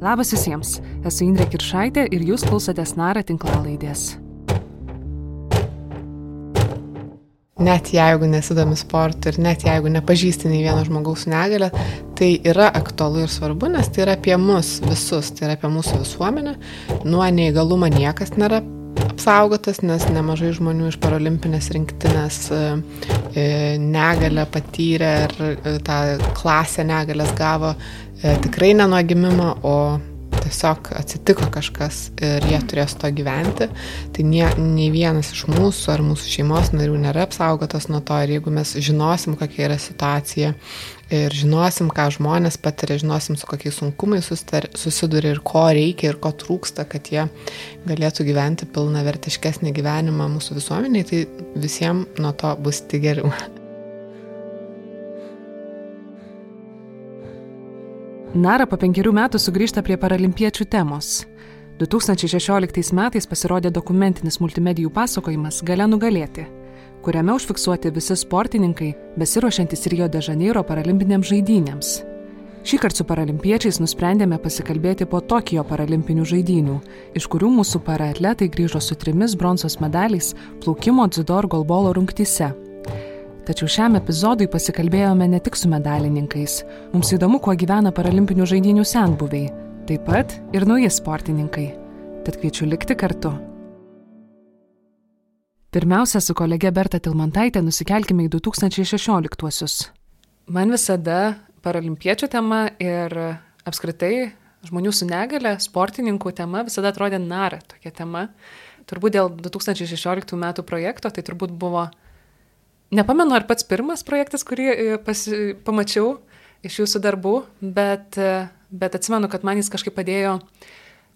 Labas visiems, esu Indrė Kiršaitė ir jūs klausotės Nara tinklalaidės. Net jeigu nesidomi sportu ir net jeigu nepažįsti nei vieno žmogaus su negale, tai yra aktualu ir svarbu, nes tai yra apie mus visus, tai yra apie mūsų visuomenę. Nuo neįgalumo niekas nėra apsaugotas, nes nemažai žmonių iš paralimpinės rinktinės e, e, negalę patyrė ir e, tą klasę negalės gavo tikrai ne nuo gimimo, o tiesiog atsitiko kažkas ir jie turės to gyventi, tai nie, nei vienas iš mūsų ar mūsų šeimos narių nėra apsaugotas nuo to ir jeigu mes žinosim, kokia yra situacija ir žinosim, ką žmonės patiria, žinosim, su kokiais sunkumais susiduria ir ko reikia ir ko trūksta, kad jie galėtų gyventi pilna vertiškesnį gyvenimą mūsų visuomeniai, tai visiems nuo to bus tik geriau. Nara po penkerių metų sugrįžta prie paralimpiečių temos. 2016 metais pasirodė dokumentinis multimedijų pasakojimas Gale nugalėti, kuriame užfiksuoti visi sportininkai besiruošiantis Rio de Janeiro paralimpinėms žaidynėms. Šį kartą su paralimpiečiais nusprendėme pasikalbėti po Tokijo paralimpinių žaidynių, iš kurių mūsų paraatletai grįžo su trimis bronzos medaliais plaukimo dzido ir golbolo rungtyse Tačiau šiam epizodui pasikalbėjome ne tik su medalininkais. Mums įdomu, kuo gyvena paralimpinių žaidynių senbuviai. Taip pat ir nauji sportininkai. Tad kviečiu likti kartu. Pirmiausia, su kolege Berta Tilmantaitė nusikelkime į 2016-uosius. Man visada paralimpiečio tema ir apskritai žmonių su negale, sportininkų tema visada atrodė nara tokia tema. Turbūt dėl 2016 metų projekto tai turbūt buvo Nepamenu, ar pats pirmas projektas, kurį e, pasi, pamačiau iš jūsų darbų, bet, e, bet atsimenu, kad man jis kažkaip padėjo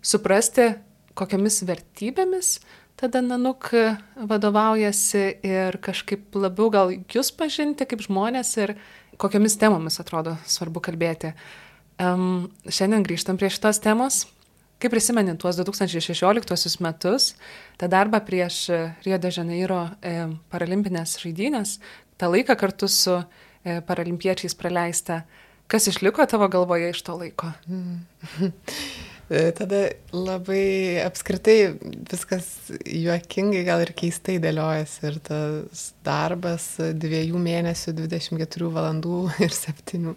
suprasti, kokiamis vertybėmis tada Nanuk vadovaujasi ir kažkaip labiau gal jūs pažinti kaip žmonės ir kokiamis temomis atrodo svarbu kalbėti. Um, šiandien grįžtam prie šitos temos Kaip prisimeni tuos 2016 metus, tą darbą prieš Rio de Janeiro e, paralimpinės žaidynės, tą laiką kartu su e, paralimpiečiais praleista, kas išliko tavo galvoje iš to laiko? E, tada labai apskritai viskas juokingai gal ir keistai dėliojasi ir tas darbas dviejų mėnesių, 24 valandų ir 7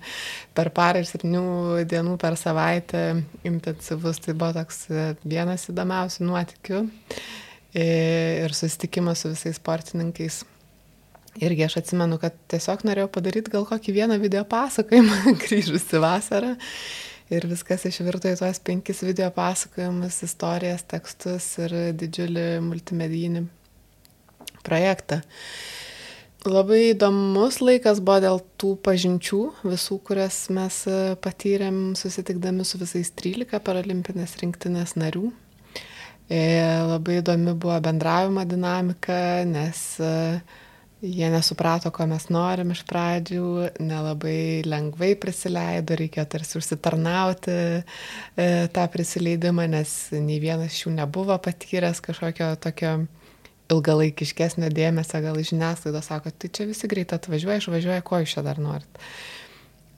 per parą ir 7 dienų per savaitę intensyvus, tai buvo toks vienas įdomiausių nuotikių e, ir susitikimas su visais sportininkais. Irgi aš atsimenu, kad tiesiog norėjau padaryti gal kokį vieną video pasakojimą grįžusi vasarą ir viskas išvirto į tuos penkis video pasakojimus, istorijas, tekstus ir didžiulį multimedijinį projektą. Labai įdomus laikas buvo dėl tų pažinčių, visų, kurias mes patyrėm susitikdami su visais 13 paralimpinės rinktinės narių. Ir e, labai įdomi buvo bendravimo dinamika, nes uh, Jie nesuprato, ko mes norim iš pradžių, nelabai lengvai prisileido, reikėjo tarsi užsitarnauti e, tą prisileidimą, nes nei vienas iš jų nebuvo patyręs kažkokio tokio ilgalaikiškesnio dėmesio, gal iš žiniasklaidos sako, tai čia visi greit atvažiuoja, išvažiuoja, ko iš čia dar norit.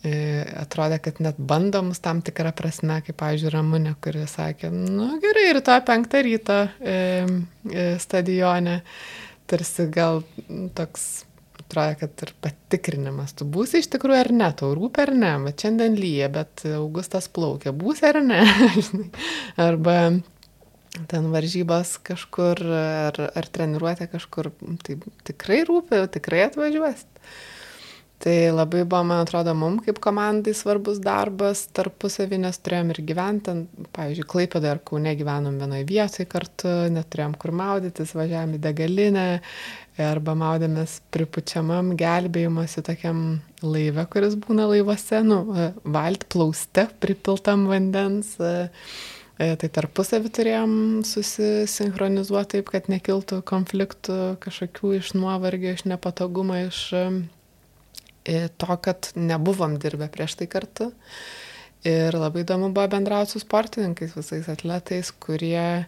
E, atrodė, kad net bandomus tam tikrą prasme, kaip, pavyzdžiui, Ramunė, kuri sakė, nu gerai, rytoj penktą ryto e, e, stadione. E, tarsi gal toks, atrodo, kad ir patikrinimas, tu būsi iš tikrųjų ar ne, tau rūpi ar ne, bet šiandien lyja, bet Augustas plaukia, būsi ar ne, arba ten varžybos kažkur, ar, ar treniruotė kažkur, tai tikrai rūpi, tikrai atvažiuosit. Tai labai buvo, man atrodo, mums kaip komandai svarbus darbas tarpusavį, nes turėjom ir gyventi, pavyzdžiui, Klaipėdą ar Kaune gyvenom vienoje vietoje kartu, neturėjom kur maudytis, važiavam į degalinę arba maudėmės pripučiamam gelbėjimosi tokiam laive, kuris būna laivuose, nu, valt plauste pripiltam vandens. Tai tarpusavį turėjom susisinchronizuoti taip, kad nekiltų konfliktų kažkokių iš nuovargio, iš nepatogumo, iš to, kad nebuvom dirbę prieš tai kartu. Ir labai įdomu buvo bendrauti su sportininkais, visais atletais, kurie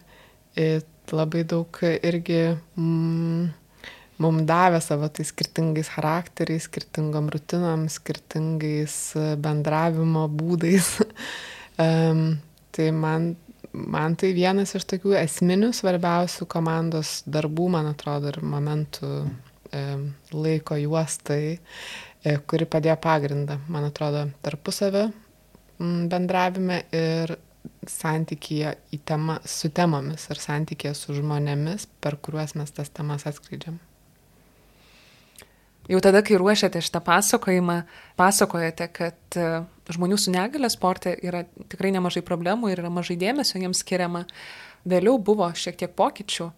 e, labai daug irgi mm, mums davė savo tai skirtingais charakteriais, skirtingom rutinom, skirtingais bendravimo būdais. um, tai man man tai vienas iš tokių esminių svarbiausių komandos darbų, man atrodo, ir momentų e, laiko juostai, e, kuri padėjo pagrindą, man atrodo, tarpusavio bendravime ir santykėje tema, su temomis ir santykėje su žmonėmis, per kuriuos mes tas temas atskleidžiam. Jau tada, kai ruošiate šitą pasakojimą, pasakojate, kad e, žmonių su negale sporte yra tikrai nemažai problemų ir yra mažai dėmesio jiems skiriama. Vėliau buvo šiek tiek pokyčių,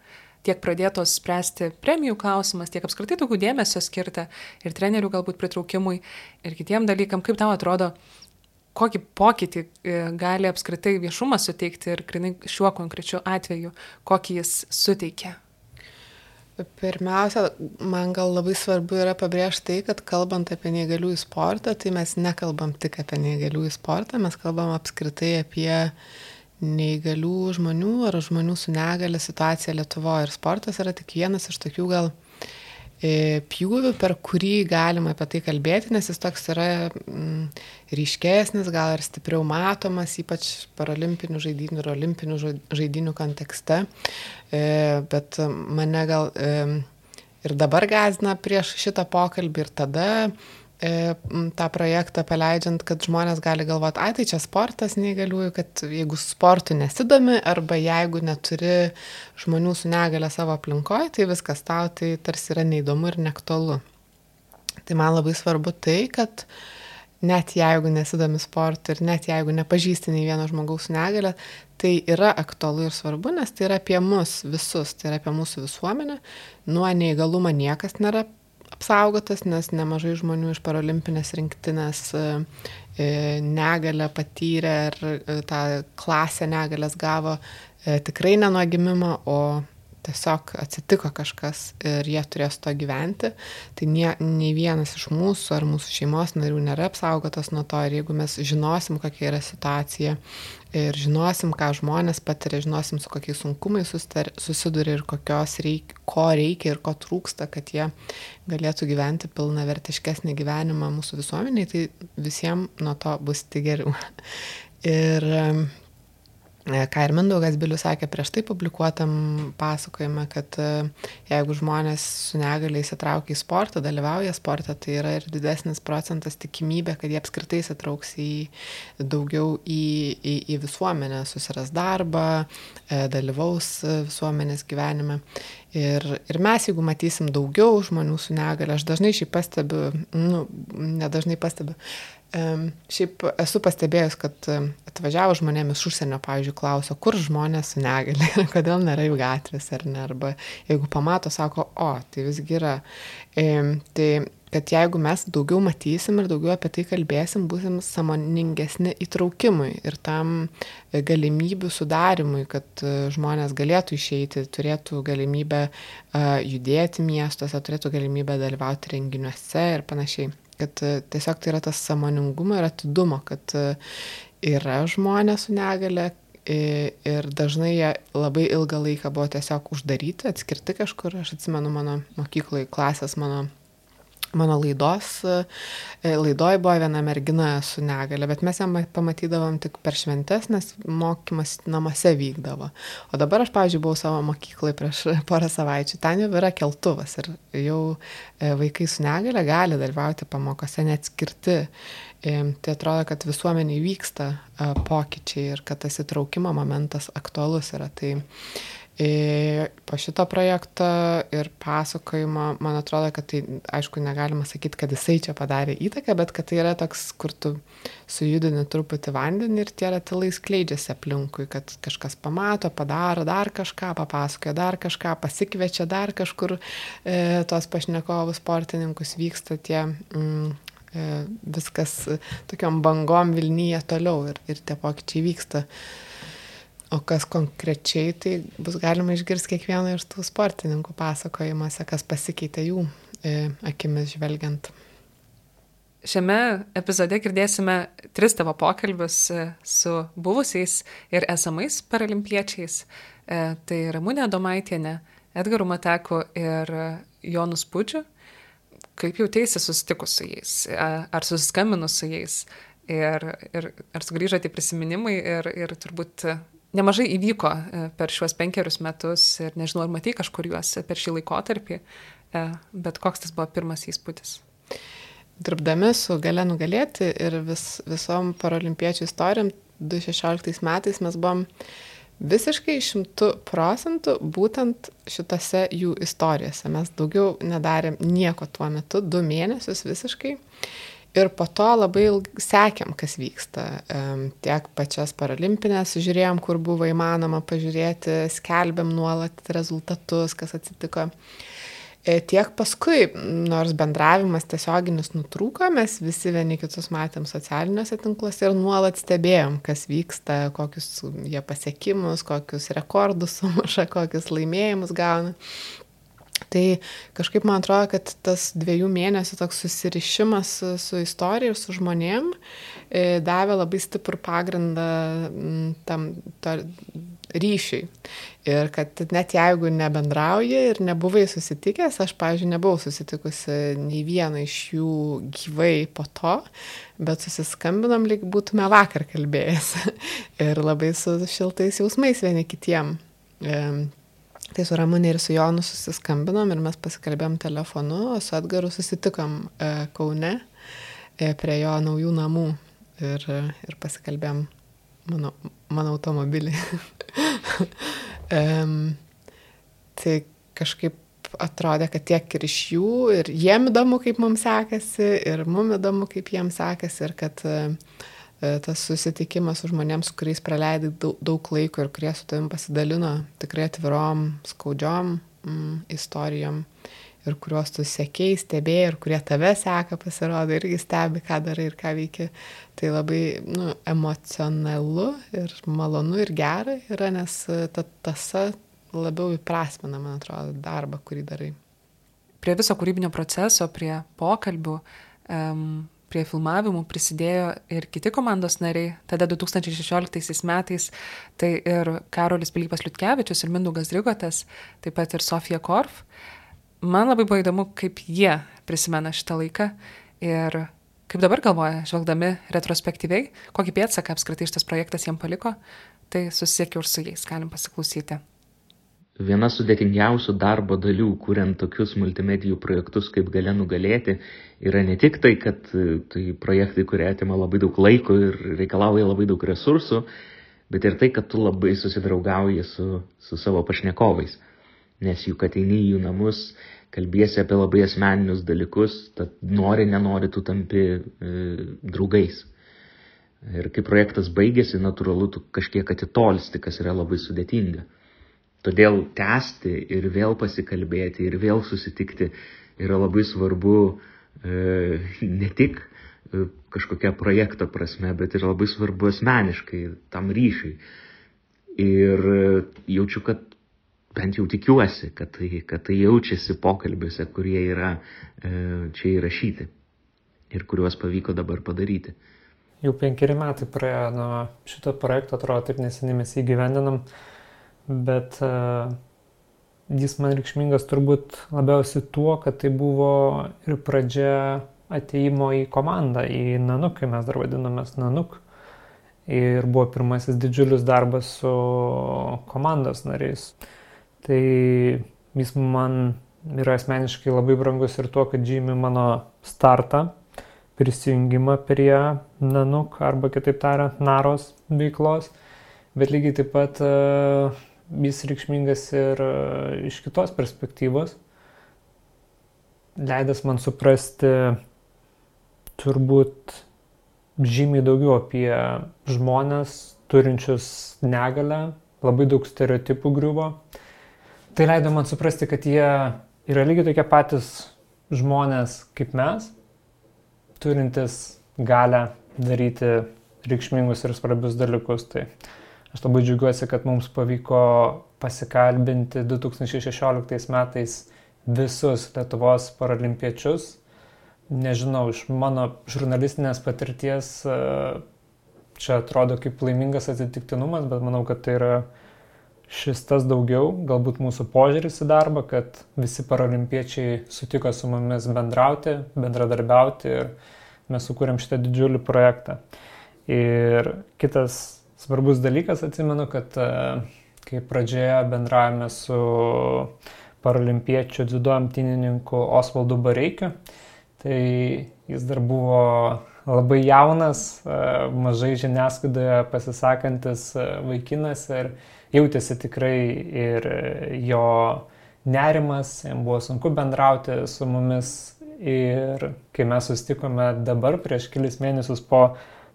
tiek pradėtos spręsti premijų klausimas, tiek apskritai daugiau dėmesio skirta ir trenerių galbūt pritraukimui ir kitiem dalykam. Kaip tau atrodo, kokį pokytį e, gali apskritai viešumas suteikti ir šiuo konkrečiu atveju, kokį jis suteikia? Pirmiausia, man gal labai svarbu yra pabrėžti tai, kad kalbant apie neįgaliųjų sportą, tai mes nekalbam tik apie neįgaliųjų sportą, mes kalbam apskritai apie neįgalių žmonių ar žmonių su negale situaciją Lietuvoje. Ir sportas yra tik vienas iš tokių gal E, pjūvių, per kurį galima apie tai kalbėti, nes jis toks yra mm, ryškesnis, gal ir stipriau matomas, ypač paralimpinių žaidinių ir olimpinių žaidinių kontekste. E, bet mane gal e, ir dabar gazina prieš šitą pokalbį ir tada tą projektą paleidžiant, kad žmonės gali galvoti, ai tai čia sportas neįgaliųjų, kad jeigu sportu nesidomi arba jeigu neturi žmonių su negale savo aplinkoje, tai viskas tau tai tarsi yra neįdomu ir neaktualu. Tai man labai svarbu tai, kad net jeigu nesidomi sportu ir net jeigu nepažįsti nei vieno žmogaus negalę, tai yra aktualu ir svarbu, nes tai yra apie mus visus, tai yra apie mūsų visuomenę. Nuo neįgalumo niekas nėra apsaugotas, nes nemažai žmonių iš paralimpinės rinktinės e, e, negalę patyrė ir e, tą klasę negalės gavo tikrai ne nuo gimimo, o tiesiog atsitiko kažkas ir jie turės to gyventi, tai nie, nei vienas iš mūsų ar mūsų šeimos narių nėra apsaugotas nuo to ir jeigu mes žinosim, kokia yra situacija ir žinosim, ką žmonės patiria, žinosim, su kokiais sunkumais susiduria ir reik, ko reikia ir ko trūksta, kad jie galėtų gyventi pilna vertiškesnį gyvenimą mūsų visuomeniai, tai visiems nuo to bus tik geriau. Ir ką ir Mindaugas Bilius sakė prieš tai publikuotam pasakojime, kad e, jeigu žmonės su negaliai įsitraukia į sportą, dalyvauja sportą, tai yra ir didesnis procentas tikimybė, kad jie apskritai įsitrauks į daugiau į, į, į visuomenę, susiras darbą, e, dalyvaus visuomenės gyvenime. Ir, ir mes, jeigu matysim daugiau žmonių su negale, aš dažnai šį pastebiu, nu, nedažnai pastebiu, Šiaip esu pastebėjus, kad atvažiavo žmonėm iš užsienio, pavyzdžiui, klauso, kur žmonės su negali, kodėl nėra jų gatvės ar ne, arba jeigu pamato, sako, o, tai visgi yra. E, tai kad jeigu mes daugiau matysim ir daugiau apie tai kalbėsim, būsim samoningesni įtraukimui ir tam galimybių sudarimui, kad e, žmonės galėtų išeiti, turėtų galimybę judėti miestuose, turėtų galimybę dalyvauti renginiuose ir panašiai kad e, tiesiog tai yra tas samoningumo ir atidumo, kad e, yra žmonės su negale ir dažnai jie labai ilgą laiką buvo tiesiog uždaryti, atskirti kažkur. Aš atsimenu mano mokykloje klasės, mano mano laidos, e, laidoj buvo viena mergina su negale, bet mes ją pamatydavom tik per šventes, nes mokymas namuose vykdavo. O dabar aš, pavyzdžiui, buvau savo mokyklai prieš porą savaičių, ten jau yra keltuvas ir jau e, vaikai su negale gali dalyvauti pamokose neatskirti. E, tai atrodo, kad visuomeniai vyksta pokyčiai ir kad tas įtraukimo momentas aktualus yra. Tai Ir po šito projekto ir pasakojimo, man atrodo, kad tai, aišku, negalima sakyti, kad jisai čia padarė įtaką, bet kad tai yra toks, kur tu sujudini truputį vandenį ir tie ratilai skleidžiasi aplinkui, kad kažkas pamato, padaro dar kažką, papasakoja dar kažką, pasikviečia dar kažkur e, tos pašnekovus sportininkus, vyksta tie... Mm, e, viskas tokiam bangom Vilnyje toliau ir, ir tie pokyčiai vyksta. E, O kas konkrečiai, tai bus galima išgirsti kiekvieno iš tų sportininkų pasakojimuose, kas pasikeitė jų e, akimis žvelgiant. Šiame epizode girdėsime tris tavo pokalbius e, su buvusiais ir esamais paralimpiečiais. E, tai Ramūnė Domaitienė, Edgaru Mateku ir Jonus Pučiu. Kaip jautėsi susitikus su jais? Ar susiskambinus su jais? Ir, ir ar sugrįžote prisiminimai ir, ir turbūt nemažai įvyko e, per šiuos penkerius metus ir nežinau, ar matai kažkur juos per šį laikotarpį, bet koks tas buvo pirmas įspūdis? dirbdami su gale nugalėti ir vis, visom paralimpiečių istorijom 2016 metais mes buvom visiškai šimtų procentų būtent šitose jų istorijose. Mes daugiau nedarėm nieko tuo metu, du mėnesius visiškai. Ir po to labai sekėm, kas vyksta. Tiek pačias paralimpinės žiūrėjom, kur buvo įmanoma pažiūrėti, skelbėm nuolat rezultatus, kas atsitiko. E, tiek paskui, nors bendravimas tiesioginis nutrūko, mes visi vieni kitus matėm socialiniuose tinkluose ir nuolat stebėjom, kas vyksta, kokius jie pasiekimus, kokius rekordus sumuša, kokius laimėjimus gauna. Tai kažkaip man atrodo, kad tas dviejų mėnesių toks susirišimas su, su istorija ir su žmonėm e, davė labai stiprų pagrindą tam to, ryšiui. Ir kad net jeigu nebendrauji ir nebuvai susitikęs, aš, pavyzdžiui, nebuvau susitikusi nei vieną iš jų gyvai po to, bet susiskambinom, lyg būtume vakar kalbėjęs. ir labai su šiltais jausmais vieni kitiem. E, tai su Ramūnė ir su Jonu susiskambinom ir mes pasikalbėjom telefonu, o su Edgaru susitikom e, Kaune e, prie jo naujų namų ir, ir pasikalbėjom mano, mano automobilį. um, tai kažkaip atrodė, kad tiek ir iš jų, ir jiem įdomu, kaip mums sekasi, ir mums įdomu, kaip jiems sekasi, ir kad uh, tas susitikimas su žmonėms, su kuriais praleidai daug, daug laiko ir kurie su tavim pasidalino tikrai atvirom, skaudžiom mm, istorijom ir kuriuos tu sekėjai, stebėjai ir kurie tave seka, pasirodo, irgi stebi, ką darai ir ką veiki. Tai labai nu, emocionalu ir malonu ir gera yra, nes ta tasa labiau įprasmina, man atrodo, darbą, kurį darai. Prie viso kūrybinio proceso, prie pokalbių, um, prie filmavimų prisidėjo ir kiti komandos nariai. Tada 2016 metais tai ir Karolis Pilypas Liutkevičius, ir Mindaugas Drigotas, taip pat ir Sofija Korf. Man labai buvo įdomu, kaip jie prisimena šitą laiką ir kaip dabar galvoja, žvelgdami retrospektyviai, kokį pėdsaką apskritai šitas projektas jiem paliko, tai susisiekiau ir su jais, galim pasiklausyti. Viena sudėtingiausių darbo dalių, kuriant tokius multimedijų projektus kaip gale nugalėti, yra ne tik tai, kad tai projektai, kurie atima labai daug laiko ir reikalauja labai daug resursų, bet ir tai, kad tu labai susidraugauji su, su savo pašnekovais. Nes juk ateini į jų namus, kalbėsi apie labai asmeninius dalykus, tad nori, nenori, tu tampi e, draugais. Ir kai projektas baigėsi, natūralu, tu kažkiek atitolsti, kas yra labai sudėtinga. Todėl tęsti ir vėl pasikalbėti ir vėl susitikti yra labai svarbu e, ne tik e, kažkokia projekto prasme, bet ir labai svarbu asmeniškai tam ryšiui. Ir e, jaučiu, kad bent jau tikiuosi, kad tai, kad tai jaučiasi pokalbiuose, kurie yra e, čia įrašyti ir kuriuos pavyko dabar padaryti. Jau penkeri metai praėjo nuo šito projekto, atrodo, taip neseniai mes įgyvendinam, bet uh, jis man reikšmingas turbūt labiausiai tuo, kad tai buvo ir pradžia ateimo į komandą, į Nanuk, kai mes dar vadinamės Nanuk. Ir buvo pirmasis didžiulis darbas su komandos nariais. Tai jis man yra asmeniškai labai brangus ir tuo, kad žymi mano startą, prisijungimą prie Nanuk arba kitaip tariant Naros veiklos, bet lygiai taip pat uh, jis reikšmingas ir uh, iš kitos perspektyvos, leidęs man suprasti turbūt žymiai daugiau apie žmonės turinčius negalę, labai daug stereotipų griuvo. Tai leido man suprasti, kad jie yra lygiai tokie patys žmonės kaip mes, turintis galę daryti reikšmingus ir svarbius dalykus. Tai aš labai džiaugiuosi, kad mums pavyko pasikalbinti 2016 metais visus Lietuvos paralimpiečius, nežinau, iš mano žurnalistinės patirties e, čia atrodo kaip laimingas atsitiktinumas, bet manau, kad tai yra šis tas daugiau, galbūt mūsų požiūris į darbą, kad visi paralimpiečiai sutiko su mumis bendrauti, bendradarbiauti ir mes sukūrėm šitą didžiulį projektą. Ir kitas svarbus dalykas, atsimenu, kad e, kai pradžioje bendravome su paralimpiečių dziudo amtinininku Osvaldu Bareikiu, tai jis dar buvo labai jaunas, e, mažai žiniasklaidoje pasisakantis e, vaikinas ir jautėsi tikrai ir jo nerimas, jam buvo sunku bendrauti su mumis ir kai mes sustikome dabar prieš kelis mėnesius po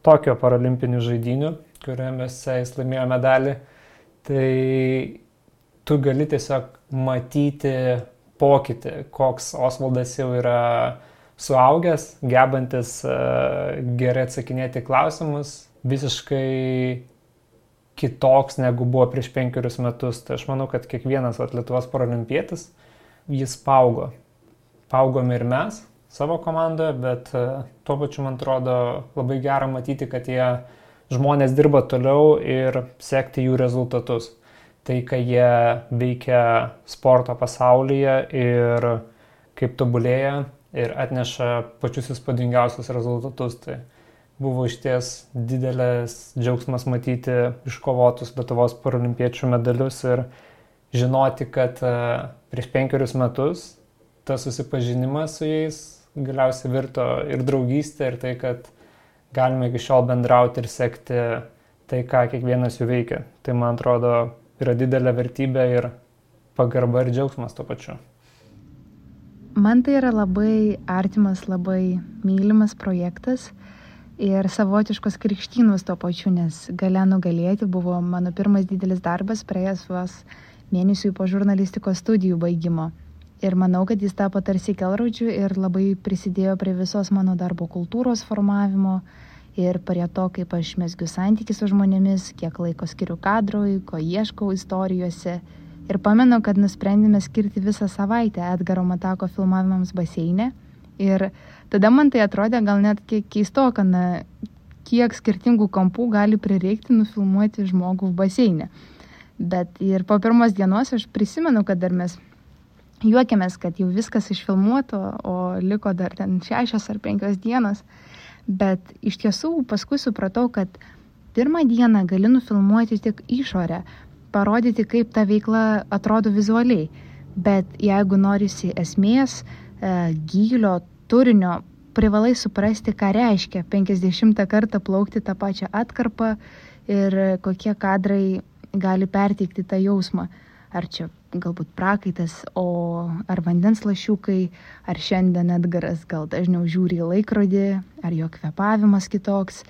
Tokio paralimpinių žaidinių, kuriuose jis laimėjo medalį, tai tu gali tiesiog matyti pokytį, koks Osvaldas jau yra suaugęs, gebantis uh, gerai atsakinėti klausimus, visiškai kitoks negu buvo prieš penkerius metus. Tai aš manau, kad kiekvienas vat, Lietuvos paralimpietis, jis paugo. Paugome ir mes savo komandoje, bet uh, tuo pačiu man atrodo labai gera matyti, kad jie žmonės dirba toliau ir sekti jų rezultatus. Tai, kai jie veikia sporto pasaulyje ir kaip tobulėja ir atneša pačius įspūdingiausius rezultatus. Tai buvo išties didelės džiaugsmas matyti iškovotus Lietuvos paralimpiečių medalius ir žinoti, kad e, prieš penkerius metus tas susipažinimas su jais galiausiai virto ir draugystė, ir tai, kad galime iki šiol bendrauti ir sekti tai, ką kiekvienas jų veikia. Tai man atrodo yra didelė vertybė ir pagarba ir džiaugsmas tuo pačiu. Man tai yra labai artimas, labai mylimas projektas ir savotiškos krikštynos tuo pačiu, nes gale nugalėti buvo mano pirmas didelis darbas praėjęs vos mėnesiui po žurnalistikos studijų baigimo. Ir manau, kad jis tapo tarsi kelrodžiu ir labai prisidėjo prie visos mano darbo kultūros formavimo ir prie to, kaip aš mesgiu santykių su žmonėmis, kiek laiko skiriu kadrui, ko ieškau istorijose. Ir pamenu, kad nusprendėme skirti visą savaitę Edgaro Matako filmavimams baseine. Ir Tada man tai atrodė gal net kiek keistoka, na, kiek skirtingų kampų gali prireikti nufilmuoti žmogų baseinė. Bet ir po pirmos dienos aš prisimenu, kad dar mes juokėmės, kad jau viskas išfilmuoto, o liko dar ten šešios ar penkios dienos. Bet iš tiesų paskui supratau, kad pirmą dieną gali nufilmuoti tik išorę, parodyti, kaip ta veikla atrodo vizualiai. Bet jeigu norisi esmės, e, gylio, turinio privalai suprasti, ką reiškia 50 kartą plaukti tą pačią atkarpą ir kokie kadrai gali perteikti tą jausmą. Ar čia galbūt prakaitas, o ar vandens lašiukai, ar šiandien Edgaras gal dažniau žiūri į laikrodį, ar jo kvepavimas kitoks.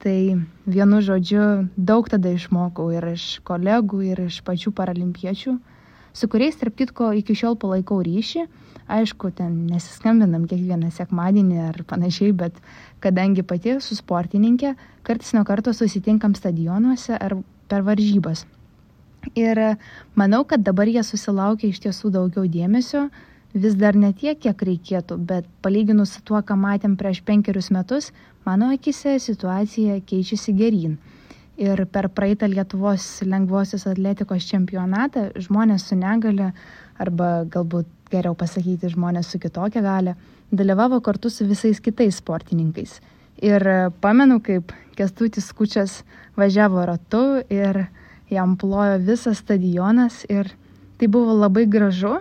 Tai vienu žodžiu daug tada išmokau ir iš kolegų, ir iš pačių paralimpiečių, su kuriais, tarp kitko, iki šiol palaikau ryšį Aišku, ten nesiskambinam kiekvieną sekmadienį ar panašiai, bet kadangi pati esu sportininkė, kartais nuo karto susitinkam stadionuose ar per varžybas. Ir manau, kad dabar jie susilaukia iš tiesų daugiau dėmesio, vis dar ne tiek, kiek reikėtų, bet palyginus su tuo, ką matėm prieš penkerius metus, mano akise situacija keičiasi gerin. Ir per praeitą Lietuvos lengvosios atletikos čempionatą žmonės su negale arba galbūt geriau pasakyti žmonės su kitokia gale, dalyvavo kartu su visais kitais sportininkais. Ir pamenu, kaip Kestutis Kučias važiavo ratu ir jam plojo visas stadionas ir tai buvo labai gražu,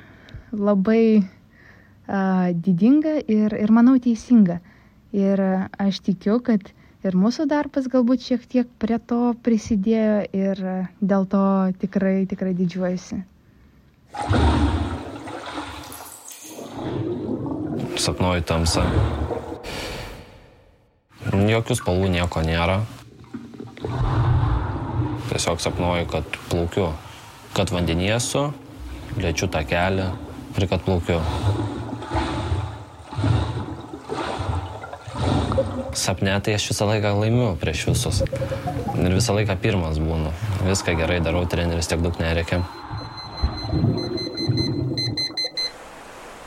labai uh, didinga ir, ir manau teisinga. Ir aš tikiu, kad ir mūsų darbas galbūt šiek tiek prie to prisidėjo ir dėl to tikrai, tikrai didžiuojasi sapnuoju tamsą. Jokių spalvų nieko nėra. Tiesiog sapnuoju, kad plaukiu, kad vandenyje esu, lėčiu tą kelią ir kad plaukiu. Sapne tai aš visą laiką laimiu prieš visus. Ir visą laiką pirmas būnu. Viską gerai darau, treneris tiek daug nereikia.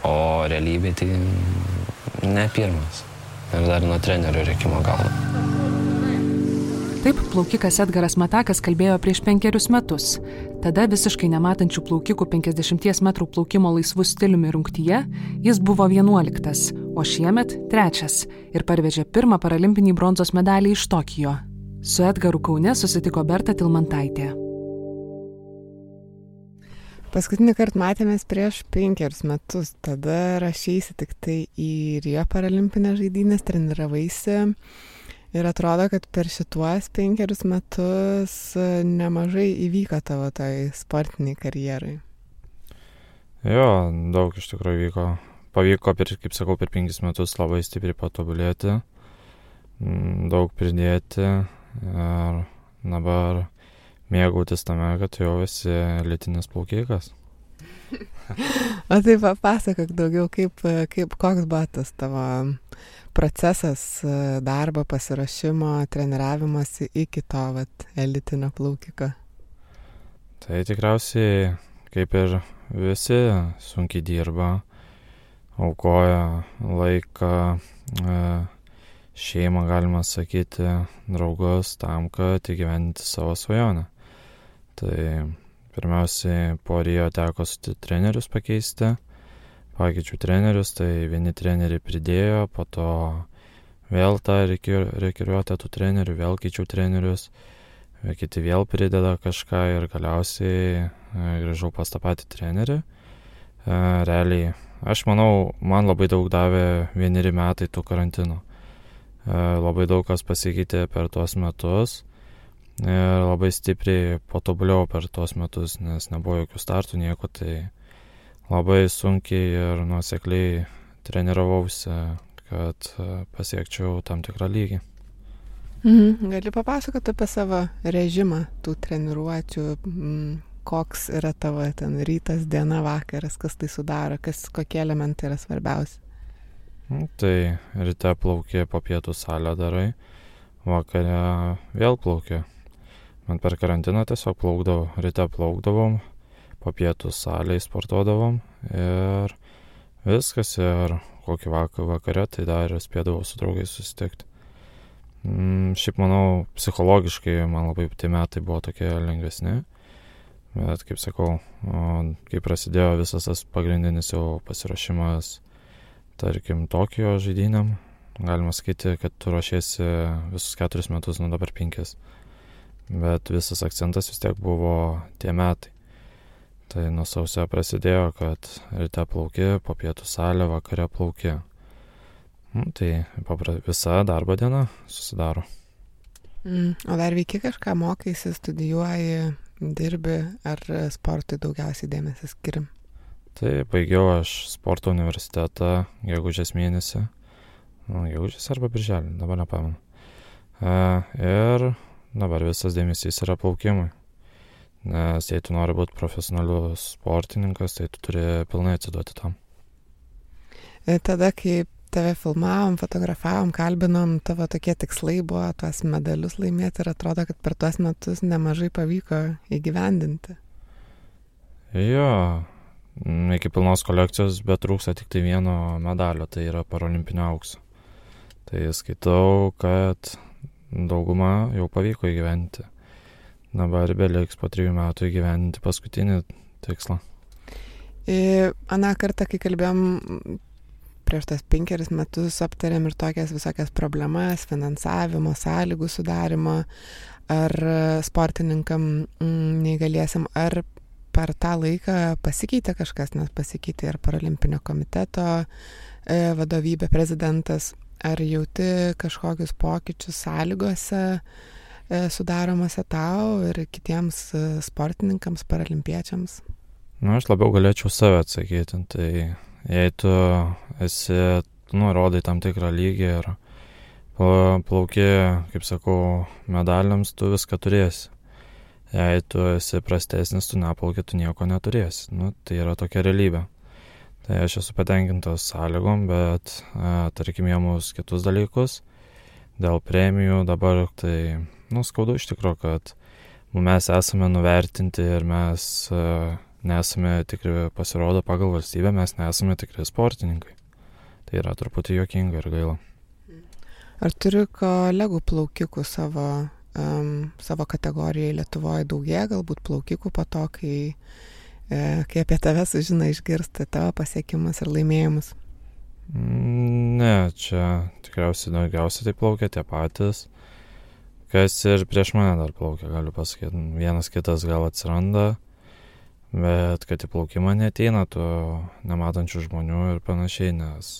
O realybė tai Ne pirmas. Ir dar nuo trenerių reikimo galvo. Taip plaukikas Edgaras Matakas kalbėjo prieš penkerius metus. Tada visiškai nematančių plaukikų 50 m plaukimo laisvų stiliumi rungtyje jis buvo 11, o šiemet trečias ir parvežė pirmą paralimpinį bronzos medalį iš Tokijo. Su Edgaru Kaune susitiko Berta Tilmantaitė. Paskutinį kartą matėmės prieš penkerius metus, tada rašysi tik tai į Rio paralimpinę žaidynės, treniravaisi Ir atrodo, kad per šituos penkerius metus e, nemažai įvyko tavo tai sportiniai karjerai. Jo, daug iš tikrųjų vyko. Pavyko, per, kaip sakau, per penkis metus labai stipriai patobulėti, daug pridėti ir dabar mėgautis tame, kad jau esi lėtinis plaukikas. o tai papasakok daugiau, kaip, kaip koks buvo tas tavo procesas darbo, pasirašymo, treniravimosi iki to vat, elitinio plaukiko? Tai tikriausiai, kaip ir visi, sunkiai dirba, aukoja laiką, e, šeimą, galima sakyti, draugus tam, kad įgyvendinti savo svajonę. Tai pirmiausiai po Rio teko su trenerius pakeisti pakeičiau trenerius, tai vieni treneriai pridėjo, po to vėl tą reikiriuotę tų trenerių, vėl keičiau trenerius, kiti vėl prideda kažką ir galiausiai e, grįžau pas tą patį trenerį. E, realiai, aš manau, man labai daug davė vieneri metai tų karantinų. E, labai daug kas pasikeitė per tuos metus ir labai stipriai patobulėjau per tuos metus, nes nebuvo jokių startų, nieko, tai labai sunkiai ir nuosekliai treniravausi, kad e, pasiekčiau tam tikrą lygį. Mhm. Gali papasakoti apie savo režimą tų treniruočių, koks yra tavo ten rytas, diena, vakaras, kas tai sudaro, kas, kokie elementai yra svarbiausi. Nu, tai ryte plaukė, po pietų salę darai, vakare vėl plaukė. Man per karantiną tiesiog plaukdavau, ryte plaukdavom, po pietų salėje sportuodavom ir viskas ir kokį vakarą vakare tai dar spėdavau su draugais susitikti. Mm, šiaip manau, psichologiškai man labai tie metai buvo tokie lengvesni, bet kaip sakau, kai prasidėjo visas tas pagrindinis jau pasirašymas, tarkim, Tokijo žaidynėm, galima sakyti, kad tu ruošiesi visus keturis metus, nu dabar penkis, bet visas akcentas vis tiek buvo tie metai. Tai nuo sausio prasidėjo, kad ryte plauki, po pietų salę, vakare plauki. Nu, tai visa darbo diena susidaro. Mm, o dar veiki kažką, mokaisi, studijuoji, dirbi, ar sportui daugiausiai dėmesio skirim? Tai baigiau aš sporto universitetą gegužės mėnesį. Nu, gegužės arba birželį, dabar nepamenu. E, ir dabar visas dėmesys yra plaukimui. Nes jei tu nori būti profesionalius sportininkas, tai tu turi pilnai atsiduoti tam. E, tada, kai tave filmavom, fotografavom, kalbinom, tavo tokie tikslai buvo tuos medalius laimėti ir atrodo, kad per tuos metus nemažai pavyko įgyvendinti. Jo, iki pilnos kolekcijos, bet trūksta tik tai vieno medalio, tai yra parolimpinio aukso. Tai skaitau, kad daugumą jau pavyko įgyventi dabar beliks po trijų metų įgyvendinti paskutinį tikslą. Ir aną kartą, kai kalbėjom prieš tas penkeris metus, aptarėm ir tokias visokias problemas, finansavimo, sąlygų sudarimo, ar sportininkam neįgaliesim, ar per tą laiką pasikeitė kažkas, nes pasikeitė ir paralimpinio komiteto e, vadovybė, prezidentas, ar jauti kažkokius pokyčius sąlygose, E, sudaromose tau ir kitiems e, sportininkams, paralimpiečiams? Na, aš labiau galėčiau save atsakyti. Tai jei tu esi, nurodai tam tikrą lygį ir plauki, kaip sakau, medaliams, tu viską turėsi. Jei tu esi prastesnis, tu neplauki, tu nieko neturėsi. Nu, tai yra tokia realybė. Tai aš esu patenkintas sąlygom, bet, a, e, tarkim, jiemus kitus dalykus, dėl premijų dabar tai nu, skaudu iš tikrųjų, kad mes esame nuvertinti ir mes uh, nesame tikri, pasirodo, pagal valstybę mes nesame tikri sportininkai. tai yra truputį juokinga ir gaila. Ar turi kolegų plaukikų savo, um, savo kategorijai Lietuvoje daugėja, galbūt plaukikų po to, kai, e, kai apie tave sužina išgirsta tavo pasiekimus ir laimėjimus? Mm, ne, čia tikriausiai daugiausiai tai plaukia tie patys, kas ir prieš mane dar plaukia, galiu pasakyti. Vienas kitas gal atsiranda, bet kad į plaukimą neteina tų nematančių žmonių ir panašiai, nes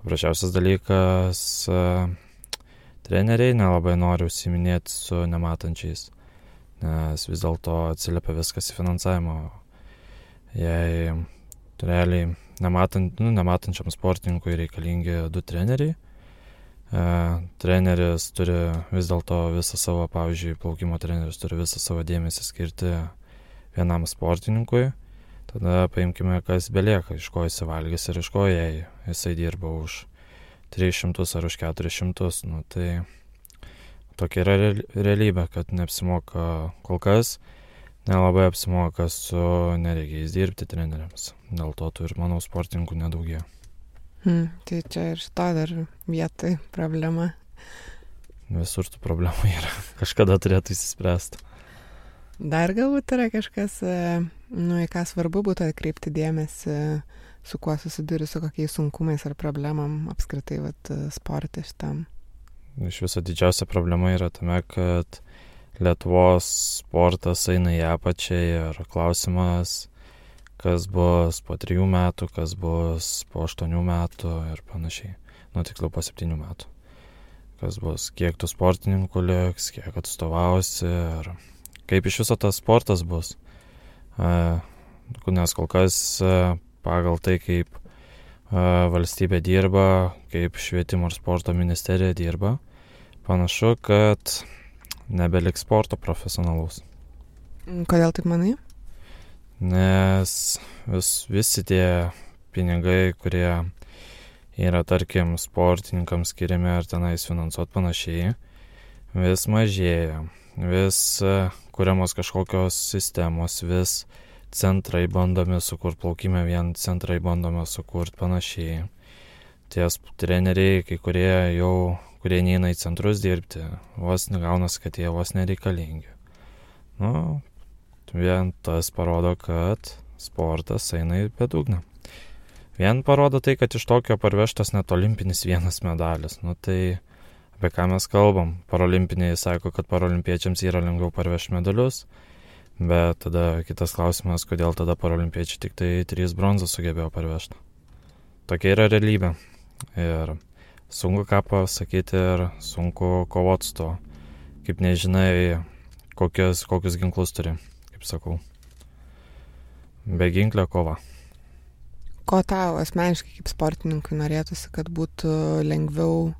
paprasčiausias dalykas, treneriai nelabai nori užsiminėti su nematančiais, nes vis dėlto atsiliepia viskas į finansavimą. Jei realiai nematant, nu, nematančiam sportininkui reikalingi du treneriai, e, treneris turi vis dėlto visą savo, pavyzdžiui, plaukimo treneris turi visą savo dėmesį skirti vienam sportininkui, tada paimkime, kas belieka, iš ko jis valgys ir iš ko jai jisai dirba už 300 ar už 400. Nu, tai tokia yra realybė, kad neapsimoka kol kas, nelabai apsimoka su nereikiais dirbti treneriams. Dėl to tų ir manau sportininkų nedaugėja. Hmm, tai čia ir šito dar vietai problema. Visur tų problemų yra. Kažkada turėtų įsispręsti. Dar galbūt yra kažkas, e, nu, į ką svarbu būtų atkreipti dėmesį, su kuo susiduri, su kokiais sunkumais ar problemam apskritai vat, sportė šitam. Iš viso didžiausia problema yra tame, kad Lietuvos sportas eina į apačią ir klausimas, kas bus po trijų metų, kas bus po aštuonių metų ir panašiai. Nu, tiksliau po septynių metų. Kas bus, kiek tų sportininkų liks, kiek atstovausi ir kaip iš viso tas sportas bus. Nes kol kas pagal tai, kaip valstybė dirba, kaip švietimo ir sporto ministerija dirba, panašu, kad nebeliks sporto profesionalus. Kodėl taip manai? Nes vis, visi tie pinigai, kurie yra, tarkim, sportininkams skiriami ar tenais finansuot panašiai, vis mažėja, vis kuriamos kažkokios sistemos, vis centrai bandomi sukurti plaukime, vien centrai bandome sukurti panašiai. Ties treneriai, kai kurie jau, kurie neina į centrus dirbti, vos negaunas, kad jie vos nereikalingi. Nu, vien tas parodo, kad sportas eina į bedugną. Vien parodo tai, kad iš tokio parvežtas net olimpinis vienas medalis. Nu tai apie ką mes kalbam. Parolimpiniai sako, kad parolimpiečiams yra lengviau parvežti medalius, bet tada kitas klausimas, kodėl tada parolimpiečiai tik tai trys bronzas sugebėjo parvežti. Tokia yra realybė. Ir sunku ką pasakyti ir sunku kovoti su to, kaip nežinai, kokius, kokius ginklus turi, kaip sakau. Be ginklio kova. Ko tau asmeniškai kaip sportininkui norėtųsi, kad būtų lengviau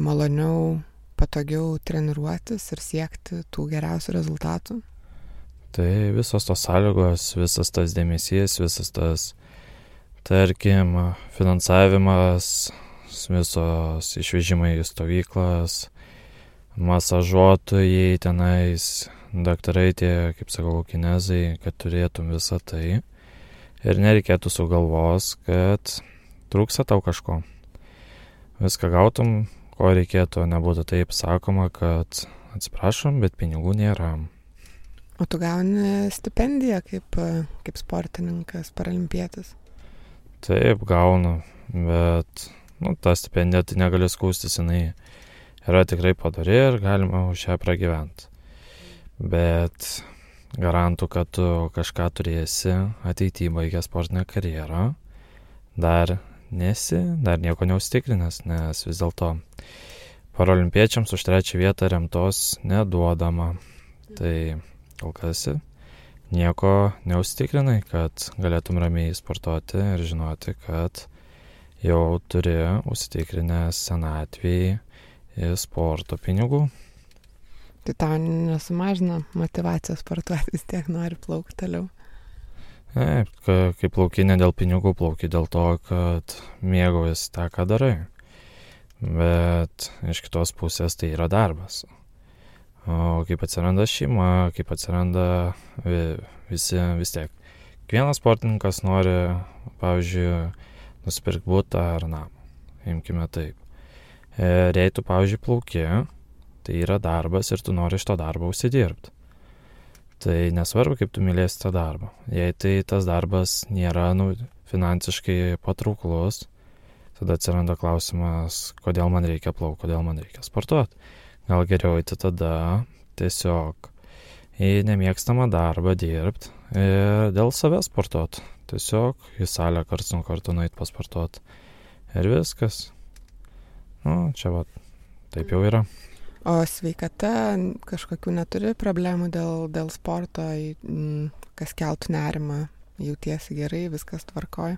maloniau, patogiau treniruotis ir siekti tų geriausių rezultatų? Tai visos tos sąlygos, visas tas dėmesys, visas tas, tarkim, finansavimas, visos išvežimai į stovyklas, masažuotojai tenais, daktarai tie, kaip sakau, kinezai, kad turėtum visą tai. Ir nereikėtų sugalvos, kad trūksta tau kažko viską gautum, ko reikėtų, nebūtų taip sakoma, kad atsiprašom, bet pinigų nėra. O tu gauni stipendiją kaip, kaip sportininkas, paralimpietis? Taip, gaunu, bet nu, ta stipendija tai negaliu skūstis, jinai yra tikrai padari ir galima už ją pragyventi. Bet garantų, kad tu kažką turėsi ateityje baigę sportinę karjerą, dar nesi dar nieko neužtikrinęs, nes vis dėlto paralimpiečiams už trečią vietą remtos neduodama. Tai kol kas nieko neužtikrinai, kad galėtum ramiai sportuoti ir žinoti, kad jau turi užsitikrinęs senatvėje sporto pinigų. Tai tau nesumažina motivacijos sportuoti, vis tiek nori plaukti toliau. Taip, kai plauki ne dėl pinigų, plauki dėl to, kad mėgaujasi tą, ką darai. Bet iš kitos pusės tai yra darbas. O kaip atsiranda šeima, kaip atsiranda visi vis tiek. Kiekvienas sportininkas nori, pavyzdžiui, nusipirkti būtą ar namą. Imkime taip. E, ir jei tu, pavyzdžiui, plauki, tai yra darbas ir tu nori iš to darbo užsidirbti. Tai nesvarbu, kaip tu mylėsi tą darbą. Jei tai tas darbas nėra nu, finansiškai patrauklus, tada atsiranda klausimas, kodėl man reikia plaukti, kodėl man reikia sportuoti. Gal geriau eiti tada tiesiog į nemėgstamą darbą dirbti ir dėl savęs sportuoti. Tiesiog į salę karts nuo karto nueit pasportuoti. Ir viskas. Nu, čia va, taip jau yra. O sveikata kažkokių neturi problemų dėl, dėl sporto, kas keltų nerimą, jautiesi gerai, viskas tvarkoja?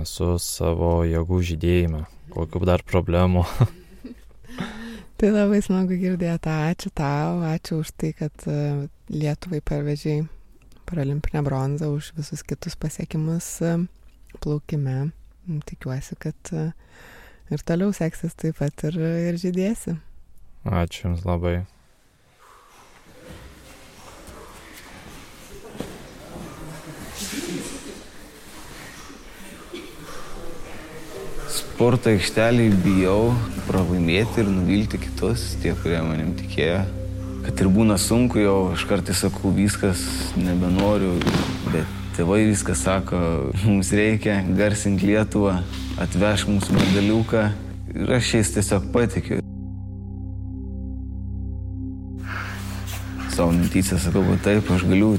Esu savo jėgų žydėjime, kokių dar problemų. tai labai smagu girdėti, ačiū tau, ačiū už tai, kad e, Lietuvai parvežiai paralimpinę bronzą, už visus kitus pasiekimus e, plaukime. Tikiuosi, kad e, ir toliau seksis taip pat ir, ir žydėsi. Ačiū Jums labai. Sporto aikštelį bijau pralaimėti ir nuvilti kitus, tie, kurie manim tikėjo. Kad ir būna sunku, jau aš kartais sakau, viskas, nebenoriu, bet tėvai viskas sako, mums reikia garsinti Lietuvą, atveš mūsų medaliuką ir aš jais tiesiog patikiu. Savo mintyse sakau, kad taip, aš galiu.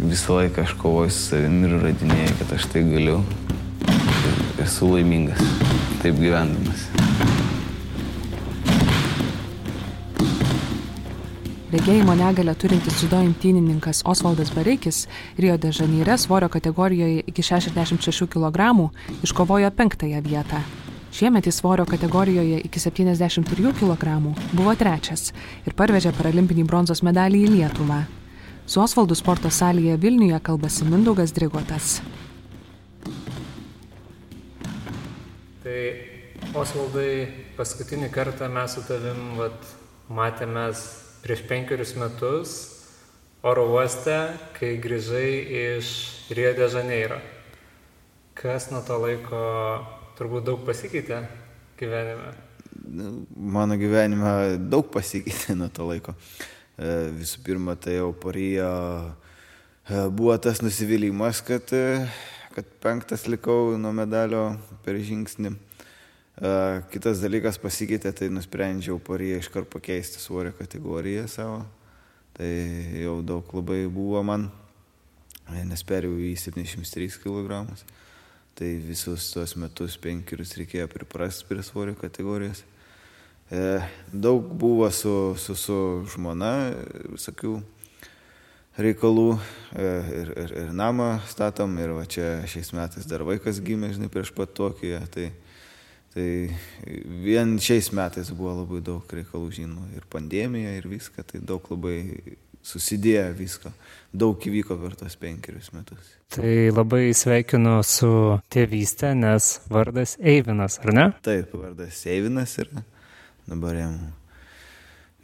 Visą laiką aš kovoju su savimi ir radinėjau, kad aš tai galiu. Ir esu laimingas, taip gyvendamas. Regėjimo negalę turintis judo imtynininkas Osvaldas Bareikis Rio de Žaneire svorio kategorijoje iki 66 kg iškovojo penktąją vietą. Šiemet į svorio kategorijoje iki 73 kg buvo trečias ir parvežė paralimpinį bronzos medalį į Lietuvą. Su Osvaldu sporto salėje Vilniuje kalbasi Mindaugas Drigotas. Tai Osvaldai, paskutinį kartą mes su tavim vat, matėmės prieš penkerius metus oro uoste, kai grįžai iš Rio de Janeiro. Kas nuo to laiko turbūt daug pasikeitė gyvenime? Mano gyvenime daug pasikeitė nuo to laiko. E, visų pirma, tai jau parijo e, buvo tas nusivylimas, kad, e, kad penktas likau nuo medalio per žingsnį. Kitas dalykas pasikeitė, tai nusprendžiau poryje iškart pakeisti svorio kategoriją savo. Tai jau daug labai buvo man, nes perėjau į 73 kg. Tai visus tuos metus penkerius reikėjo priprasti prie svorio kategorijos. E, daug buvo su, su, su žmona, visokių reikalų e, ir, ir, ir namą statom ir va čia šiais metais dar vaikas gimė, žinai, prieš pat Tokiją. Tai, Tai vien šiais metais buvo labai daug reikalų, žinoma, ir pandemija, ir viską, tai daug labai susidėjo visko, daug įvyko per tos penkerius metus. Tai labai sveikinu su tėvystė, nes vardas Eivinas, ar ne? Taip, vardas Eivinas ir dabar jam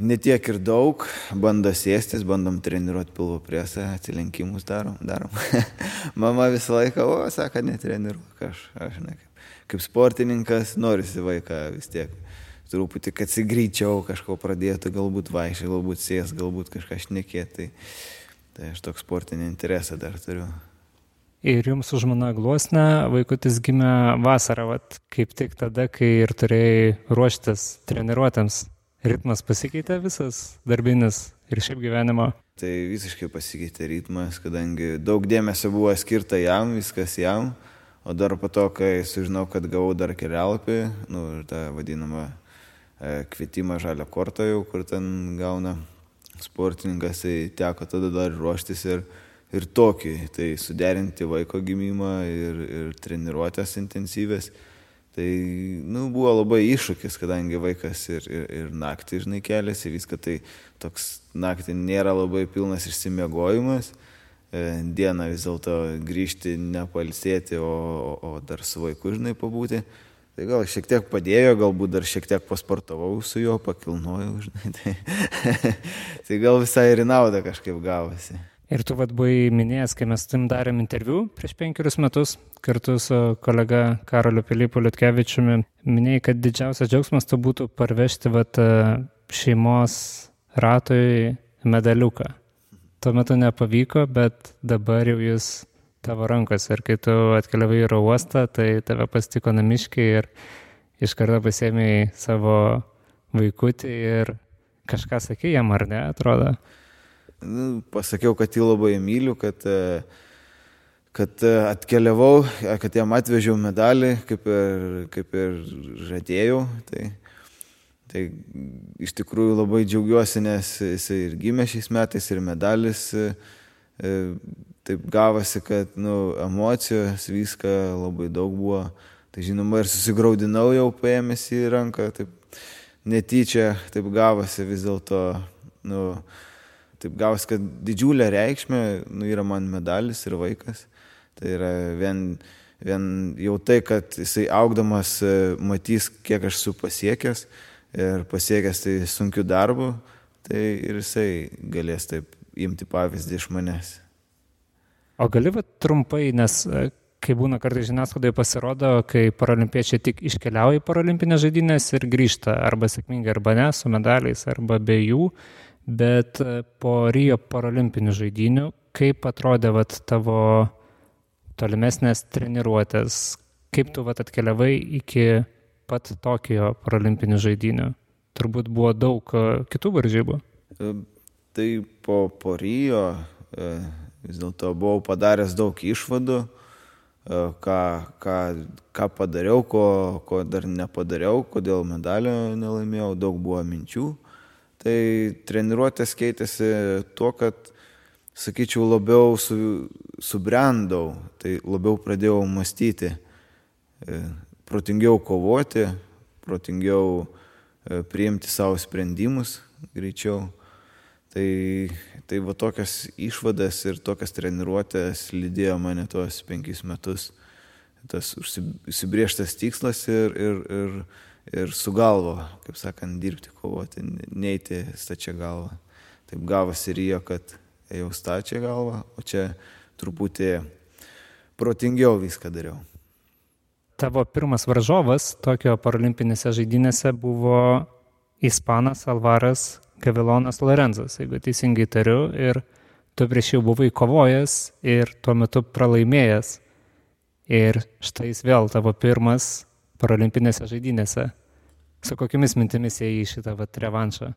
netiek ir daug, bando sėstis, bandom treniruoti pilvo presą, atsilenkimus darom. darom. Mama visą laiką, o, sako, netreniruok, aš, aš ne kaip kaip sportininkas norisi vaiką vis tiek truputį, kad jis greičiau kažko pradėtų, galbūt vaikščiai, galbūt sės, galbūt kažką šnekėti. Tai, tai aš toks sportinį interesą dar turiu. Ir jums už mano glosną vaikutis gimė vasarą, vat, kaip tik tada, kai ir turėjai ruoštis treniruotėms. Ritmas pasikeitė visas darbinis ir šiaip gyvenimo. Tai visiškai pasikeitė ritmas, kadangi daug dėmesio buvo skirta jam, viskas jam. O dar po to, kai sužinau, kad gavau dar kelialapį, nu, ir tą vadinamą kvietimą žalę kortą jau, kur ten gauna sportininkas, tai teko tada dar ruoštis ir, ir tokį, tai suderinti vaiko gimimą ir, ir treniruotės intensyvės. Tai nu, buvo labai iššūkis, kadangi vaikas ir, ir, ir naktį, žinai, keliasi, viską tai toks naktį nėra labai pilnas išsimiegojimas. E, dieną vis dėlto grįžti, nepalsėti, o, o dar su vaiku, žinai, pabūti. Tai gal šiek tiek padėjo, galbūt dar šiek tiek pasportavau su juo, pakilnojau, žinai. Tai, tai gal visai ir į naudą kažkaip gavosi. Ir tu vad buvai minėjęs, kai mes tim darėm interviu prieš penkerius metus kartu su kolega Karoliu Pilypu Liutkevičiumi, minėjai, kad didžiausias džiaugsmas tu būtų parvežti vat, šeimos ratui medaliuką. Tuo metu nepavyko, bet dabar jau jis tavo rankose ir kai tu atkeliavai į oro uostą, tai tave pasitiko namiškiai ir iš karto pasėmėjai savo vaikutį ir kažką sakė jam ar ne, atrodo. Nu, pasakiau, kad jį labai myliu, kad, e, kad e, atkeliavau, e, kad jam atvežiau medalį, kaip ir, kaip ir žadėjau. Tai, tai iš tikrųjų labai džiaugiuosi, nes jisai ir gimė šiais metais, ir medalis. Taip gavosi, kad nu, emocijos viską labai daug buvo. Tai žinoma ir susigaudinau jau paėmęs į ranką, taip netyčia, taip gavosi vis dėlto. Nu, taip gausi, kad didžiulė reikšmė nu, yra man medalis ir vaikas. Tai yra vien, vien jau tai, kad jisai augdamas e, matys, kiek aš esu pasiekęs ir pasiekęs tai sunkiu darbu, tai ir jisai galės taip imti pavyzdį iš manęs. O gali va trumpai, nes e, kai būna kartais žiniasklaidoje pasirodo, kai paralimpiečiai tik iškeliauja į paralimpinės žaidynės ir grįžta arba sėkmingai, arba ne, su medaliais, arba be jų bet e, po Rio paralimpinių žaidinių, kaip atrodė vat, tavo tolimesnės treniruotės, kaip tu vat, atkeliavai iki pat Tokijo paralimpinių žaidinių? Turbūt buvo daug e, kitų varžybų. Tai po, po Rio vis dėlto buvau padaręs daug išvadų, ką, ką, ką padariau, ko, ko dar nepadariau, kodėl medalio nelaimėjau, daug buvo minčių tai treniruotės keitėsi tuo, kad, sakyčiau, labiau su, subrendau, tai labiau pradėjau mąstyti, e, protingiau kovoti, protingiau e, priimti savo sprendimus greičiau. Tai, tai va tokias išvadas ir tokias treniruotės lydėjo mane tuos penkis metus. Tas užsibrieštas tikslas ir, ir, ir ir su galva, kaip sakant, dirbti, kovoti, neiti stačia galva. Taip gavosi ir jo, kad ėjau stačia galva, o čia truputį protingiau viską dariau. Tavo pirmas varžovas tokio paralimpinėse žaidynėse buvo Ispanas Alvaras Gavilonas Lorenzas, jeigu teisingai tariu, ir tu prieš jį buvai kovojęs ir tuo metu pralaimėjęs. Ir štai jis vėl tavo pirmas paralimpinėse žaidynėse. Su kokiamis mintimis ėjai šitą vat, revanšą?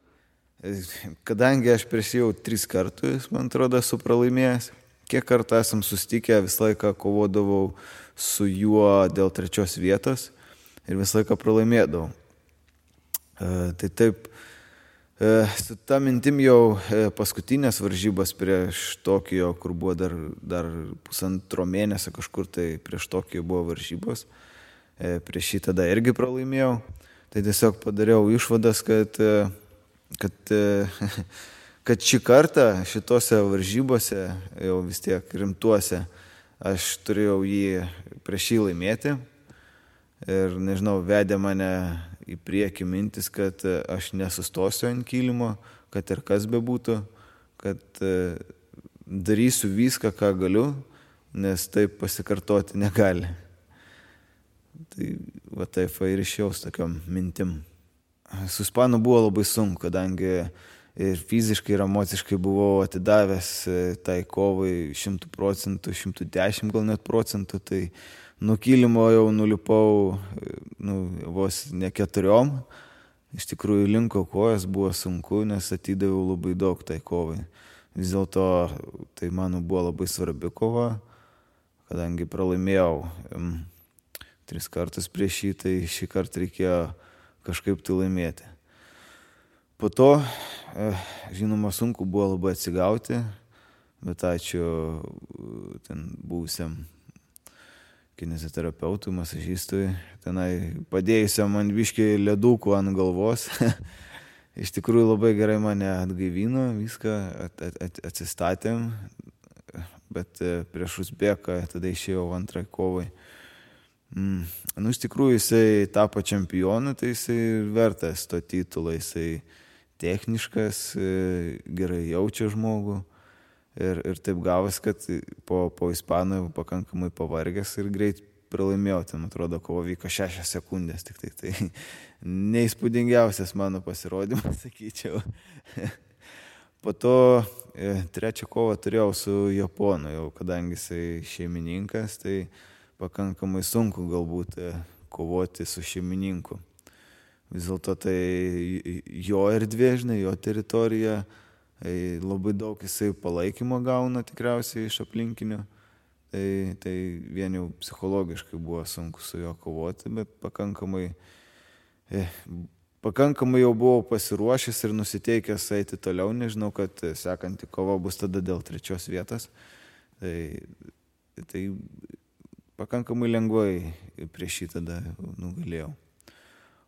Kadangi aš prieš jau tris kartus, man atrodo, esu pralaimėjęs, kiek kartų esam sustikę, visą laiką kovodavau su juo dėl trečios vietos ir visą laiką pralaimėdavau. E, tai taip, su ta mintim jau e, paskutinės varžybos prieš Tokijo, kur buvo dar, dar pusantro mėnesio kažkur, tai prieš Tokijo buvo varžybos. E, E, prieš šį tada irgi pralaimėjau. Tai tiesiog padariau išvadas, kad, e, kad, e, kad šį kartą šitose varžybose, jau vis tiek rimtuose, aš turėjau jį prieš jį laimėti. Ir nežinau, vedė mane į priekį mintis, kad aš nesustosiu ant kilimo, kad ir kas bebūtų, kad darysiu viską, ką galiu, nes taip pasikartoti negali. Tai va taip ir išėjau su tokiam mintim. Su Ispanu buvo labai sunku, kadangi ir fiziškai, ir emociškai buvau atidavęs e, tai kovai 100 procentų, 110 gal net procentų, tai nuo kilimo jau nulipau nu, vos ne keturiom. Iš tikrųjų linko kojas buvo sunku, nes atidaviau labai daug tai kovai. Vis dėlto tai mano buvo labai svarbi kova, kadangi pralaimėjau tris kartus prieš jį, tai šį kartą reikėjo kažkaip tai laimėti. Po to, eh, žinoma, sunku buvo labai atsigauti, bet ačiū ten buvusiam kineziterapeutui, masažistui, tenai padėjusiam man viškiai ledukų ant galvos. Iš tikrųjų labai gerai mane atgaivino, viską at, at, at, atsistatėm, bet eh, prieš Uzbeką tada išėjau antrai kovai. Mm. Nu, iš tikrųjų, jisai tapo čempionu, tai jisai vertas to titulo, jisai techniškas, e, gerai jaučia žmogų, Ir, ir taip gavas, kad po, po Ispanų pakankamai pavargęs ir greit pralaimėjau, ten atrodo, kovo vyko šešias sekundės, tik tai tai neįspūdingiausias mano pasirodymas, sakyčiau. po to e, trečią kovą turėjau su Japonu, jau kadangi jisai šeimininkas, tai pakankamai sunku galbūt e, kovoti su šeimininku. Vis dėlto tai jo erdvė, žinai, jo teritorija labai daug jisai palaikymo gauna tikriausiai iš aplinkinių. Tai, tai vien jau psichologiškai buvo sunku su juo kovoti, bet pakankamai, eh, pakankamai jau buvau pasiruošęs ir nusiteikęs eiti toliau. Nežinau, kad sekanti kova bus tada dėl trečios vietos. Tai, tai pakankamai lengvai prieš šį tada nugalėjau.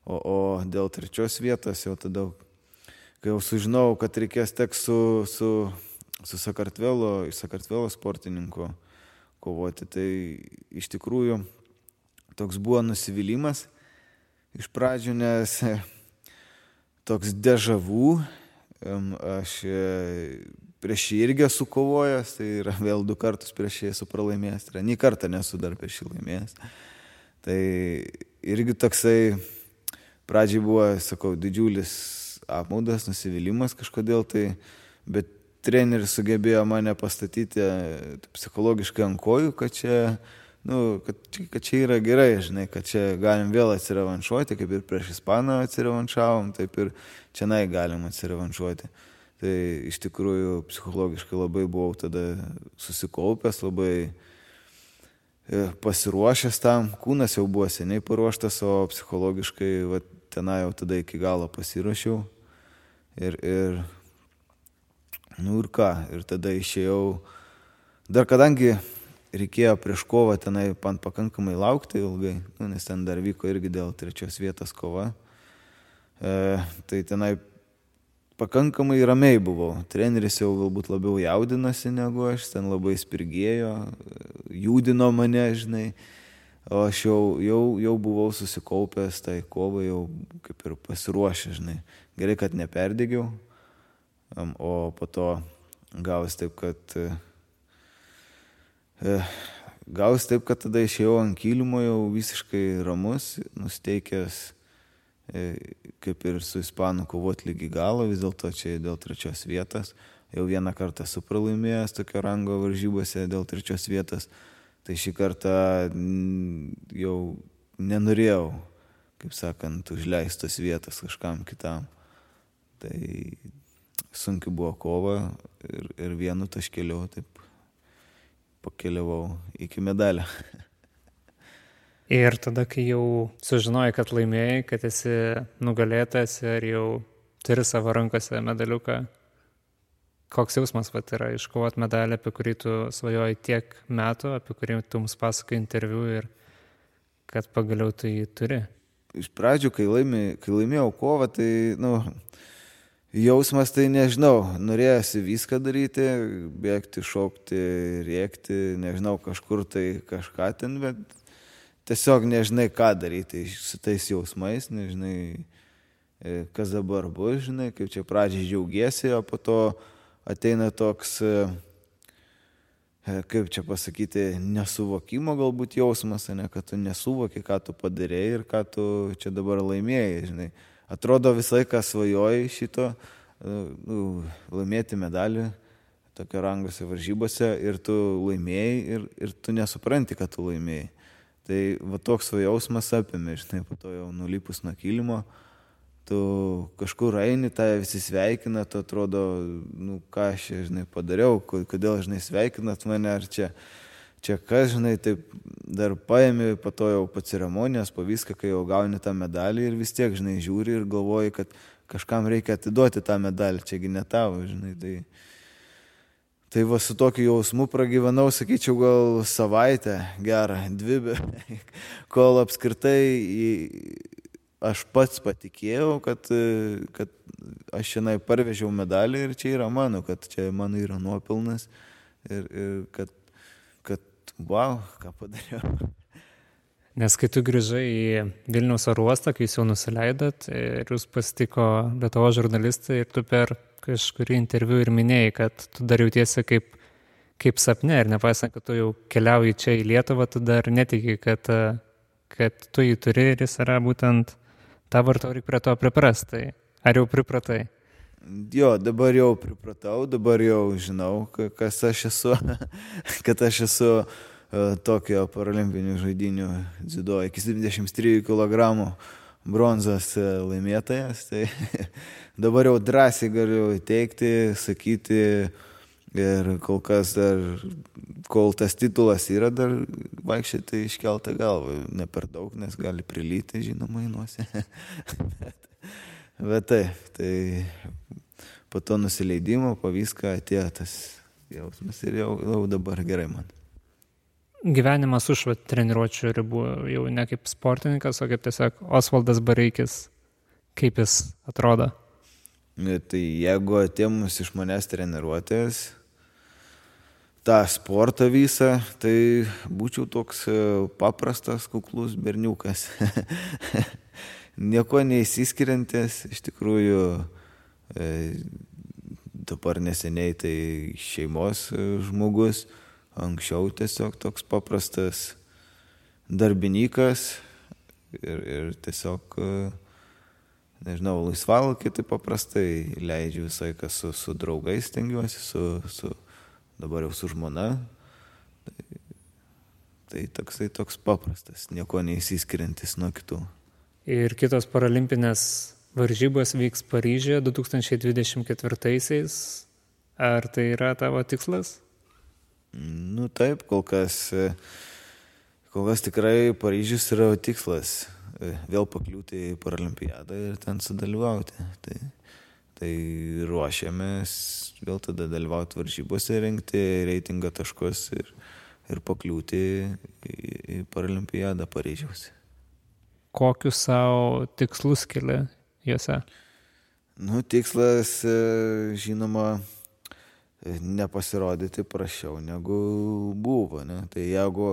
O, o dėl trečios vietos jau tada kai jau sužinojau, kad reikės teks su, su, su Sakartvelo, iš Sakartvelo sportininku kovoti, tai iš tikrųjų toks buvo nusivylimas iš pradžių, nes toks dežavų, aš e, prieš jį irgi esu kovojęs, tai yra vėl du kartus prieš jį esu pralaimėjęs, tai yra nei kartą nesu dar prieš jį laimėjęs. Tai irgi toksai, pradžiai buvo, sakau, didžiulis apmaudas, nusivylimas kažkodėl tai, bet treneris sugebėjo mane pastatyti e, psichologiškai ant kojų, kad čia, nu, kad, kad čia yra gerai, žinai, kad čia galim vėl atsirevanšuoti, kaip ir prieš Ispaną atsirevanšavom, taip ir čia nai galim atsirevanšuoti. Tai iš tikrųjų psichologiškai labai buvau tada susikaupęs, labai e, pasiruošęs tam, kūnas jau buvo seniai paruoštas, o psichologiškai va, tenai jau tada iki galo pasiruošiau. Ir, ir, nu ir ką, ir tada išėjau, dar kadangi reikėjo prieš kovą tenai man pakankamai laukti ilgai, nu, nes ten dar vyko irgi dėl trečios vietos kova, e, tai tenai pakankamai ramiai buvau. Treneris jau galbūt labiau jaudinasi negu aš, ten labai spirgėjo, judino mane, žinai. O aš jau, jau, jau buvau susikaupęs tai kovai, jau kaip ir pasiruošęs, žinai. Gerai, kad neperdegiau, o po to gausi taip, kad e, gausi taip, kad tada išėjau ant kilimo jau visiškai ramus, nusteikęs e, kaip ir su Ispanu kovoti lygi galo, vis dėlto čia dėl trečios vietos. Jau vieną kartą esu pralaimėjęs tokio rango varžybose dėl trečios vietos, tai šį kartą jau nenorėjau, kaip sakant, užleistos vietos kažkam kitam. Tai sunki buvo kova ir, ir vienu taškeliu taip pakeliavau iki medalio. Ir tada, kai jau sužinojai, kad laimėjai, kad esi nugalėtas ir jau turi savo rankose medaliuką, koks jausmas pat yra iškovoti medalį, apie kurį tu svajoji tiek metų, apie kurį tu mums pasakai interviu ir kad pagaliau tu jį turi? Iš pradžių, kai, laimė, kai laimėjau kovą, tai, nu, Jausmas tai nežinau, norėjosi viską daryti, bėgti, šokti, rėkti, nežinau, kažkur tai kažką ten, bet tiesiog nežinai, ką daryti su tais jausmais, nežinai, e, kas dabar bus, žinai, kaip čia pradžiai džiaugiesi, o po to ateina toks, e, e, kaip čia pasakyti, nesuvokimo galbūt jausmas, ne, kad tu nesuvoki, ką tu padarėjai ir ką tu čia dabar laimėjai, žinai atrodo visą laiką svajoji šito, nu, laimėti medalį tokio rangose varžybose ir tu laimėjai ir, ir tu nesupranti, kad tu laimėjai. Tai va toks jausmas apėmė, žinai, po to jau nulipus nuo kilimo, tu kažkur eini, tai visi sveikina, tu atrodo, nu ką aš, žinai, padariau, kodėl, žinai, sveikinat mane, ar čia čia kas, žinai, taip dar paėmė, po to jau po ceremonijos, po viską, kai jau gauni tą medalį ir vis tiek, žinai, žiūri ir galvoji, kad kažkam reikia atiduoti tą medalį, čiagi ne tavo, žinai. Tai, tai va su tokiu jausmu pragyvenau, sakyčiau, gal savaitę, gerą, dvi, kol apskritai aš pats patikėjau, kad, kad aš šiandien parvežiau medalį ir čia yra mano, kad čia mano yra nuopilnas ir, ir kad wow, ką padariau. Nes kai tu grįžai į Vilniaus oro uostą, kai jūs jau nusileidot ir jūs pasitiko Lietuvo žurnalistai ir tu per kažkurį interviu ir minėjai, kad tu dar jautiesi kaip, kaip sapne ir nepaisant, kad tu jau keliauji čia į Lietuvą, tu dar netiki, kad, kad tu jį turi ir jis yra būtent tavo ir tau reikia prie to priprastai. Ar jau pripratai? Jo, dabar jau pripratau, dabar jau žinau, kas aš esu, kad aš esu uh, Tokijo paralimpinių žaidinių dzido iki 73 kg bronzos e, laimėtojas. Tai dabar jau drąsiai galiu teikti, sakyti ir kol kas dar, kol tas titulas yra, dar vaikščioti iškeltą galvą. Ne per daug, nes gali prilyti, žinoma, įnuosi. bet, bet taip, tai po to nusileidimo, po viską atėjo tas jausmas ir jau, jau dabar gerai man gyvenimas už treniruočio ribų, jau ne kaip sportininkas, o kaip tiesiog Osvaldas Bareikis, kaip jis atrodo. Ir tai jeigu atėmus iš manęs treniruotės, tą sportą visą, tai būčiau toks e, paprastas, kuklus berniukas. Nieko neįsiskiriantis, iš tikrųjų e, dabar neseniai tai šeimos e, žmogus Anksčiau tiesiog toks paprastas darbininkas ir, ir tiesiog, nežinau, laisvalokį tai paprastai leidžiu visai kas su, su draugais tengiuosi, su, su, dabar jau su žmona. Tai, tai toksai toks paprastas, nieko neįsiskiriantis nuo kitų. Ir kitos paralimpinės varžybos vyks Paryžėje 2024-aisiais. Ar tai yra tavo tikslas? Nu taip, kol kas, kol kas tikrai Paryžius yra tikslas vėl pakliūti į Paralimpiadą ir ten sudalyvauti. Tai, tai ruošiamės vėl tada dalyvauti varžybose, rinkti reitingą taškus ir, ir pakliūti į, į Paralimpiadą Paryžiaus. Kokius savo tikslus keli juose? Nu, tikslas, žinoma, nepasirodyti prašiau negu buvo. Ne? Tai jeigu,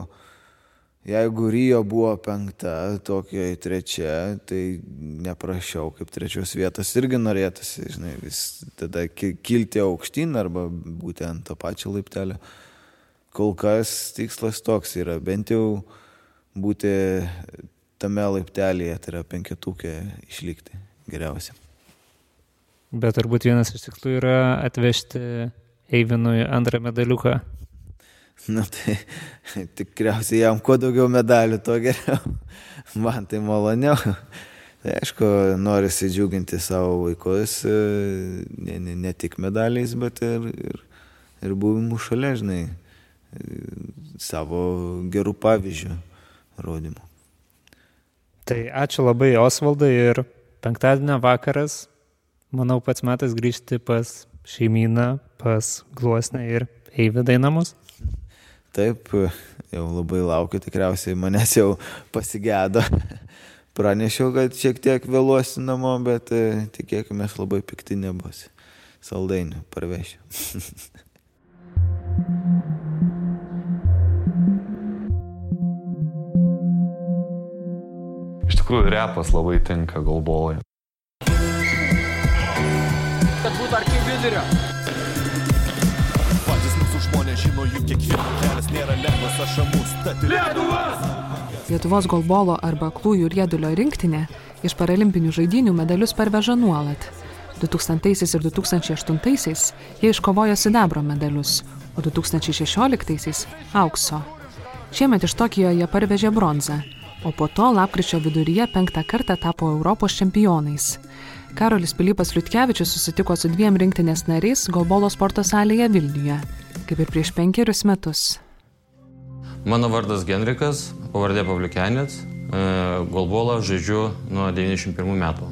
jeigu Rio buvo penkta, Tokijoje trečia, tai neprašiau kaip trečios vietos irgi norėtųsi, žinai, vis tada kilti aukštyn arba būti ant to pačio laiptelio. Kol kas tikslas toks yra, bent jau būti tame laiptelėje, tai yra penketukė išlikti geriausia. Bet turbūt vienas iš tikslų yra atvežti Eivinui antrą medaliuką? Na tai tikriausiai jam kuo daugiau medalių, tuo geriau. Man tai maloniau. Tai aišku, norisi džiuginti savo vaikus ne, ne, ne tik medaliais, bet ir, ir, ir buvimu šalia, žinai, savo gerų pavyzdžių rodimu. Tai ačiū labai Osvaldai ir penktadienio vakaras, manau, pats metas grįžti pas šeimyną pas gluosnę ir Eividai namus? Taip, jau labai laukiu, tikriausiai manęs jau pasigėdo. Pranešiau, kad šiek tiek vėluosi namo, bet e, tikėkime, labai pikti nebus. Saldainių parvešiu. tikrųjų, repas labai tinka golbolai. Kad būtų arti vidurio žmonės žino, jų kiekvienas kelias nėra lengvas ašamus. Lietuvos! Lietuvos golbolo arba klųjų riedulio rinktinė iš paralimpinių žaidinių medalius parveža nuolat. 2000 ir 2008 jie iškovojo sidabro medalius, o 2016 aukso. Šiemet iš Tokijo jie parvežė bronzą, o po to lapkričio viduryje penktą kartą tapo Europos čempionais. Karolis Pilypas Liutkevičius susitiko su dviem rinktinės nariais golbolo sporto salėje Vilniuje kaip ir prieš penkerius metus. Mano vardas Genrikas, pavardė Pavliukenės, e, golbolą žaidžiu nuo 91 metų.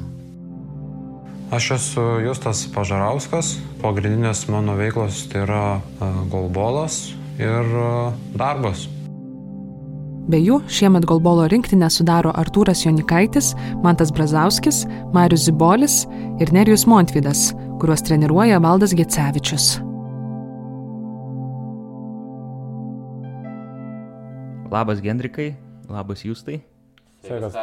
Aš esu Justas Pažarauskas, pagrindinės mano veiklos tai yra e, golbolas ir e, darbas. Be jų šiemet golbolo rinktinę sudaro Artūras Jonikaitis, Mantas Brazauskis, Marius Zibolis ir Nerijus Montvidas, kuriuos treniruoja Valdas Gecevičius. Labas Gendrikai, labas Jūstai. Sveikas.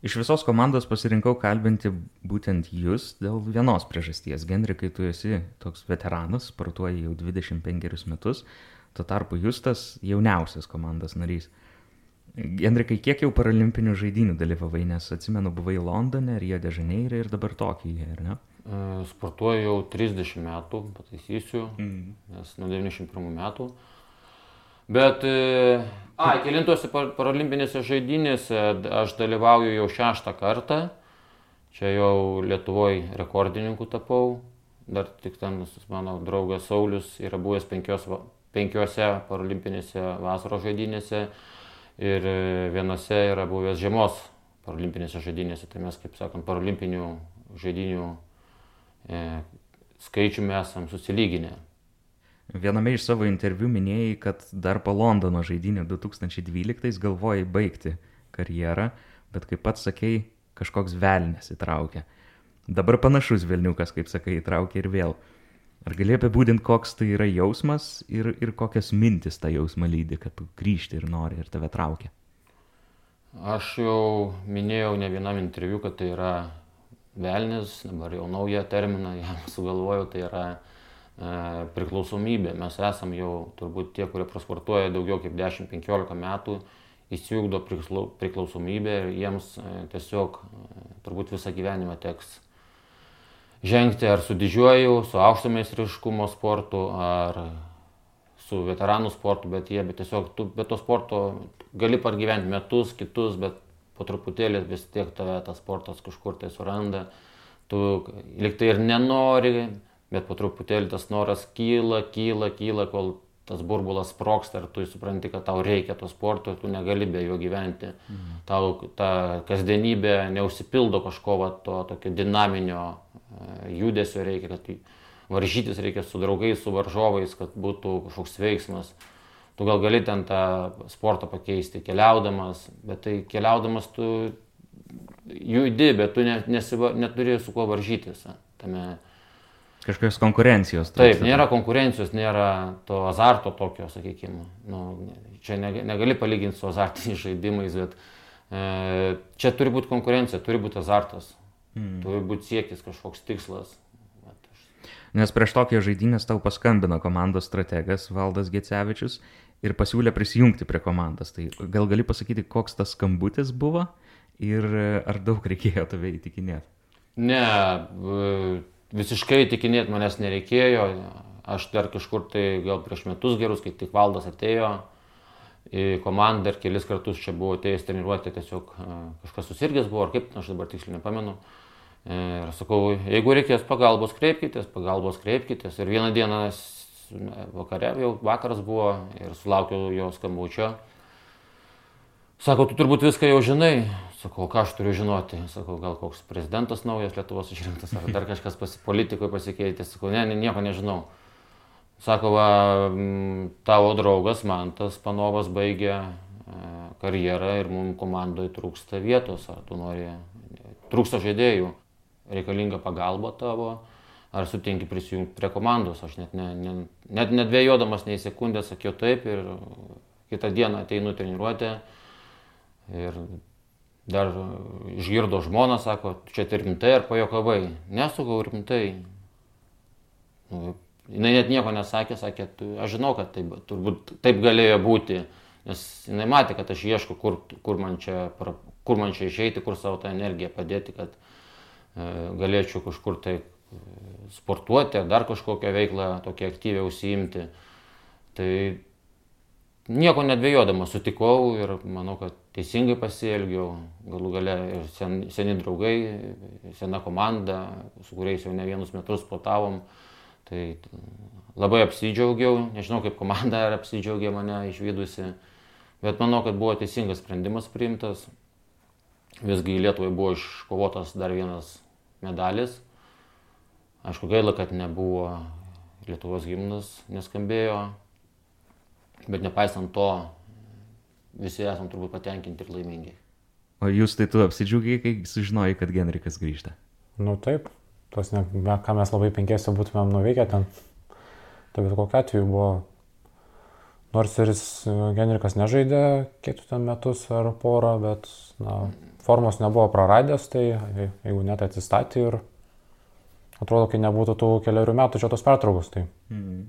Iš visos komandos pasirinkau kalbinti būtent jūs dėl vienos priežasties. Gendrikai, tu esi toks veteranas, sportuoji jau 25 metus, tuo tarpu Justas jauniausias komandos narys. Gendrikai, kiek jau paralimpinių žaidinių dalyvavai, nes atsimenu, buvai Londone, Rio de Žaneire ir dabar Tokijoje, ar ne? E, sportuoju jau 30 metų, pataisysiu, mm. nes nuo 91 metų. Bet, e, a, kilintose paralimpinėse žaidynėse aš dalyvauju jau šeštą kartą. Čia jau Lietuvoje rekordininku tapau. Dar tik ten mano draugas Saulis yra buvęs penkios, penkiose paralimpinėse vasaros žaidynėse ir e, vienose yra buvęs žiemos paralimpinėse žaidynėse. Tai mes, kaip sakant, paralimpinių žaidinių e, skaičiumi esam susilyginę. Viename iš savo interviu minėjai, kad dar po Londono žaidynio 2012 galvojai baigti karjerą, bet kaip pats sakei, kažkoks velnės įtraukia. Dabar panašus Vilniukas, kaip sakai, įtraukia ir vėl. Ar gali apibūdinti, koks tai yra jausmas ir, ir kokias mintis tą jausmą lydi, kad tu grįžti ir nori ir tave traukia? Aš jau minėjau ne vienam interviu, kad tai yra velnis, dabar jau naują terminą jam sugalvojau, tai yra E, priklausomybė. Mes esam jau turbūt tie, kurie prasportuoja daugiau kaip 10-15 metų, įsijungdo priklausomybę ir jiems e, tiesiog e, turbūt visą gyvenimą teks žengti ar su didžiuoju, su aukšto meistriškumo sportu, ar su veteranų sportu, bet jie, bet tiesiog tu be to sporto gali pargyventi metus, kitus, bet po truputėlį vis tiek tave tas sportas kažkur tai suranda. Tu liktai ir nenori, bet po truputėlį tas noras kyla, kyla, kyla, kol tas burbulas sproksta ir tu supranti, kad tau reikia to sporto ir tu negali be jo gyventi. Mhm. Tau ta kasdienybė neužsipildo kažko va, to tokio dinaminio judesio reikia, kad varžytis reikia su draugais, su varžovais, kad būtų kažkoks veiksmas. Tu gal gali ten tą sportą pakeisti keliaudamas, bet tai keliaudamas tu judi, bet tu net, nesiva, neturi su kuo varžytis tame Kažkokios konkurencijos. Taip, nėra konkurencijos, nėra to azarto tokio, sakykime. Nu, čia negali palyginti su azartiniais žaidimais, bet e, čia turi būti konkurencija, turi būti azartas, mm. turi būti siekis kažkoks tikslas. Nes prieš tokią žaidynę tau paskambino komandos strategas Valdas Gecevičius ir pasiūlė prisijungti prie komandos. Tai gal gali pasakyti, koks tas skambutis buvo ir ar daug reikėjo tave įtikinėti? Ne, visiškai tikinėti manęs nereikėjo. Aš dar kažkur tai gal prieš metus gerus, kai tik valdas atėjo į komandą ir kelis kartus čia buvo atėjęs treniruoti, tiesiog e, kažkas susirgęs buvo, ar kaip, aš dabar tiksliai nepamenu. Ir sakau, jeigu reikės pagalbos, kreipkitės, pagalbos kreipkitės. Ir vieną dieną vakare, jau vakaras buvo ir sulaukiau jo skambučio. Sako, tu turbūt viską jau žinai. Sakau, ką aš turiu žinoti. Sakau, gal koks prezidentas naujas Lietuvos išrinktas, ar dar kažkas pas, politikoje pasikeitė. Sakau, ne, ne, nieko nežinau. Sako, va, tavo draugas Mantas Panovas baigė e, karjerą ir mums komandoje trūksta vietos. Ar tu nori, trūksta žaidėjų, reikalinga pagalba tavo, ar sutinki prisijungti prie komandos. Aš net, ne, ne, net nedvėjodamas nei sekundę sakiau taip ir kitą dieną ateinu treniruotę Ir dar išgirdo žmona, sako, čia tai rimtai ar pajokavai. Nesukau rimtai. Nu, jinai net nieko nesakė, sakė, tu, aš žinau, kad taip, turbūt taip galėjo būti, nes jinai matė, kad aš ieško, kur, kur, man, čia, kur man čia išeiti, kur savo tą energiją padėti, kad e, galėčiau kažkur tai e, sportuoti, dar kažkokią veiklą tokią aktyvią užsiimti. Tai nieko nedvėjodamas sutikau ir manau, kad teisingai pasielgiau, galų gale ir sen, seni draugai, sena komanda, su kuriais jau ne vienus metus sportavom, tai labai apsidžiaugiau, nežinau kaip komanda ar apsidžiaugė mane išvykusi, bet manau, kad buvo teisingas sprendimas priimtas. Visgi Lietuvai buvo iškovotas dar vienas medalis. Aišku, gaila, kad nebuvo Lietuvos gimnas, neskambėjo, Bet nepaisant to, visi esam turbūt patenkinti ir laimingi. O jūs tai tu apsidžiaugiai, kai sužinojai, kad Genrikas grįžta? Nu taip, tos, ne, ką mes labai penkėsiu būtumėm nuveikę ten. Tai bet kokiu atveju buvo nors ir jis Genrikas nežaidė kiek ten metus ar porą, bet na, formos nebuvo praradęs, tai jeigu net atsistatė ir atrodo, kai nebūtų tų keliarių metų čia tos pertraukos. Tai. Mm.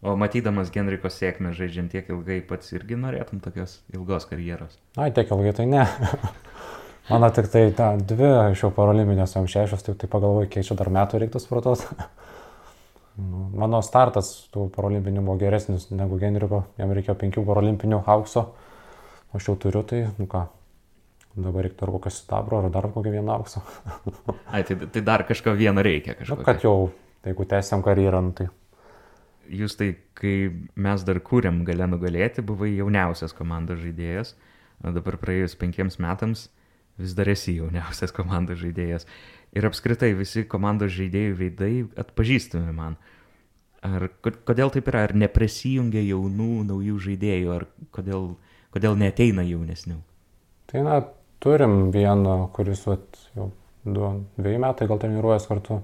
O matydamas Genriko sėkmę žaidžiant tiek ilgai, pats irgi norėtum tokios ilgos karjeros? Ai, tiek ilgai tai ne. Mano tik tai ta, dvi iš jau parolimpinės, jam šešios, tai, tai pagalvoju, kiek čia dar metų reiktų sportuoti. Nu, mano startas tų parolimpinių buvo geresnis negu Genriko, jam reikėjo penkių parolimpinių aukso, aš jau turiu, tai, nu ką, dabar reiktų ar kokio sidabro, ar dar kokio vieno aukso. Ai, tai, tai dar kažko vieno reikia kažko. Nu, kad jau, tai jeigu tęsiam karjerą, nu, tai jūs tai, kai mes dar kūrėm galę nugalėti, buvai jauniausias komandos žaidėjas, o dabar praėjus penkiems metams vis dar esi jauniausias komandos žaidėjas. Ir apskritai visi komandos žaidėjų veidai atpažįstami man. Ar kodėl taip yra, ar neprisijungia jaunų, naujų žaidėjų, ar kodėl, kodėl neteina jaunesnių? Tai na, turim vieną, kuris vat, jau du, dviejų metai gal treniruojas kartu.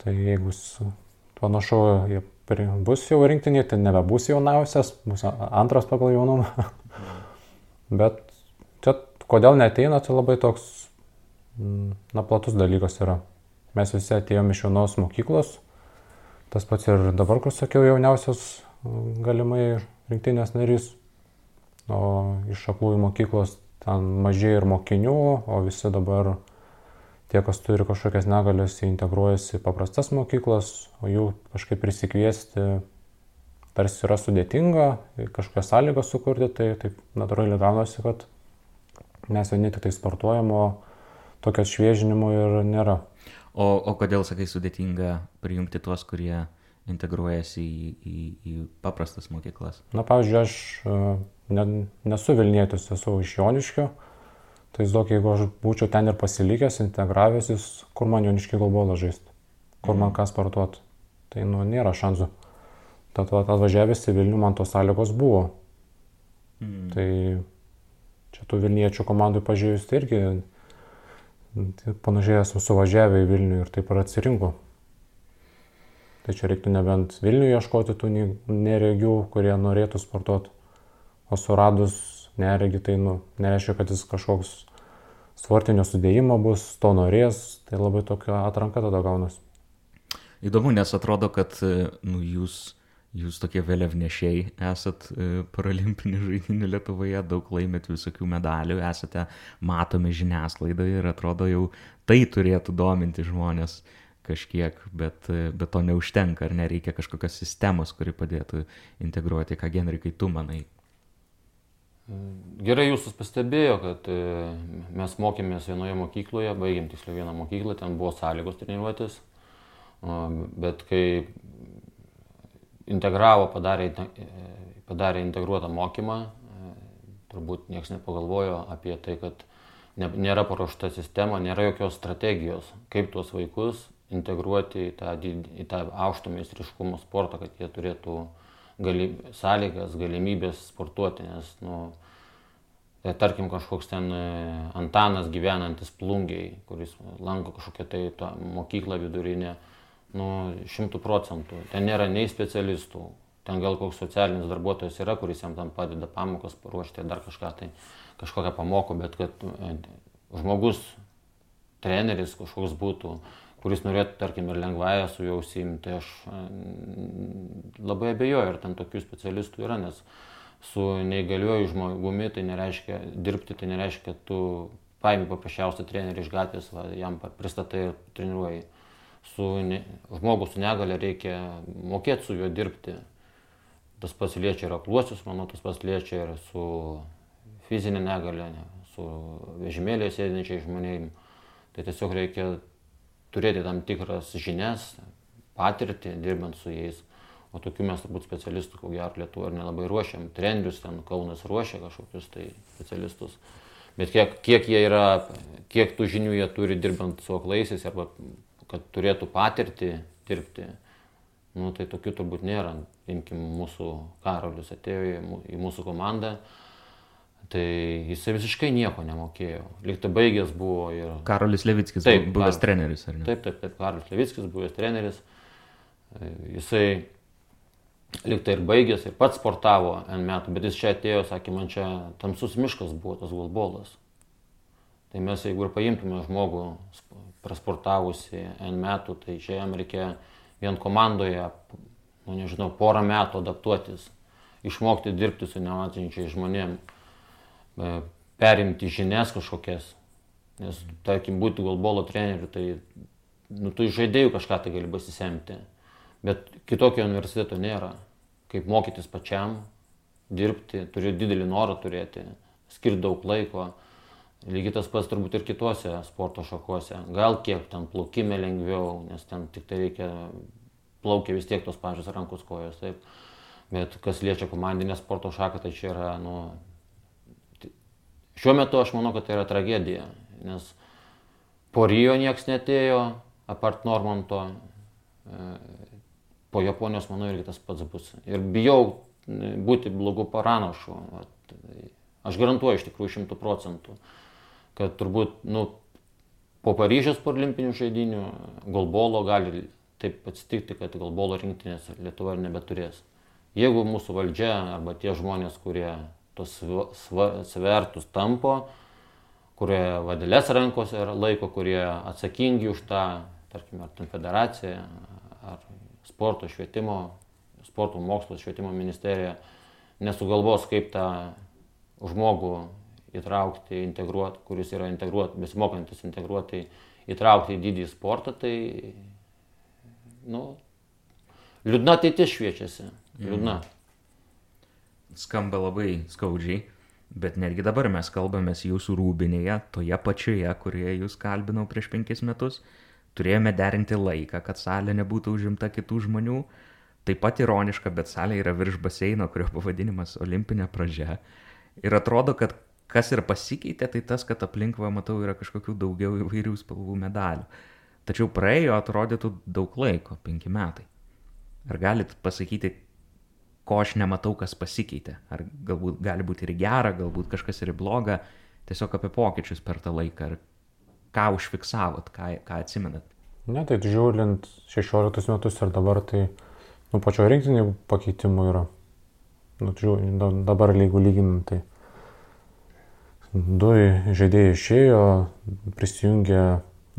Tai jeigu panašu, bus jau rinktinė, tai nebebus jauniausias, bus antras pagal jaunumą. Bet kodėl neteina, tai labai toks, mm, na, platus dalykas yra. Mes visi atėjome iš jaunos mokyklos, tas pats ir dabar, kur sakiau, jauniausias mm, galimai rinktinės narys, o iš aklųjų mokyklos ten mažai ir mokinių, o visi dabar tie, kas turi kažkokias negalias, jie integruojasi į paprastas mokyklas, o jų kažkaip prisikviesti tarsi yra sudėtinga, kažkokias sąlygas sukurti, tai taip natūraliai gaunasi, kad mes vieni tik tai sportuojam, o tokio šviežinimo ir nėra. O, o kodėl, sakai, sudėtinga prijungti tuos, kurie integruojasi į, į, į paprastas mokyklas? Na, pavyzdžiui, aš e, ne, nesu Vilnietis, esu iš Joniškio, Tai įsivaizduok, jeigu aš būčiau ten ir pasilikęs, integravęsis, kur man jauniškai galbola žaisti, kur man ką sportuoti. Tai nu nėra šansų. Tad atvažiavęs į Vilnių man tos sąlygos buvo. Mm. Tai čia tų Vilniečių komandų pažiūrėjus tai irgi tai panašiai esame suvažiavę į Vilnių ir taip ir atsirinko. Tai čia reiktų nebent Vilnių ieškoti tų neregių, kurie norėtų sportuoti. O suradus neregi tai nu, nereiškia, kad jis kažkoks sportinio sudėjimo bus, to norės, tai labai tokia atranka tada gaunasi. Įdomu, nes atrodo, kad nu, jūs, jūs tokie vėliavnešiai esat e, paralimpinių žaidinių Lietuvoje, daug laimėt visokių medalių, esate matomi žiniasklaidoje ir atrodo jau tai turėtų dominti žmonės kažkiek, bet, e, bet to neužtenka, ar nereikia kažkokios sistemos, kuri padėtų integruoti, ką Genrikai tu manai, Gerai jūsų pastebėjo, kad e, mes mokėmės vienoje mokykloje, baigėm tiksliau vieną mokyklą, ten buvo sąlygos treniruotis, bet kai integravo, padarė, e, padarė integruotą mokymą, e, turbūt niekas nepagalvojo apie tai, kad nėra paruošta sistema, nėra jokios strategijos, kaip tuos vaikus integruoti į tą, į tą aukšto meistriškumo sportą, kad jie turėtų gali, sąlygas, galimybės sportuoti, nes, nu, tai, tarkim, kažkoks ten e, Antanas gyvenantis plungiai, kuris lanko kažkokią tai mokyklą vidurinę, nu, šimtų procentų. Ten nėra nei specialistų, ten gal koks socialinis darbuotojas yra, kuris jam tam padeda pamokas paruošti, dar kažką tai, kažkokią pamoko, bet kad e, žmogus, treneris kažkoks būtų, kuris norėtų, tarkim, ir lengvąją su juo užsiimti, aš labai abejoju, ar ten tokių specialistų yra, nes su neįgaliuoju žmogumi tai nereiškia dirbti, tai nereiškia, kad tu paimi paprasčiausią trenerį iš gatvės, va, jam pristatai ir treniruoji. Su ne, žmogu su negale reikia mokėti su juo dirbti. Tas pats liečia ir akluosius, manau, tas pats liečia ir su fizinė negalė, su vežimėlėje sėdinčiai žmonėm. Tai tiesiog reikia turėti tam tikras žinias, patirtį, dirbant su jais. O tokių mes turbūt specialistų, ko gero, Lietuvoje nelabai ruošiam. Trendrius ten Kaunas ruošia kažkokius tai specialistus. Bet kiek, kiek jie yra, kiek tų žinių jie turi dirbant su aklaisiais arba kad turėtų patirtį dirbti, nu, tai tokių turbūt nėra. Imkim, mūsų Karolis atėjo į mūsų komandą, Tai jisai visiškai nieko nemokėjo. Liktai baigęs buvo ir... Karolis Levickis, taip, buvęs Kar... treneris, ar ne? Taip, taip, taip, Karolis Levickis, buvęs treneris. Jisai liktai ir baigęs, ir pats sportavo N metų, bet jis čia atėjo, sakė, man čia tamsus miškas buvo tas golbolas. Tai mes jeigu ir paimtume žmogų prasportavusi N metų, tai čia jam reikia vien komandoje, nu nežinau, porą metų adaptuotis, išmokti dirbti su nematančiais žmonėmis, e, perimti žinias kažkokias. Nes, tarkim, būti golbolo treneriu, tai nu, tu iš žaidėjų kažką tai gali pasisemti. Bet kitokio universiteto nėra. Kaip mokytis pačiam, dirbti, turiu didelį norą turėti, skirti daug laiko. Lygiai tas pats turbūt ir kitose sporto šakose. Gal kiek ten plaukime lengviau, nes ten tik tai reikia plaukia vis tiek tos pačios rankos kojos. Taip. Bet kas liečia komandinę sporto šaką, tai čia yra, nu, šiuo metu aš manau, kad tai yra tragedija, nes po Rio nieks netėjo, apart Normanto, e, po Japonijos, manau, irgi tas pats bus. Ir bijau būti blogų paranašų. Aš garantuoju iš tikrųjų šimtų procentų, kad turbūt, nu, po Paryžiaus paralimpinių žaidinių golbolo gali taip atsitikti, kad golbolo rinktinės Lietuva nebeturės. Jeigu mūsų valdžia arba tie žmonės, kurie tos svertus tampo, kurie vadėlės rankose laiko, kurie atsakingi už tą, tarkime, ar ten federacija, ar sporto švietimo, sporto mokslo švietimo ministerija, nesugalvos, kaip tą žmogų įtraukti, integruoti, kuris yra integruoti, besimokantis integruoti, įtraukti į didį sportą, tai, nu, liūdna ateitis šviečiasi. Liūdna. Mm. Skamba labai skaudžiai, bet netgi dabar mes kalbamės jūsų rūbinėje, toje pačioje, kurioje jūs kalbinau prieš penkis metus. Turėjome derinti laiką, kad salė nebūtų užimta kitų žmonių. Taip pat ironiška, bet salė yra virš baseino, kurio pavadinimas Olimpinė pradžia. Ir atrodo, kad kas ir pasikeitė, tai tas, kad aplink va matau yra kažkokių daugiau įvairių spalvų medalių. Tačiau praėjo, atrodytų, daug laiko - penki metai. Ar galit pasakyti, ko aš nematau, kas pasikeitė. Ar galbūt gali būti ir gera, galbūt kažkas ir bloga, tiesiog apie pokyčius per tą laiką. Ar ką užfiksavot, ką, ką atsimenat? Ne, tai žiūrint 16 metus ir dabar, tai nu, pačio rinktinį pakeitimų yra. Nu, žiūrint, dabar lygų lyginant, tai du žaidėjai išėjo, prisijungė,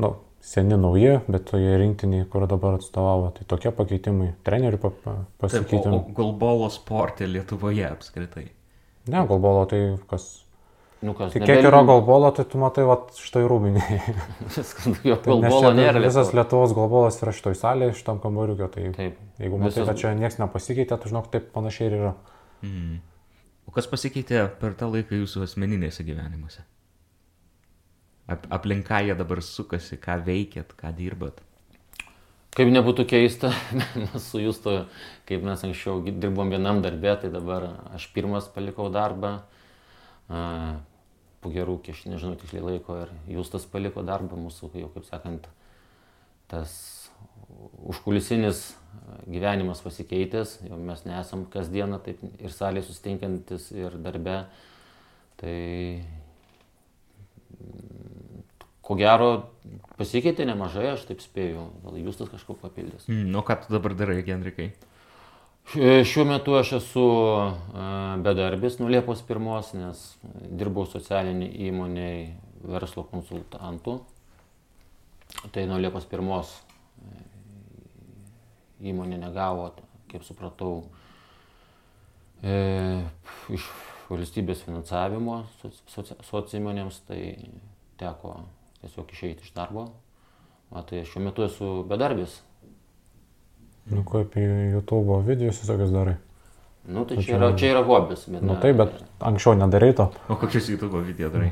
nu, seni nauji, bet toje rinktinėje, kur dabar atstovavo, tai tokie pakeitimai, trenerių pasikeitimai. O golbolo sportė Lietuvoje apskritai? Ne, golbolo tai kas. Nu, kas tai kiek yra golbolo, tai tu matai, va, štai rūbiniai. jo tai golbolo nėra. Visas Lietuvos golbolas yra šitoj salėje, šitam kambariukio, tai taip. jeigu matai, visas... kad čia niekas nepasikeitė, tai žinok, taip panašiai ir yra. Mm. O kas pasikeitė per tą laiką jūsų asmeninėse gyvenimuose? ap, aplink ką jie dabar sukasi, ką veikėt, ką dirbat. Kaip nebūtų keista, mes su Justu, kaip mes anksčiau dirbom vienam darbė, tai dabar aš pirmas palikau darbą, po gerų, aš nežinau tiksliai laiko, ir Justas paliko darbą, mūsų, jau kaip sakant, tas užkulisinis gyvenimas pasikeitęs, jau mes nesam kasdieną taip ir salėje susitinkantis, ir darbe. Tai ko gero pasikeitė nemažai, aš taip spėju, gal jūs tas kažko papildys. Mm, nu, ką tu dabar darai, Gendrikai? Šiuo metu aš esu bedarbis nuo Liepos pirmos, nes dirbau socialinį įmoniai verslo konsultantų. Tai nuo Liepos pirmos įmonė negavo, kaip supratau, e, iš valstybės finansavimo soci, soci įmonėms, tai teko tiesiog išeiti iš darbo. O tai šiuo metu esu bedarbis. Nu, kaip į YouTube videos visokius darai? Nu, tai čia yra, čia yra hobis. Bet nu, taip, bet anksčiau nedarai to. O kokius YouTube video darai?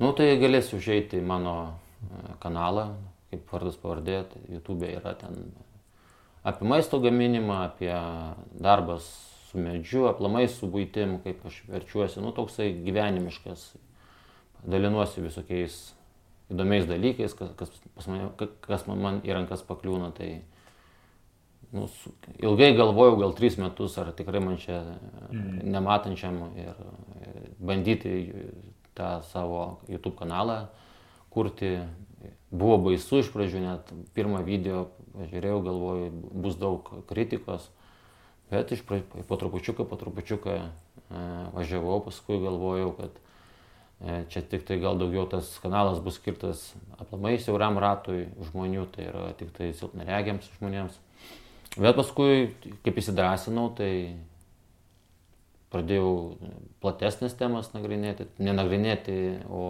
Nu, tai galėsiu užeiti į mano e, kanalą, kaip vardas pavardė, tai YouTube yra ten apie maisto gaminimą, apie darbas su medžiu, aplamai su būtim, kaip aš verčiuosi, nu, toksai gyvenimiškas, dalinuosi visokiais įdomiais dalykais, kas, kas, mane, kas man, man į rankas pakliūna. Tai nu, ilgai galvojau, gal tris metus, ar tikrai man čia mm. nematančiam ir, ir bandyti tą savo YouTube kanalą kurti. Buvo baisu iš pradžių, net pirmą video žiūrėjau, galvoju, bus daug kritikos. Bet iš po trupučiuką, po trupučiuką e, važiavau, paskui galvojau, kad e, čia tik tai gal daugiau tas kanalas bus skirtas aplamai siauram ratui žmonių, tai yra tik tai silpnaregiams žmonėms. Bet paskui, kaip įsidrasinau, tai pradėjau platesnės temas nagrinėti, nenagrinėti, o,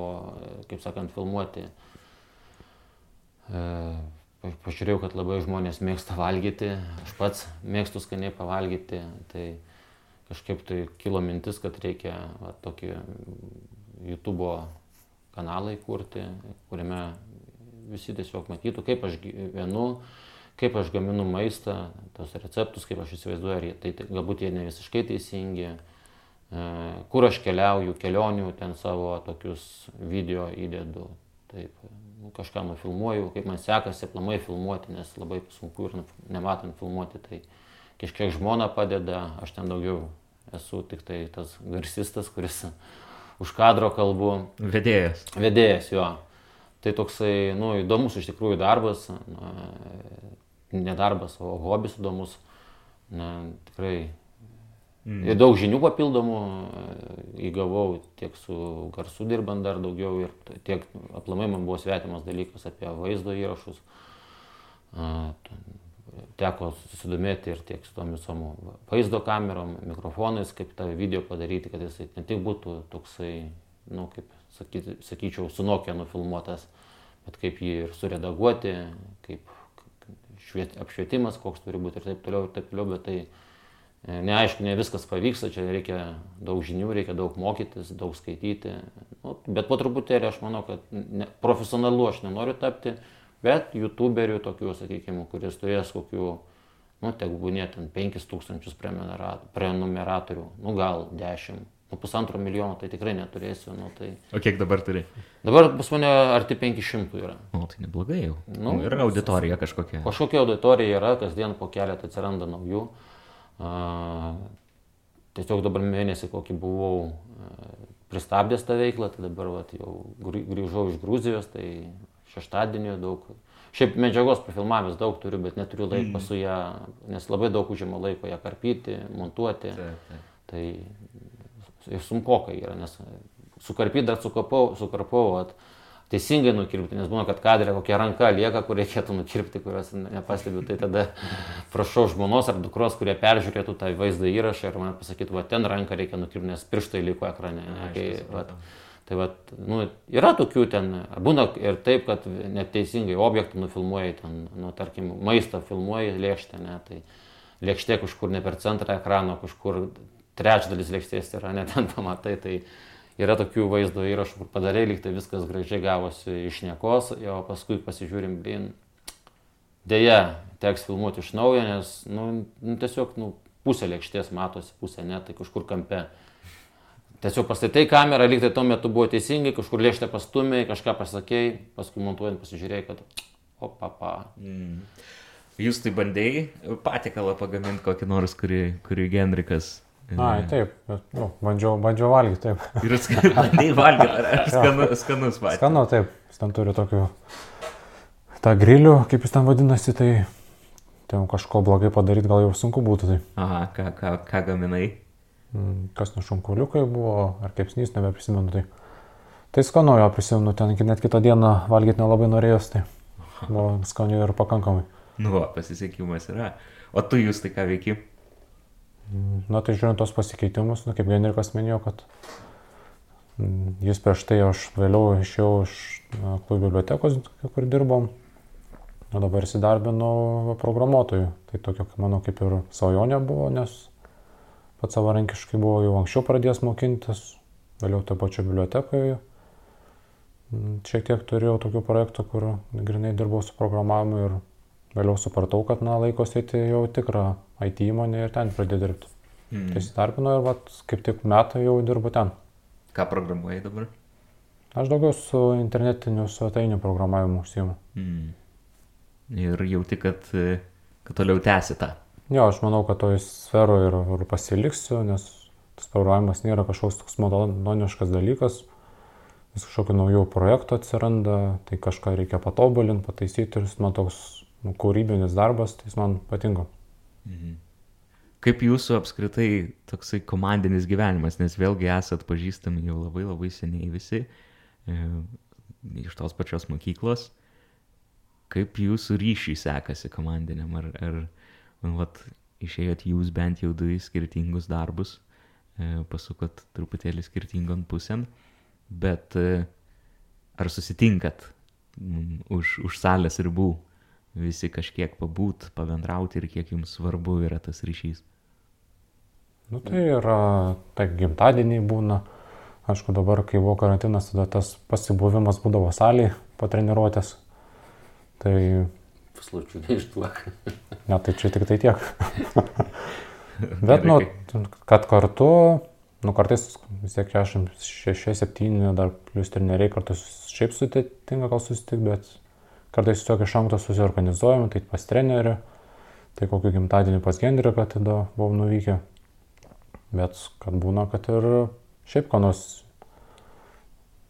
kaip sakant, filmuoti. E, Pažiūrėjau, kad labai žmonės mėgsta valgyti, aš pats mėgstu skaniai pavalgyti, tai kažkaip tai kilo mintis, kad reikia va, tokį YouTube kanalą įkurti, kuriame visi tiesiog matytų, kaip aš gyvenu, kaip aš gaminu maistą, tos receptus, kaip aš įsivaizduoju, ar jie, tai, tai galbūt jie ne visiškai teisingi, e, kur aš keliauju, kelionių ten savo tokius video įdedu, taip, nu, kažką nufilmuoju, kaip man sekasi aplamai filmuoti, nes labai sunku ir nematant filmuoti, tai kažkiek žmona padeda, aš ten daugiau esu tik tai tas garsistas, kuris už kadro kalbu. Vedėjas. Vedėjas, jo. Tai toksai, nu, įdomus iš tikrųjų darbas, ne darbas, o hobis įdomus. Na, tikrai. Mm. Ir daug žinių papildomų e, įgavau tiek su garsu dirbant dar daugiau ir tiek aplamai man buvo svetimas dalykas apie vaizdo įrašus. Teko susidomėti ir tiek su tom visom vaizdo kamerom, mikrofonais, kaip tą video padaryti, kad jisai ne tik būtų toksai, nu, kaip sakyti, sakyčiau, su Nokia nufilmuotas, bet kaip jį ir suredaguoti, kaip šviet, apšvietimas, koks turi būti ir taip toliau, ir taip toliau, bet tai neaišku, ne viskas pavyksta, čia reikia daug žinių, reikia daug mokytis, daug skaityti, nu, bet po truputėlį aš manau, kad ne, profesionalu aš nenoriu tapti, bet youtuberių tokių, sakykime, kuris turės kokių, nu, tegu būnė ten 5000 prenumerat- prenumeratorių, nu gal 10, nu pusantro milijono tai tikrai neturėsiu, nu tai... O kiek dabar turi? Dabar pas mane arti 500 yra. O, tai neblogai jau. Nu, Nu, yra auditorija kažkokia. Kažkokia auditorija yra, kasdien po keletą atsiranda naujų. A, tiesiog dabar mėnesį kokį buvau a, pristabdęs tą veiklą, tai dabar vat, jau grį- grįžau iš Gruzijos, tai šeštadienį daug. Šiaip medžiagos pafilmavęs daug turiu, bet neturiu laiko Mm. su ją, nes labai daug užima laiko ją karpyti, montuoti. Tai ir sunkokai yra, nes sukarpyti dar sukapau, sukarpau, vat, teisingai nukirpti, nes būna, kad kadrė kokia ranka lieka, kur reikėtų nukirpti, kurios nepastebiu, tai tada prašau žmonos ar dukros, kurie peržiūrėtų tą vaizdą įrašą ir man pasakytų, va ten ranką reikia nukirpti, nes pirštai liko ekrane. Ne, kai, vat, tai vat, nu, yra tokių ten, būna ir taip, kad neteisingai objektą nufilmuoji, ten, nu, tarkim, maistą filmuoji lėkštę, ne, tai lėkštė kažkur ne per centrą ekrano, kažkur trečdalis lėkštės yra, net ten pamatai, tai yra tokių vaizdo įrašų, kur padarė, lyg tai viskas gražiai gavosi iš niekos, o paskui pasižiūrim, blin, dėja, teks filmuoti iš naujo, nes, nu, nu tiesiog, nu, pusė lėkštės matosi, pusė ne, tai kažkur kampe. Tiesiog pastatai kamerą, lyg tai tuo metu buvo teisingai, kažkur lėkštę pastumėjai, kažką pasakėjai, paskui montuojant pasižiūrėjai, kad, o papa. Mm. Jūs tai bandėjai patikalą pagaminti kokį nors, kurį, kurį Genrikas. Na, taip, nu, bandžiau, bandžiau valgyti, taip. Ir skan- bandei valgyt, ar- skanu- skanus patiekalas? Skanu, taip, jis ten turi tokių, tą grilių, kaip jis ten vadinasi, tai ten kažko blogai padaryti gal jau sunku būtų. Tai. Aha, ką, ką, ką gaminai? Mm, Kas nušunkuliukai buvo, ar kepsnys, nebeprisimenu. Tai, tai skanu jo prisimenu, ten net kitą dieną valgyti nelabai norėjus, tai buvo skaniai ir pakankamai. Nu, va, pasisekimas yra. O tu jūs tai ką veiki? Na tai žiūrint tos pasikeitimus, nu, kaip Genrikas minėjo, kad mm, jis prieš tai aš vėliau išėjau iš na, klubų bibliotekos, kur dirbom, o dabar įsidarbinau programuotojų. Tai tokia, manau, kaip ir svajonė buvo, nes pats savarankiškai buvau jau anksčiau pradėjęs mokintis, vėliau toje pačioje bibliotekoje. Mm, Šiek tiek turėjau tokių projektų, kur grinai dirbau su programavimu ir vėliau supratau, kad na, laikos eiti jau tikrą IT įmonę ir ten pradėjau dirbti. Mm. Tai įsidarbinau ir vat, kaip tik metai jau dirbu ten. Ką programuoji dabar? Aš daugiau su internetiniu svetainių programavimu užsiimu. Mm. Ir jauti, kad, kad toliau tęsi tą. Jo, aš manau, kad toj sferoje ir, ir pasiliksiu, nes tas programavimas nėra kažkoks toks monotoniškas dalykas. Vis kažkokių naujų projektų atsiranda, tai kažką reikia patobulinti, pataisyti ir jis man toks kūrybinis darbas, tai jis man patinka. Mhm. kaip jūsų apskritai toksai komandinis gyvenimas, nes vėlgi esat pažįstami jau labai labai seniai visi e, iš tos pačios mokyklos. Kaip jūsų ryšiai sekasi komandiniam? Ar, ar nu, vat, išėjot jūs bent jau du į skirtingus darbus, e, pasukot truputėlį skirtingom pusėm, bet e, ar susitinkat m, už, už salės ribų? Visi kažkiek pabūt, pabendrauti ir kiek jums svarbu yra tas ryšys. Nu, tai yra, tai gimtadieniai būna. Aišku, dabar, kai buvo karantinas, tada tas pasibuvimas būdavo salėje po treniruotės. Tai... Paslaučių neišduok. ne, tai čia tik tai tiek. Bet, nu, kad kartu, nu, kartais vis tiek 66-7, dar plus treneriai kartais šiaip sutitinka gal susitikti, bet kartais tiesiog iš anksto susiorganizuojame, tai pas trenerių, tai kokiu gimtadienį pas Gendrį, kad tada buvom nuvykę. Bet kad būna, kad ir šiaip ko nors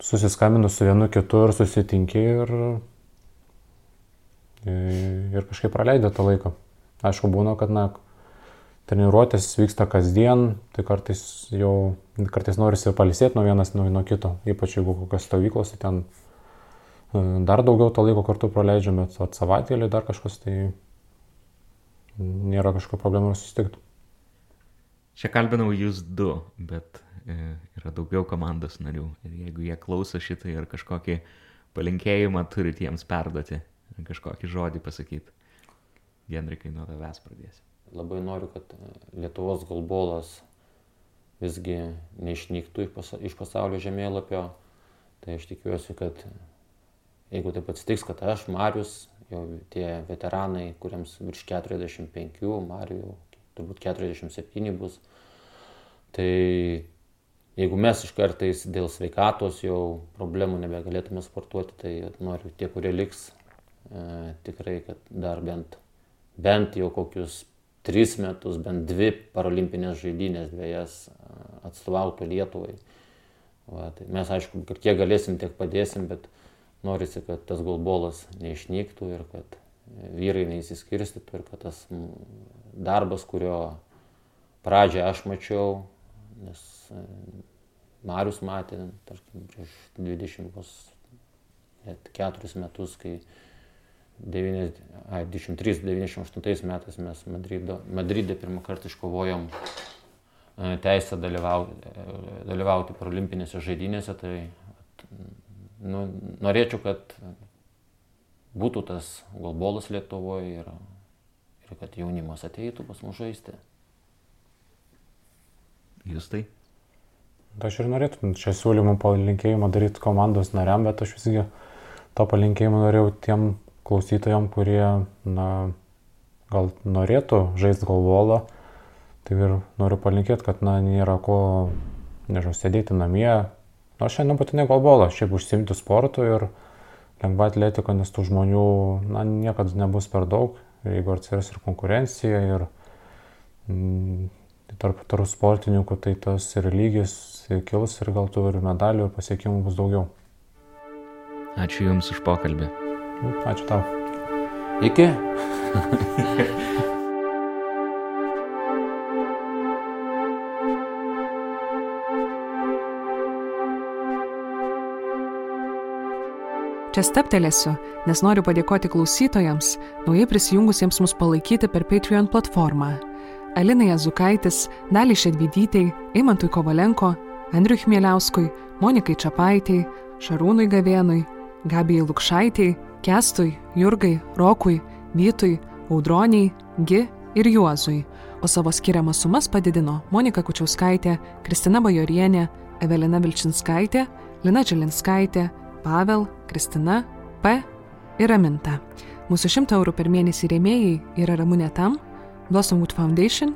susiskambinu su vienu kitu ir susitinki ir, ir kažkaip praleidė tą laiką. Aišku, būna, kad, na, treniruotės vyksta kasdien, tai kartais jau, kartais norisi palisėti nuo vienas nuo, nuo kito, ypač jeigu kokios stovyklos, tai ten dar daugiau to laiko kartu praleidžiame, bet savaitgalį dar kažkas, tai nėra kažkokių problemų susitikti. Čia kalbinau jūs du, bet e, yra daugiau komandos narių. Ir jeigu jie klauso šitai ir kažkokį palinkėjimą turit jiems perduoti, kažkokį žodį pasakyti. Genrikai nuo tavęs pradėsiu. Labai noriu, kad e, Lietuvos golbolas visgi neišnyktų iš pasaulio žemėlapio. Tai aš tikiuosi, kad jeigu taip atsitiks, kad aš, Marius, jau tie veteranai, kuriems virš 45, Marijų turbūt 47 bus. Tai jeigu mes iš kartais dėl sveikatos jau problemų nebegalėtume sportuoti, tai noriu tie, kurie liks, e, tikrai, kad dar bent, bent jau kokius tris metus, bent dvi paralimpinės žaidynės dviejas e, atstovautų Lietuvai. Va, tai mes aišku, kiek galėsim, tiek padėsim, bet norisi, kad tas golbolas neišnyktų ir kad vyrai neįsiskirstytų ir kad tas darbas, kurio pradžią aš mačiau, nes e, Marius matė, tarkim, prieš 24 metus, kai 93-98 metais mes Madrido, Madride pirmą kartą iškovojom e, teisę dalyvauti, dalyvauti paralimpinėse žaidynėse, tai nu, norėčiau, kad būtų tas golbolas Lietuvoje ir ir kad jaunimas ateitų pas mus žaisti. Jūs tai? Aš ir norėtų čia siūlymų palinkėjimą daryti komandos nariam, bet aš visgi to palinkėjimo norėjau tiem klausytojam, kurie, na, gal norėtų žaisti golbolą. Tai ir noriu palinkėti, kad, na, nėra ko, nežinau, sėdėti namie. Na, šiandien būtinai golbolą, šiaip užsimti sportu ir lengva atletika, nes tų žmonių, na, niekada nebus per daug ir jeigu atsiras ir konkurencija, ir mm, tarp tarp sportininkų, tai tas ir lygis kils ir gal tų ir medalių ir pasiekimų bus daugiau. Ačiū Jums už pokalbį. Ačiū tau. Iki. Čia steptelėsiu, nes noriu padėkoti klausytojams, naujai prisijungusiems mus palaikyti per Patreon platformą. Alinai Azukaitis, Daliai Šedvidytei, Eimantui Kovalenko, Andriui Chmieliauskui, Monikai Čiapaitei, Šarūnui Gavienui, Gabijai Lukšaitei, Kestui, Jurgai, Rokui, Vytui, Audroniai, Gi ir Juozui, o savo skiriamas sumas padidino Monika Kučiauskaitė, Kristina Bajorienė, Evelina Vilčinskaitė, Lina Džilinskaitė, Pavel, Kristina, P ir Raminta. Mūsų 100 eurų per mėnesį rėmėjai yra Ramūnė Tam, Blossomwood Foundation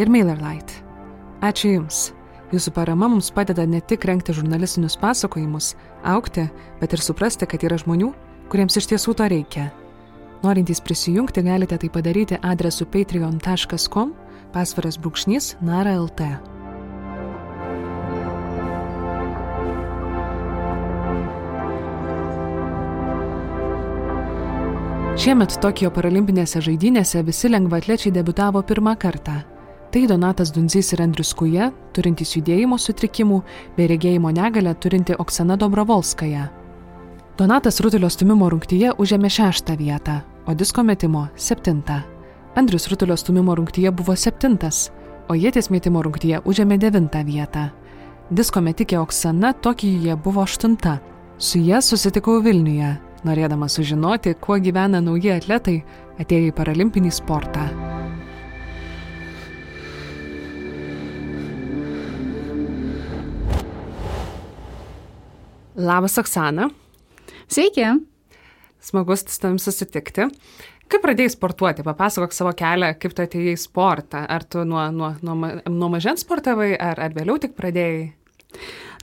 ir MailerLite. Ačiū Jums! Jūsų parama mums padeda ne tik renkti žurnalistinius pasakojimus, aukti, bet ir suprasti, kad yra žmonių, kuriems iš tiesų to reikia. Norintys prisijungti galite tai padaryti adresu patreon.com pasvaras brūkšnys nara Šiemet Tokijo paralimpinėse žaidynėse visi lengvaatlečiai debutavo pirmą kartą. Tai Donatas Dunzys ir Andrius Kuja, turintys judėjimo sutrikimų, bei regėjimo negalę turinti Oksana Dobrovolskaja. Donatas Rutulio stumimo rungtyje užėmė šeštą vietą, o disko metimo - septintą. Andrius Rutulio stumimo rungtyje buvo septintas, o jėties metimo rungtyje užėmė devintą vietą. Disko metikė Oksana Tokijuje buvo aštunta. Su ja susitikau Vilniuje, norėdama sužinoti, kuo gyvena nauji atletai atėję į paralimpinį sportą. Labas, Oksana. Sveiki. Smagus su tavim susitikti. Kaip pradėjai sportuoti? Papasakok savo kelią, kaip tu atėjai į sportą. Ar tu nuo, nuo, nuo, nuo mažens sportavai, ar, ar vėliau tik pradėjai?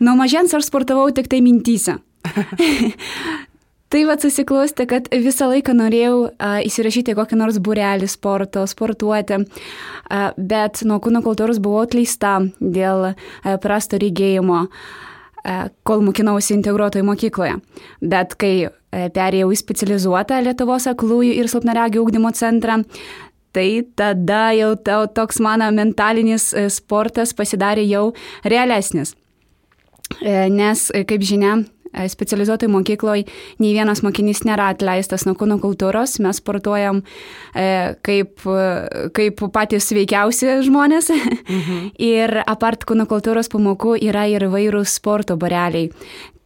Nuo mažens aš sportavau tik tai mintyse. tai vad susiklosti, kad visą laiką norėjau a, įsirašyti kokį nors burelį sporto, sportuoti, a, bet nuo kūno kultūros buvau atleista dėl a, prasto regėjimo. E, kol mokinausi integruotoje mokykloje. Bet kai e, perėjau į specializuotą Lietuvos aklųjų ir silpnaregių ūkdymo centrą, tai tada jau toks mano mentalinis e, sportas pasidarė jau realesnis. Nes, kaip žinia, E, specializuotoj mokykloje nei vienas mokinys nėra atleistas nuo kūno kultūros, mes sportuojam e, kaip, kaip patys sveikiausi žmonės. Mhm. ir apart kūno kultūros pamokų yra ir vairūs sporto bareliai.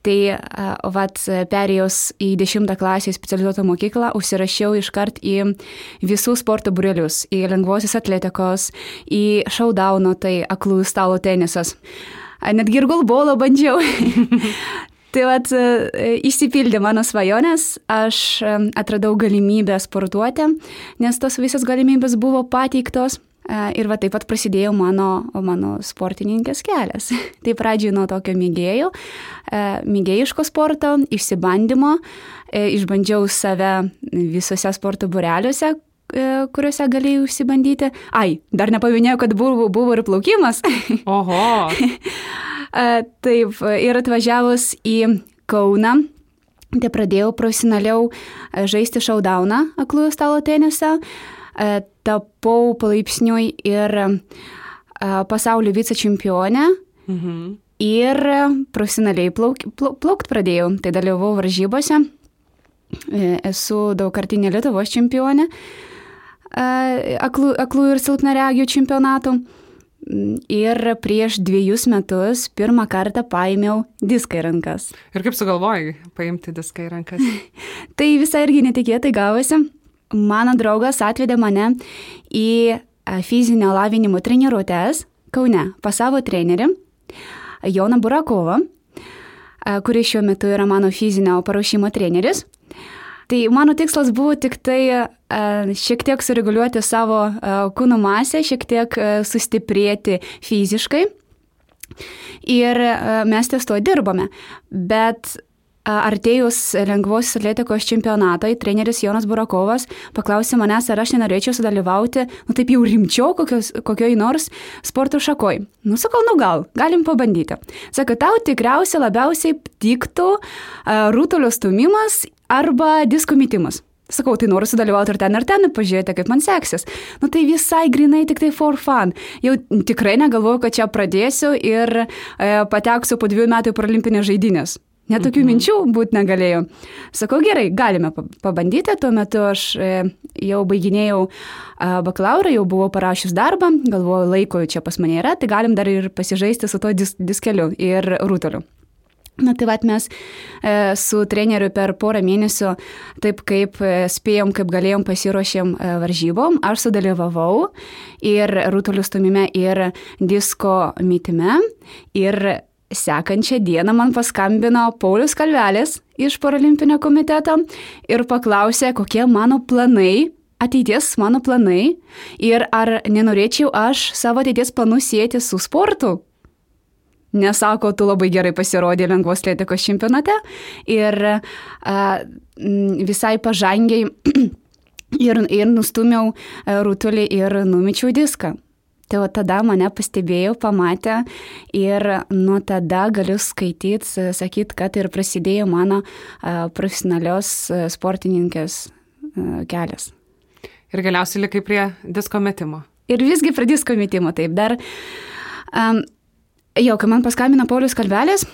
Tai, vat, perėjus į 10 klasę specializuotą mokyklą, užsirašiau iškart į visų sporto burelius, į lengvosios atletikos, į šaudauno, tai aklųjų stalo tenisas. Netgi ir golbolą bandžiau. Tai vat, e, išsipildė mano svajonės, aš e, atradau galimybę sportuoti, nes tos visos galimybės buvo pateiktos. E, ir va taip pat prasidėjo mano, mano sportininkės kelias. tai pradžiai nuo tokio mėgėjų, mėgėjiško sporto, išsibandymo, išbandžiau save visose sporto bureliuose, kuriuose galėjau išsibandyti. Ai, dar nepaminėjau, kad buvo, buvo ir plaukimas. Oho. Taip, ir atvažiavus į Kauną, tai pradėjau profesionaliau žaisti šaudauną aklųjų stalo tenisą, tapau palaipsniui ir pasaulio vicečempionė. Mhm. Ir profesionaliai plauk, plauk, plaukt pradėjau, tai dalyvau varžybose, e, esu daugkartinė Lietuvos čempionė, aklų, aklų ir silpnaregių čempionatų. Ir prieš dviejus metus pirmą kartą paėmiau diską į rankas. Ir kaip sugalvojai paimti diską į rankas? tai visai irgi netikėtai gavosi. Mano draugas atvedė mane į fizinio lavinimo treniruotės Kaune pas savo trenerį Joną Burakovą, kuris šiuo metu yra mano fizinio paruošimo treneris. Tai mano tikslas buvo tik tai šiek tiek sureguliuoti savo kūno masę, šiek tiek sustiprėti fiziškai. Ir mes ties to dirbame. Bet Artėjus lengvos atletikos čempionatui, treneris Jonas Burakovas paklausė manęs, ar aš nenorėčiau sudalyvauti, nu taip jau rimčiau, kokios, kokioj nors sporto šakoj. Nu, sakau, nu gal, galim pabandyti. Sako, tau tikriausiai labiausiai tiktų uh, rūtulio stumimas arba disko metimas. Sakau, tai noriu sudalyvauti ir ten, ir ten, ir pažiūrėti, kaip man seksis. Nu tai visai grinai tik tai for fun. Jau tikrai negalvoju, kad čia pradėsiu ir e, pateksiu po dviejų metų į paralimpinės žaidynės. Netokių mhm. minčių būt negalėjau. Sakau, gerai, galime pabandyti. Tuo metu aš e, jau baiginėjau bakalaurą, jau buvau parašęs darbą, galvoju, laiko čia pas mane yra, tai galim dar ir pasižaisti su to dis diskeliu ir rutoliu. Na tai vat mes e, su treneriu per porą mėnesių, taip kaip e, spėjom, kaip galėjom, pasiruošėm e, varžybom, aš sudalyvavau ir rutolių stumime, ir disko mitime, ir Sekančią dieną man paskambino Paulius Kalvelis iš Paralimpinio komiteto ir paklausė, kokie mano planai, ateities mano planai ir ar nenorėčiau aš savo ateities planus sėti su sportu. Nesako, tu labai gerai pasirodė lengvos atletikos čempionate ir a, visai pažangiai ir, ir nustumiau rutulį ir numečiau diską. Tai o tada mane pastebėjo, pamatė ir nuo tada galiu skaityti, sakyti, kad ir prasidėjo mano profesionalios sportininkės kelias. Ir galiausiai likai prie disko metimo. Ir visgi prie disko metimo taip dar. Um, jo, kai man paskambino Paulius Kalvelės,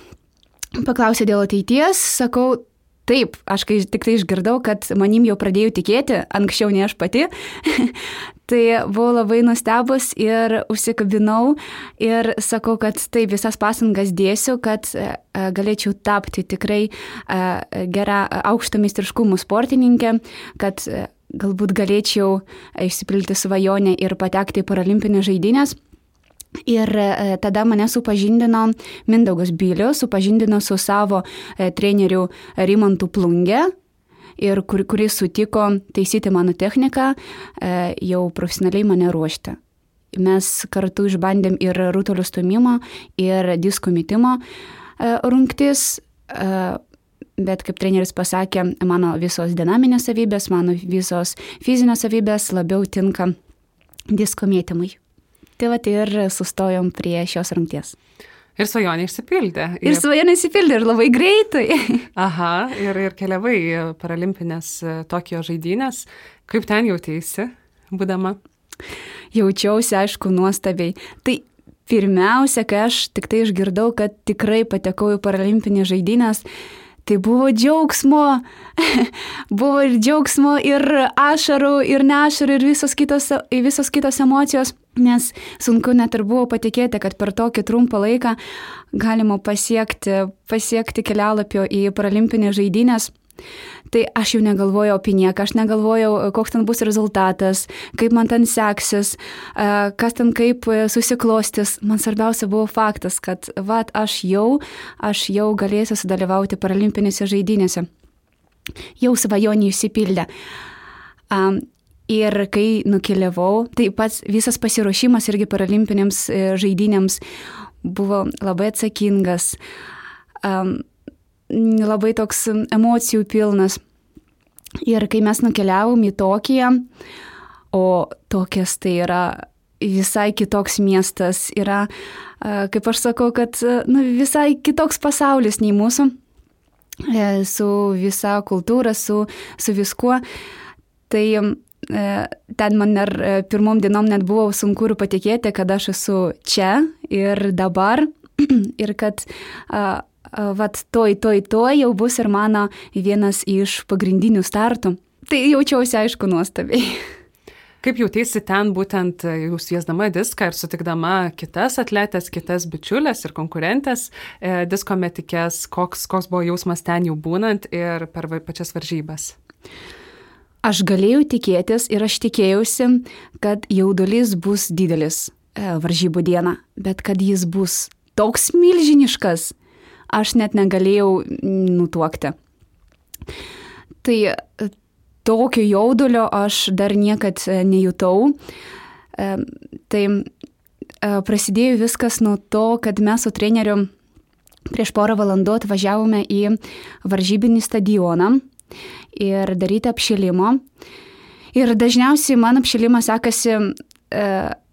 paklausė dėl ateities, sakau, taip, aš kai tik tai išgirdau, kad manim jau pradėjau tikėti, anksčiau ne aš pati, tai buvau labai nustebus ir užsikabinau ir sakau, kad taip visas pasangas dėsiu, kad e, galėčiau tapti tikrai e, gerą aukšto meistriškumų sportininkę, kad e, galbūt galėčiau išsipilti svajonę ir patekti į paralimpinės žaidynės. Ir e, tada mane supažindino Mindaugas Bilius, supažindino su savo e, treneriu Rimantu Plungė, ir kur, kuris sutiko taisyti mano techniką, e, jau profesionaliai mane ruošti. Mes kartu išbandėm ir rutulio stumimo, ir disko metimo rungtis, bet kaip treneris pasakė, mano visos dinaminės savybės, mano visos fizinės savybės labiau tinka disko mėtymui. Tai va ir sustojom prie šios rungties. Ir svajonė išsipildė. Ir, ir svajonė išsipildė ir labai greitai. Aha, ir, ir keliavai paralimpinės e, Tokijo žaidynės. Kaip ten jautėsi, būdama? Jaučiausi, aišku, nuostabiai. Tai pirmiausia, kai aš tik tai išgirdau, kad tikrai patekau į paralimpinės žaidynės, Tai buvo džiaugsmo, buvo ir džiaugsmo, ir ašarų, ir nešarų, ir visos kitos, visos kitos emocijos, nes sunku net ir buvo patikėti, kad per tokį trumpą laiką galima pasiekti, pasiekti kelialapio į paralimpinės žaidynės. Tai aš jau negalvojau apie nieką, aš negalvojau, koks ten bus rezultatas, kaip man ten seksis, kas ten kaip susiklostis. Man svarbiausia buvo faktas, kad vat aš jau, aš jau galėsiu sudalyvauti paralimpinėse žaidynėse. Jau svajonį išsipildė. Ir kai nukeliavau, tai pats visas pasiruošimas irgi paralimpinėms e, žaidynėms buvo labai atsakingas. Um, labai toks emocijų pilnas. Ir kai mes nukeliavom į Tokiją, o Tokijas tai yra visai kitoks miestas, yra, kaip aš sakau, kad nu, visai kitoks pasaulis nei mūsų, e, su visa kultūra, su, su viskuo. Tai e, ten man ir e, pirmom dienom net buvo sunku ir patikėti, kad aš esu čia ir dabar ir kad vat toj, toj, toj jau bus ir mano vienas iš pagrindinių startų. Tai jaučiausi aišku nuostabiai. Kaip jautėsi ten būtent e, jūs viesdama diską ir sutikdama kitas atletės, kitas bičiulės ir konkurentės e, disko metikės, koks, koks buvo jausmas ten jau būnant ir per pačias varžybas? Aš galėjau tikėtis ir aš tikėjausi, kad jaudulys bus didelis e, varžybų dieną, bet kad jis bus toks milžiniškas, aš net negalėjau nutuokti. Tai e, tokio jaudulio aš dar niekad e, nejutau. Tai prasidėjo viskas nuo to, kad mes su treneriu prieš porą valandų atvažiavome į varžybinį stadioną ir daryti apšilimo. Ir dažniausiai man apšilimas sekasi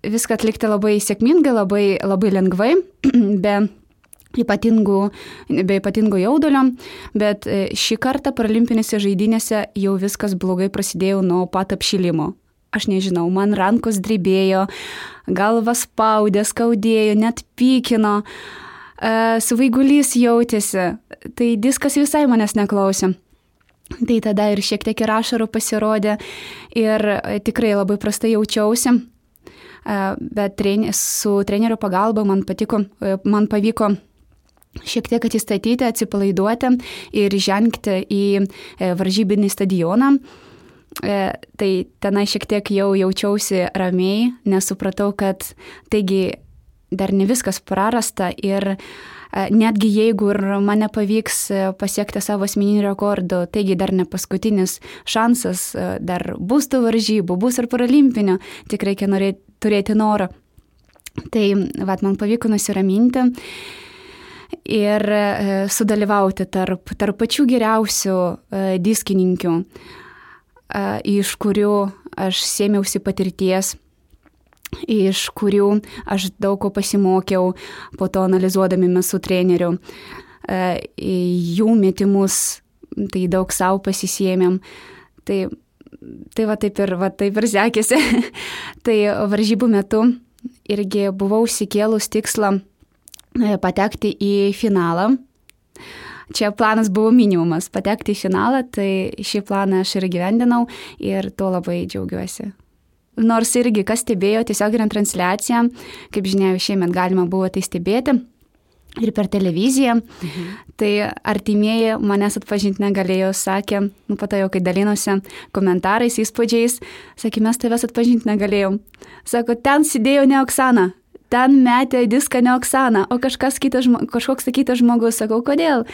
viską atlikti labai sėkmingai, labai, labai lengvai, be ypatingų, be ypatingo jaudulio, bet e, šį kartą paralimpinėse žaidynėse jau viskas blogai prasidėjo nuo pat apšilimo. Aš nežinau, man rankos drebėjo, galva spaudė, skaudėjo, net pykino, e, suvaigulys jautėsi, tai diskas visai manęs neklausė. Tai tada ir šiek tiek ir ašarų pasirodė ir e, tikrai labai prastai jaučiausi, bet su trenerių pagalba man, patiko, man pavyko šiek tiek atsistatyti, atsipalaiduoti ir žengti į e, varžybinį stadioną. E, tai tenai šiek tiek jau jaučiausi ramiai, nesupratau, kad taigi dar ne viskas prarasta ir e, netgi jeigu ir mane pavyks pasiekti savo asmeninį rekordą, taigi dar ne paskutinis šansas, dar bus tų varžybų, bus ir paralimpinio, tik reikia norėti, turėti norą. Tai vat, man pavyko nusiraminti ir e, sudalyvauti tarp, tarp pačių geriausių e, diskininkių, e, iš kurių aš sėmiausi patirties, iš kurių aš daug ko pasimokiau, po to analizuodami mes su treneriu, jų metimus, tai daug savo pasisėmėm. Tai tai va taip ir, va taip ir sekėsi. tai varžybų metu irgi buvau užsikėlus tikslą e, patekti į finalą. Čia planas buvo minimumas - patekti į finalą, tai šį planą aš ir gyvendinau ir tuo labai džiaugiuosi. Nors irgi, kas stebėjo tiesioginę transliaciją, kaip žinia, šiemet galima buvo tai stebėti, ir per televiziją. Mhm. Tai artimieji manęs atpažinti negalėjo, sakė, nu pato jau, kai dalinosi komentarais, įspūdžiais, sakė, mes tavęs atpažinti negalėjom. Sako, ten sėdėjo ne Oksana. Ten metė diską ne Oksana, o kažkas kitas, kažkoks kitas žmogus. Sakau, kodėl?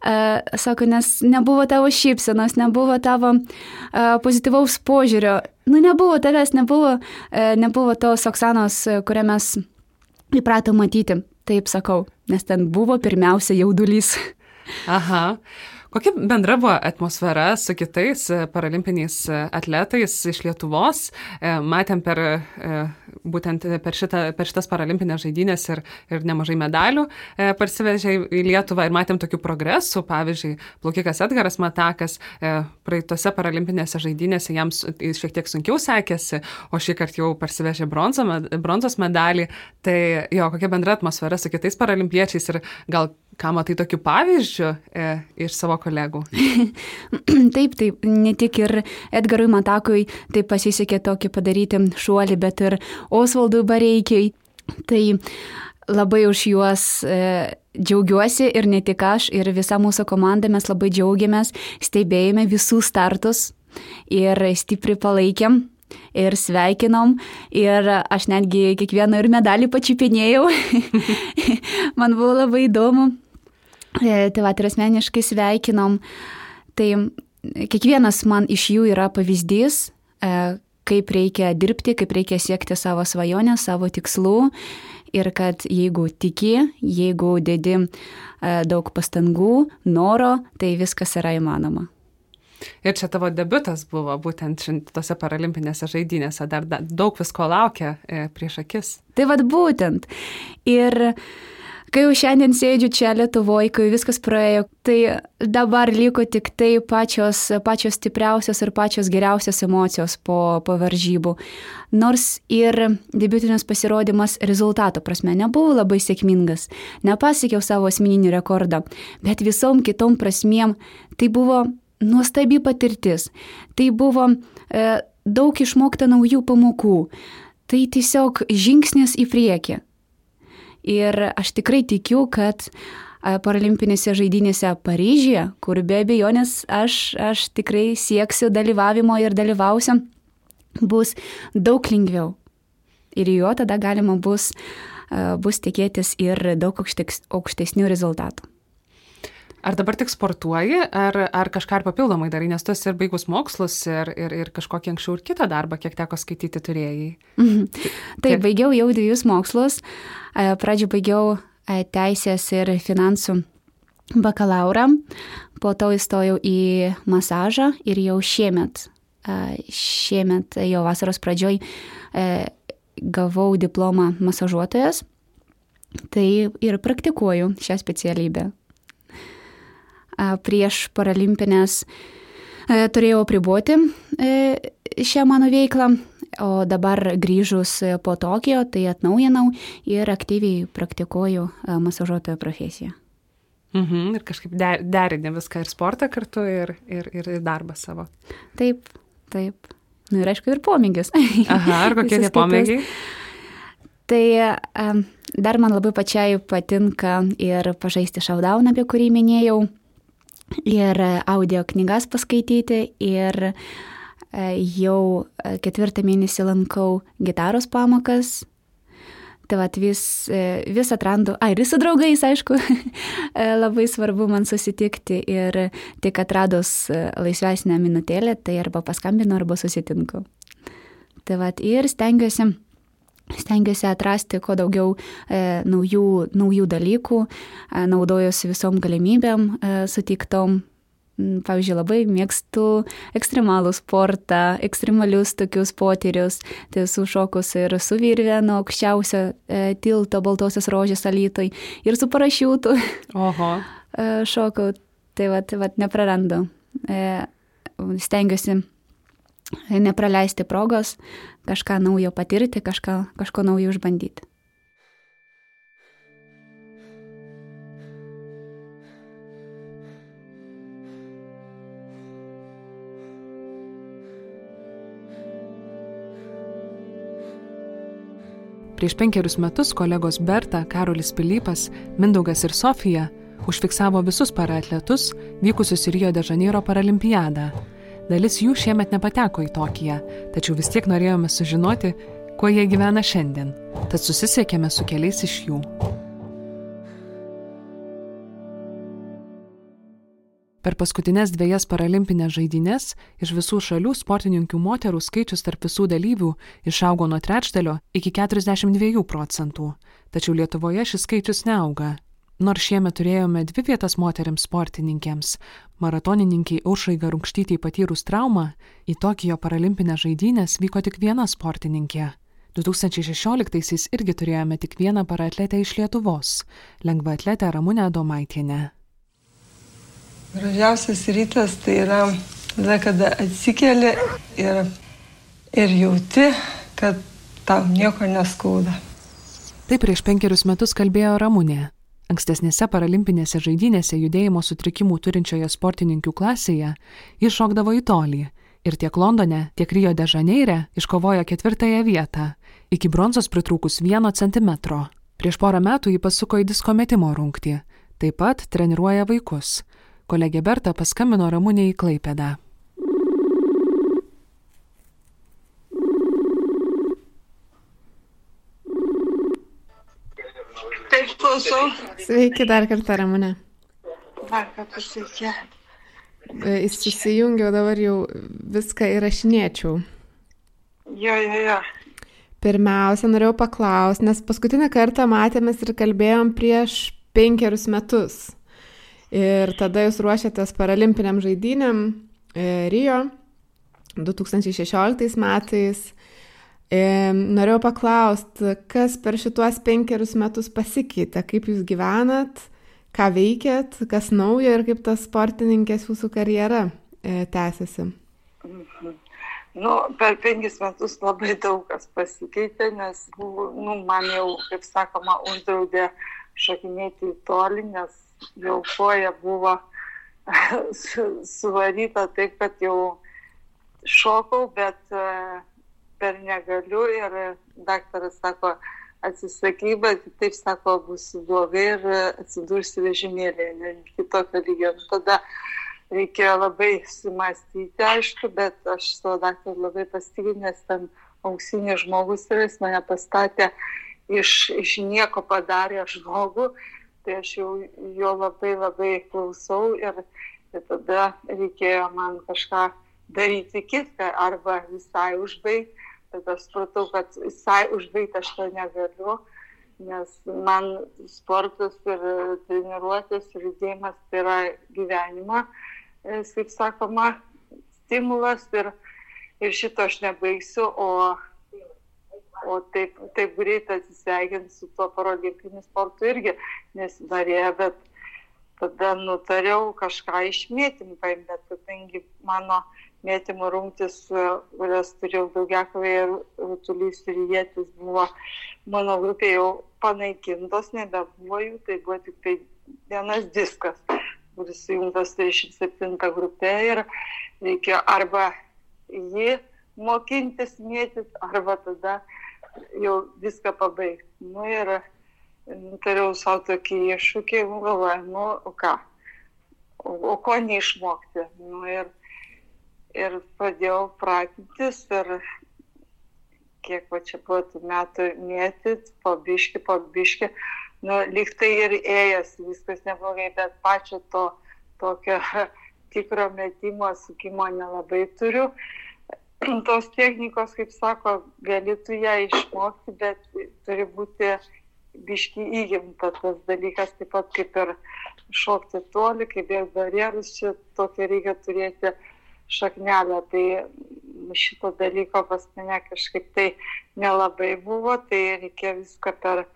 Uh, sako, nes nebuvo tavo šypsenos, nebuvo tavo uh, pozityvaus požiūrio. Nu, nebuvo tavęs, nebuvo, uh, nebuvo tos Oksanos, kurią mes įpratom matyti. Taip sakau, nes ten buvo pirmiausia jaudulys. Aha. Kokia bendra buvo atmosfera su kitais paralimpiniais atletais iš Lietuvos? Matėm per, būtent per, šitą, per šitas paralimpinės žaidynės ir, ir nemažai medalių parsivežė į Lietuvą ir matėm tokių progresų. Pavyzdžiui, plaukikas Edgaras Matakas praeitose paralimpinėse žaidynėse jam šiek tiek sunkiau sekėsi, o šį kartą jau parsivežė bronzo, bronzos medalį. Tai jo, kokia bendra atmosfera su kitais paralimpiečiais ir gal ką matai tokiu pavyzdžiu e, iš savo kolegų? taip, taip, ne tik ir Edgarui Matakui tai pasisekė tokį padaryti šuolį, bet ir Osvaldui Bareikiai. Tai labai už juos e, džiaugiuosi ir ne tik aš, ir visa mūsų komanda mes labai džiaugiamės, stebėjome visų startus ir stipriai palaikėm ir sveikinom ir aš netgi kiekvieną ir medalį pačiupinėjau. Man buvo labai įdomu. E, tai va, ir asmeniškai sveikinom. Tai kiekvienas man iš jų yra pavyzdys, e, kaip reikia dirbti, kaip reikia siekti savo svajonę, savo tikslų. Ir kad jeigu tiki, jeigu dedi e, daug pastangų, noro, tai viskas yra įmanoma. Ir čia tavo debutas buvo būtent tose paralimpinėse žaidynėse, dar daug visko laukia prieš akis. Tai vad būtent. Ir uh, Kai jau šiandien sėdžiu čia Lietuvoje, kai viskas praėjo, tai dabar liko tik tai pačios, pačios stipriausios ir pačios geriausios emocijos po, po varžybų. Nors ir debutinis pasirodymas rezultato prasme nebuvo labai sėkmingas, nepasiekiau savo asmeninį rekordą, bet visom kitom prasmėm tai buvo nuostabi patirtis, tai buvo e, daug išmokta naujų pamokų, tai tiesiog žingsnis į priekį. Ir aš tikrai tikiu, kad paralimpinėse žaidynėse Paryžyje, kur be abejonės aš, aš tikrai sieksiu dalyvavimo ir dalyvausiu, bus daug lengviau. Ir jo tada galima bus, bus tikėtis ir daug aukštesnių rezultatų. Ar dabar tik sportuoji, ar, ar kažką ir papildomai darai, nes tu esi ir baigus mokslus ir, ir, ir kažkokį anksčiau ir kitą darbą, kiek teko skaityti, turėjai? Mhm. Taip, baigiau jau dviejus mokslus. Pradžio baigiau teisės ir finansų bakalaurą, po to įstojau į masažą ir jau šiemet, šiemet jau vasaros pradžioj gavau diplomą masažuotojas. Tai ir praktikuoju šią specialybę prieš paralimpinės turėjau apriboti e, šią mano veiklą, o dabar grįžus po Tokijo, tai atnaujinau ir aktyviai praktikuoju masažuotojo profesiją. Mhm, ir kažkaip der, derinė viską ir sportą kartu, ir, ir, ir darbą savo. Taip, taip. Nu ir aišku, ir pomėgis. Aha, ar kokie tie pomėgiai? Tai dar man labai pačiai patinka ir pažaisti šaudauną, apie kurį minėjau ir audio knygas paskaityti ir e, jau e, ketvirtą mėnesį lankau gitaros pamokas. Tai vat vis, e, vis atrandu, ai, ir su draugais, aišku, labai svarbu man susitikti ir tik atradus laisvesnę minutėlę, tai arba paskambinu, arba susitinku. Tai vat ir stengiuosi stengiuosi atrasti kuo daugiau e, naujų, naujų dalykų, e, naudojuosi visom galimybėm e, sutiktom. Mm, pavyzdžiui, labai mėgstu ekstremalų sportą, ekstremalius tokius potyrius. Tai esu šokus ir su virvė nuo aukščiausio e, tilto Baltosios rožės alytoj ir su parašiutu. Oho. E, šokau, tai vat, vat neprarandu. E, stengiuosi nepraleisti progos, kažką naujo patirti, kažką, kažko naujo išbandyti. Prieš penkerius metus kolegos Berta, Karolis Pilypas, Mindaugas ir Sofija užfiksavo visus paraatletus vykusius į Rio de Žaneiro paralimpiadą. Dalis jų šiemet nepateko į Tokiją, tačiau vis tiek norėjome sužinoti, kuo jie gyvena šiandien. Tad susisiekėme su keliais iš jų. Per paskutinės dviejas paralimpinės žaidynės iš visų šalių sportininkių moterų skaičius tarp visų dalyvių išaugo nuo trečdalio iki 42 procentų, tačiau Lietuvoje šis skaičius neauga. Nors šiemet turėjome dvi vietas moteriams sportininkėms - maratonininkiai Aušai Garunkštytį patyrus traumą, į Tokijo paralimpinės žaidynės vyko tik viena sportininkė. 2016-aisiais irgi turėjome tik vieną paraatletę iš Lietuvos - lengvaatletę Ramūnę Domaitienę. Gražiausias rytas tai yra tada, kada atsikeli ir, ir jauti, kad tau nieko neskauda. Tai prieš penkerius metus kalbėjo Ramūnė. Ankstesnėse paralimpinėse žaidynėse judėjimo sutrikimų turinčioje sportininkių klasėje jis šokdavo į tolį ir tiek Londone, tiek Rio de Žaneire iškovojo ketvirtąją vietą, iki bronzos pritrūkus vieno centimetro. Prieš porą metų jį pasuko į disko metimo rungtį, taip pat treniruoja vaikus. Kolegė Berta paskambino Ramūnė į Klaipėdą. Taip, klausau. Sveiki dar kartą, Ramūne. Dar kartą sveiki. Įsijungiau dabar jau viską įrašinėčiau. Jo, jo, jo. Pirmiausia, norėjau paklausti, nes paskutinį kartą matėmės ir kalbėjom prieš penkerius metus. Ir tada jūs ruošiatės paralimpiniam žaidynėm e, Rio 2016 metais. E, norėjau paklausti, kas per šituos penkerius metus pasikeitė, kaip jūs gyvenat, ką veikėt, kas naujo ir kaip tas sportininkės jūsų karjera e, tęsiasi. Mhm. Nu, per penkis metus labai daug kas pasikeitė, nes buvo, nu, man jau, kaip sakoma, uždraudė šokinėti į tolį, nes jau koja buvo suvaryta taip, kad jau šokau, bet uh, per negaliu ir daktaras sako, atsisaky, bet taip sako, bus blogai ir atsidursi vežimėlėje, kitokio lygio. Tada reikėjo labai sumastyti, aišku, bet aš savo daktarą labai pasitikiu, nes ten auksinis žmogus yra, jis mane pastatė iš, iš nieko padarė žmogų, tai aš jau jo labai labai klausau ir, ir tada reikėjo man kažką daryti kitką arba visai užbaigti, aš supratau, kad visai užbaigti aš to negaliu, nes man sportas ir treniruotės ir judėjimas tai yra gyvenimo kaip sakoma, stimulas ir, ir šito aš nebaigsiu, o, o taip, taip greitai atsisveikinti su tuo paralimpiniu sportu irgi nesidarėjo, bet tada nutariau kažką iš mėtymų paimti, bet kadangi mano mėtymų rungtis, kurias turėjau daugiakovėje ir rutulys ir jėtis buvo mano grupėje jau panaikintos, nebebuvo jų, tai buvo tik tai vienas diskas kuris sujungtas 37 grupė ir reikėjo arba jį mokintis mėtis, arba tada jau viską pabaigti. Nu ir nutariau savo tokį iššūkį, nu galvoju, nu o ką, o, o ko neišmokti. Nu ir, ir pradėjau pratintis ir kiek va čia buvo tų metų mėtyt, po biški, po biški, nu, lyg tai ir ėjęs, viskas neblogai, bet pačio to tokio tikro metimo sukimo nelabai turiu. Tos technikos, kaip sako, gali tu ją išmokti, bet turi būti biški įgimta tas dalykas, taip pat kaip ir šokti toli, kaip ir barjerus, čia tokia reikia turėti šaknelę. Tai šito dalyko pas mane kažkaip tai nelabai buvo, tai reikia viską per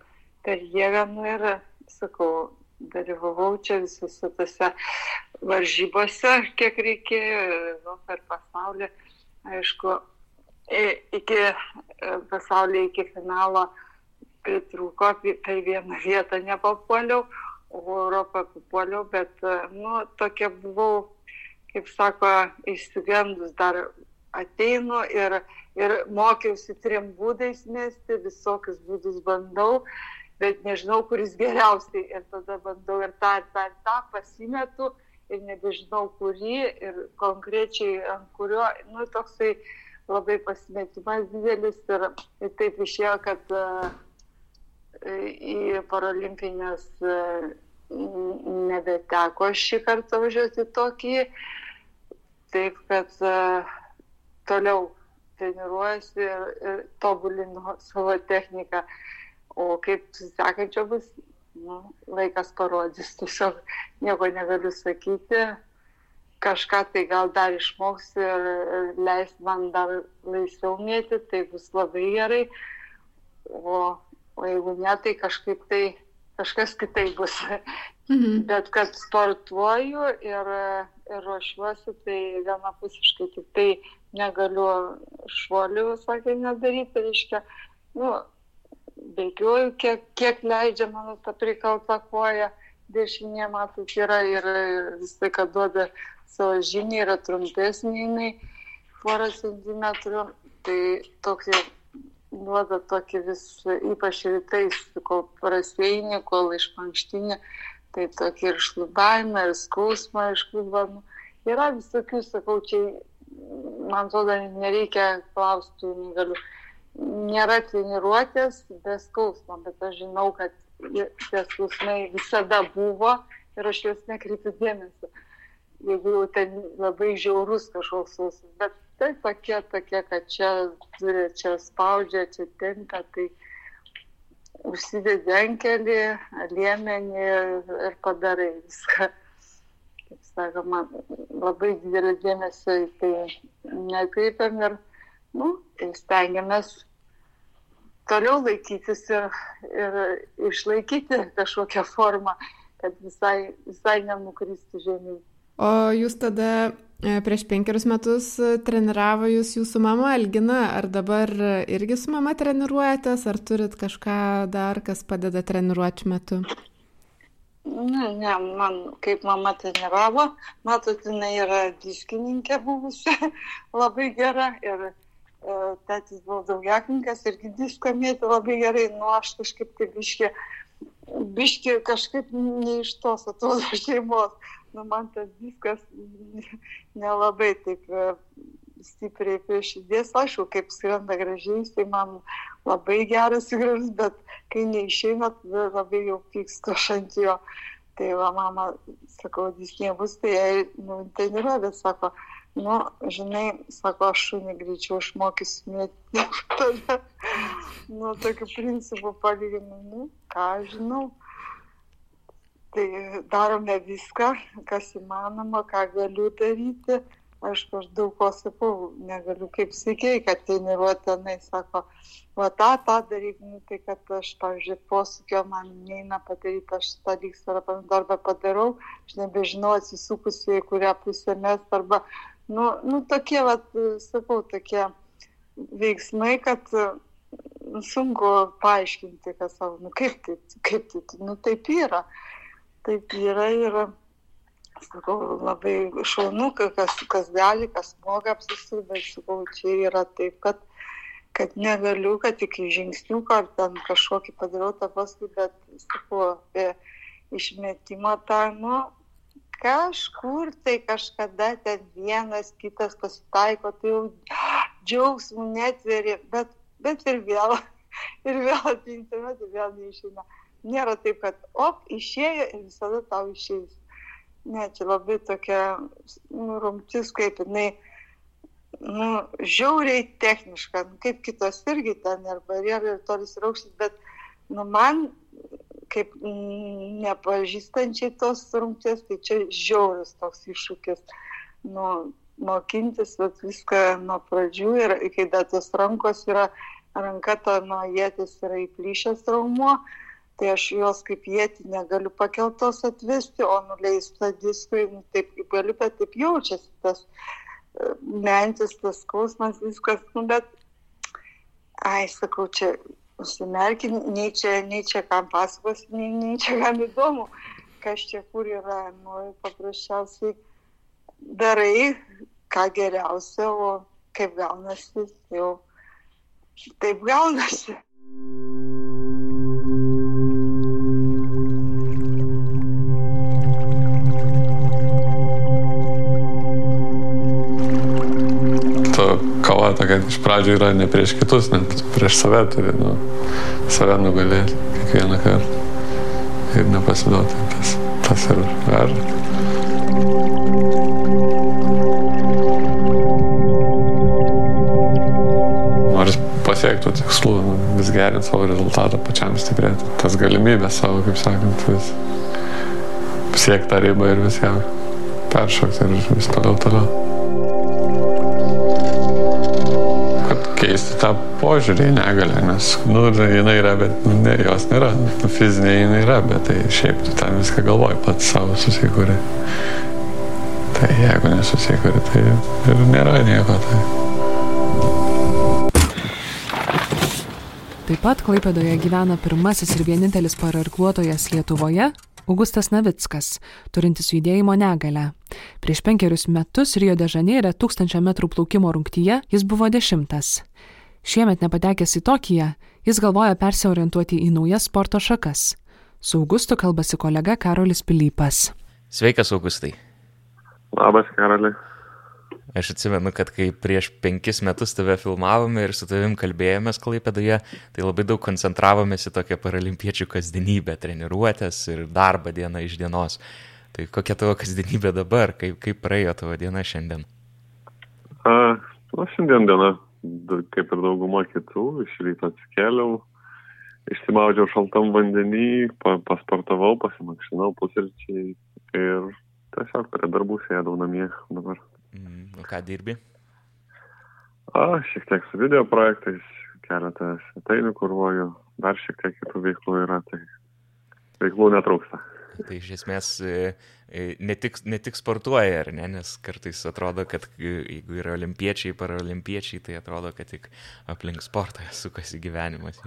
per jėgą, nu ir, sakau, dalyvavau čia visose tose varžybose, kiek reikėjo, nu, per pasaulį aišku, iki e, pasaulio, iki finalo pritruko, per vieną vietą nepapuoliau, o Europą papuoliau, bet, e, nu, tokia buvau, kaip sako, išsigendus dar ateinu ir, ir mokiausi trim būdais mesti, visokius būdus bandau, bet nežinau, kuris geriausiai. Ir tada bandau ir tą, ir tą, ir tą pasimetu ir nebežinau kurį ir konkrečiai ant kurio, nu, toksai labai pasimetimas didelis ir, ir taip išėjo, kad uh, į paralimpinės uh, nebeteko šį kartą važiuoti tokį, taip kad uh, toliau treniruojasi ir, ir tobulinu savo techniką. O kaip sekančio bus, nu, laikas parodys, tiesiog nieko negaliu sakyti. Kažką tai gal dar išmoks ir, ir leis man dar laisviau mėti, tai bus labai gerai. O, o jeigu ne, tai kažkaip tai kažkas kitaip bus. Mhm. Bet kad sportuoju ir, ir ruošiuosi, tai vienapusiškai tik tai negaliu šuolių, sakė, nedaryti, reiškia, nu, bėgioju, kiek, kiek leidžia mano ta prikalta koja, dešinė, matot, yra ir, vis tai, kad duoda savo žiniai, yra trumpesnė jinai, porą centimetrų, tai tokie duoda tokį vis, ypač rytais, kol prasveini, kol išmankštinė, tai tokį ir šlubavimą, ir skausmą išklubamą. Yra visokių, sakau, čia man atrodo, nereikia klausti, negaliu. Nėra treniruotės be skausmo, bet aš žinau, kad tie skausmai visada buvo ir aš juos nekreipiu dėmesio. Jeigu jau ten labai žiaurus kažkoks skausmas, bet tai tokie, tokie, kad čia turi, čia spaudžia, čia tenka, tai užsidedi ankelį, liemenį ir padarai viską kaip sakoma, labai didelį dėmesį tai nekreipiam ir, tai stengiamės toliau laikytis ir, ir išlaikyti kažkokią formą, kad visai, visai nenukristų žemyn. O jūs tada e, prieš penkerius metus treniravo jūs jūsų mama Algina, ar dabar irgi su mama treniruojatės, ar turit kažką dar, kas padeda treniruočių metu? Ne, ne, man kaip mama treniravo, matot, jinai yra diskininkė buvusi, labai gera ir e, tėtis buvo daugiakinkas irgi disko mėtė labai gerai, nu aš kažkaip tai biški, biški kažkaip ne iš tos atrodo šeimos, nu man tas diskas nelabai taip e, stipriai prie širdies, aišku, kaip skrenda gražiai, tai man labai geras ir gražus, bet kai neišeina, tada labai jau pykstu ant jo. Tai va, mama, sakau, jis nebus, tai jai, nu, bet sako, nu, žinai, sako, aš šunį greičiau išmokysiu mėtyti. Tada, nu, tokiu principu palyginu, nu, ką žinau. Tai darome viską, kas įmanoma, ką galiu daryti aišku, aš daug ko sakau, negaliu kaip sėkiai, kad treniruoti tenai, sako, va tą, tą daryk, nu, tai kad aš, pavyzdžiui, posūkio man neina padaryti, aš tą lygsvarą darbą padarau, aš nebežinau atsisukusi į kurią pusę mes, arba, nu, nu tokie, va, sakau, tokie veiksmai, kad nu, sunku paaiškinti, kas savo, nu kaip tai, kaip tai, nu taip yra, taip yra ir... Sakau, labai šaunu, kas, kas gali, kas moka apsisukti, bet sakau, čia yra taip, kad, kad negaliu, kad tik žingsniuką ar ten kažkokį padariau tą paskui, bet sakau, apie išmetimą tą, nu, kažkur tai kažkada ten vienas kitas pasitaiko, tai jau džiaugsmų netveri, bet, bet ir vėl, ir vėl atintume, tai vėl neišeina. Nėra taip, kad op, išėjo ir visada tau išeis. Ne, čia labai tokia nu, rumtis, kaip jinai, nu, žiauriai techniška, nu, kaip kitos irgi ten ir barjerai, ir tolis ir aukštis, bet, nu, man, kaip nepažįstančiai tos rumties, tai čia žiauris toks iššūkis, nu, mokintis vat, viską nuo pradžių ir kai dar tos rankos yra, ranka ta nuo jėtis yra įplyšęs raumuo, tai aš jos kaip jėti negaliu pakeltos atvesti, o nuleista diskui, nu, taip galiu, bet taip jaučiasi tas. mentis, tas skausmas, viskas, nu, bet, ai, sakau, čia užsimerki, nei čia, nei čia kam pasakos, nei, nei čia kam įdomu, kas čia kur yra, nu, paprasčiausiai darai, ką geriausia, o kaip gaunasi, jau taip gaunasi. Iš pradžių yra ne prieš kitus, net prieš save turi, nu, save nugalėti kiekvieną kartą ir nepasiduoti. Tas, tas ir veža. Noris pasiekti tų tikslų, nu, vis gerinti savo rezultatą, pačiam stiprėti. Tas galimybės savo, kaip sakant, vis siekti tą ribą ir vis ją peršokti ir vis toliau toliau. Keisti tą požiūrį į negalę, nes, nu, jinai yra, bet ne, jos nėra. Nu, fizinė jinai yra, bet tai šiaip tu ten viską galvoji, pats savo susikūrė. Tai jeigu nesusikūrė, tai ir nėra nieko. Tai. Taip pat Klaipėdoje gyvena pirmasis ir vienintelis pararkluotojas Lietuvoje Augustas Navickas, turintis judėjimo negalę. Prieš penkerius metus Rio de Žaneire tūkstančio metrų plaukimo rungtyje jis buvo dešimtas. Šiemet nepatekęs į Tokiją, jis galvoja persiorientuoti į naujas sporto šakas. Su Augustu kalbasi kolega Karolis Pilypas. Sveikas, Augustai. Labas, Karoli. Aš atsimenu, kad kai prieš penkis metus tave filmavome ir su tavim kalbėjomės klaipėdoje, tai labai daug koncentravomės į tokią paralimpiečių kasdienybę, treniruotės ir darbą dieną iš dienos. Tai kokia tavo kasdienybė dabar, kaip, kaip praėjo tavo diena šiandien? A, na, šiandien diena, kaip ir dauguma kitų, iš ryto atsikėliau, išsimaudžiau šaltam vandenį, pa, pasportavau, pasimakšinau pusryčiai ir tiesiog prie darbų sėdau namie dabar. Mm, o ką dirbi? A, šiek tiek su video projektais, keletą svetainių kurvoju, dar šiek tiek kitų veiklų yra, tai veiklų netrūksta. Tai iš esmės e, e, ne tik, ne tik sportuoja, ar ne, nes kartais atrodo, kad jeigu yra olimpiečiai, paralimpiečiai, tai atrodo, kad tik aplink sportą sukasi gyvenimas.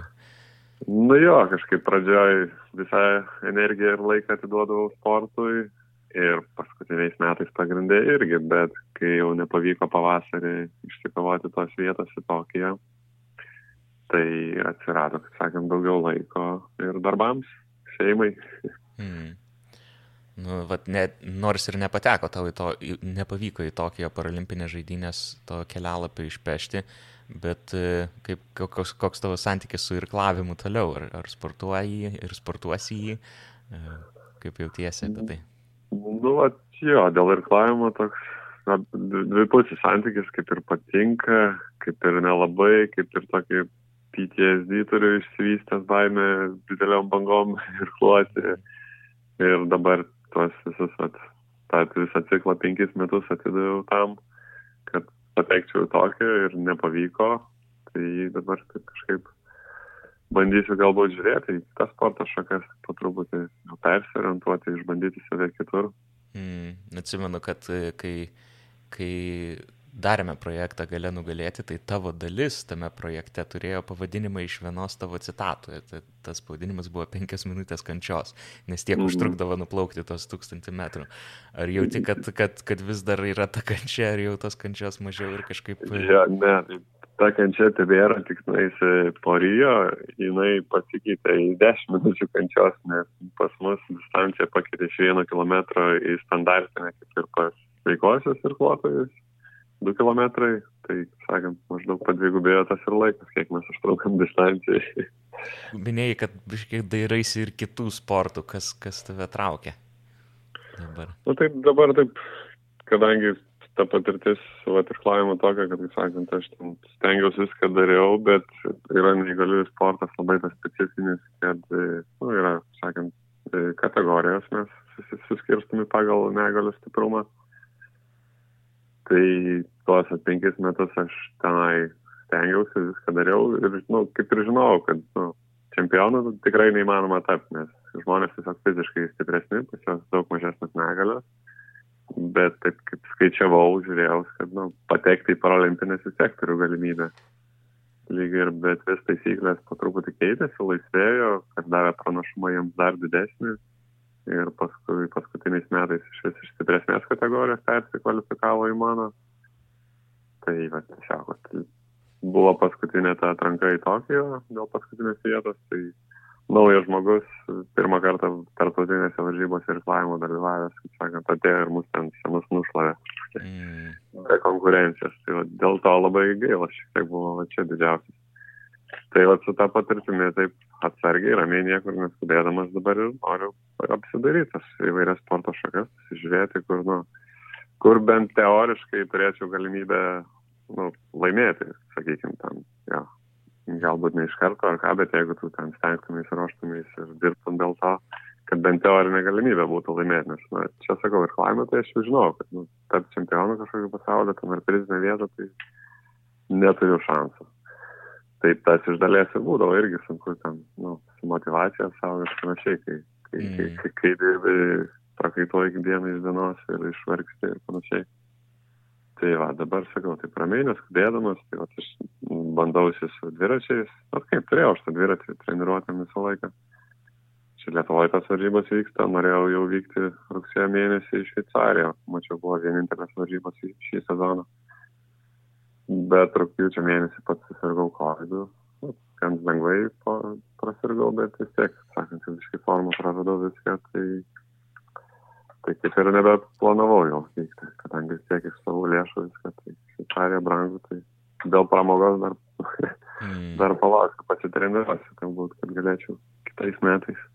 Nu jo, kažkaip pradžioj visą energiją ir laiką atiduodavau sportui, ir paskutiniais metais pagrindė irgi, bet kai jau nepavyko pavasarį išsikovoti tos vietos į Tokiją, tai atsirado, kaip sakant, daugiau laiko ir darbams, šeimai. Hmm. Nu, vat, ne, nors ir nepateko tau į to, nepavyko į Tokijo paralimpinės žaidynės to kelialapį išpešti, bet e, kaip, koks, koks tavo santykis su irklavimu toliau, ar, ar sportuoji ir sportuosi jį, e, kaip jautiesi apie tai? Nu, at, jo, dėl irklavimo toks na, dvipusis santykis, kaip ir patinka, kaip ir nelabai, kaip ir tokį PTSD turiu išsivystęs baimę dideliom bangom irkluoti. Ir dabar tuos visus, at, tą visą ciklą penkis metus atidaviau tam, kad patekčiau į tokią ir nepavyko. Tai dabar taip kažkaip bandysiu galbūt žiūrėti į kitas sporto šakas, po truputį persiorientuoti, išbandyti save kitur. Mm, atsimenu, kad e, kai, kai darėme projektą Gale nugalėti, tai tavo dalis tame projekte turėjo pavadinimą iš vienos tavo citatų. Tai tas pavadinimas buvo penkias minutės kančios, nes tiek mm. užtrukdavo nuplaukti tos tūkstantį metrų. Ar jauti, kad, kad, kad vis dar yra ta kančia, ar jau tos kančios mažiau ir kažkaip... Ja, ne, tai ta kančia tebėra tik nais po Rio, jinai pasikeitė į 10 minučių kančios, nes pas mus distancija pakeitė iš 1 km į standartinę, kaip ir pas veikosios irkluotojus, 2 km, tai, sakant, maždaug padvigubėjo tas ir laikas, kiek mes užtrunkam distancijai. Minėjai, kad biškiai dairaisi ir kitų sportų, kas, kas tave traukia dabar. Na nu, taip, dabar taip, kadangi ta patirtis vat, irklavimo tokia, kad, kaip sakant, aš stengiausi viską dariau, bet yra neįgaliųjų sportas labai tas specifinis, kad, nu, yra, sakant, kategorijos mes suskirstami pagal negalių stiprumą. Tai tuos penkis metus aš tenai stengiausi, viską dariau ir, nu, kaip ir žinau, kad, nu, čempionų tikrai neįmanoma tapti, nes žmonės tiesiog fiziškai stipresni, pas juos daug mažesnės negalios bet taip kaip skaičiavau, žiūrėjau, kad nu, patekti į paralimpinės sektorių galimybę. Lygiai ir bet vis taisyklės po truputį keitėsi, laisvėjo, kad davė pranašumą jiems dar didesnį. Ir paskui paskutiniais metais iš vis iš stipresnės kategorijos persikvalifikavo į mano. Tai va, tiesiog, buvo paskutinė ta atranka į Tokijo dėl paskutinės vietos. Tai naujas žmogus, pirmą kartą tarptautinėse varžybose ir klavimo dalyvavęs, kaip sakant, atėjo ir mus ten senus nušlavė. Mm. Be konkurencijos. Tai va, dėl to labai gaila, šiek tiek buvo va, čia didžiausias. Tai va su tą patirtimi taip atsargiai, ramiai niekur neskubėdamas dabar ir noriu apsidaryti tas įvairias sporto šakas, žiūrėti, kur, nu, kur bent teoriškai turėčiau galimybę nu, laimėti, sakykime, tam, jo, galbūt ne iš karto ar ką, bet jeigu tu ten stengtumės, ruoštumės ir dirbtum dėl to, kad bent teorinė galimybė būtų laimėti, nes, na, čia sakau, ir klaimą, tai aš jau žinau, kad, nu, tarp čempionų kažkokio pasaulio, tam ar prizinę vietą, tai neturiu šansų. Taip tas iš dalies ir būdavo irgi sunku ten, nu, su motivacija savo ir panašiai, kai, kai, mm. kai, kai, kai dirbi prakaituoji dieną iš dienos ir išvargsti ir panašiai. Tai va, dabar sakau, taip ramiai neskubėdamas, tai va, aš bandausi su dviračiais, na kaip turėjau aš tą dviratį treniruotėm visą laiką. Čia Lietuvoje tas varžybos vyksta, norėjau jau vykti rugsėjo mėnesį į Šveicariją, mačiau, buvo vienintelės varžybos šį sezoną. Bet rūpjūčio mėnesį pats susirgau COVID, nu, gan lengvai prasirgau, bet vis tiek, sakant, visiškai formą praradau viską, tai tai kaip ir nebeplanavau jau vykti, kadangi tiek iš savo lėšų viską, tai Šveicarija brangu, tai dėl pramogos dar, mm. dar palauksiu, pasitreniruosiu, galbūt, kad galėčiau kitais metais.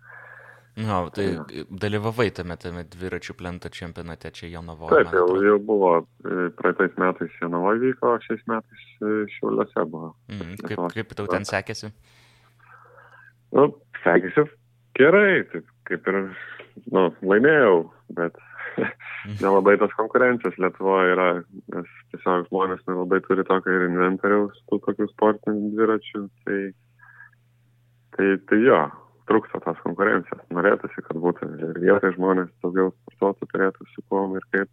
Na, no, tai ja. dalyvavai tame, tame dviračių plento čempionate čia Jonavoje. Taip, jau, jau buvo, e, praeitais metais Jonavoje vyko, šiais metais e, Šiauliuose buvo. Mm, kaip, kaip tau ten sekėsi? Nu, sekėsi gerai, taip kaip ir, nu, laimėjau, bet nelabai tos konkurencijos Lietuvoje yra, nes tiesiog žmonės nelabai turi tokio ir inventoriaus tų tokių sportinių dviračių, tai, tai, tai jo, trūksta tos konkurencijos. Norėtųsi, kad būtų ir vietai žmonės daugiau sportuotų turėtų su kuom ir kaip.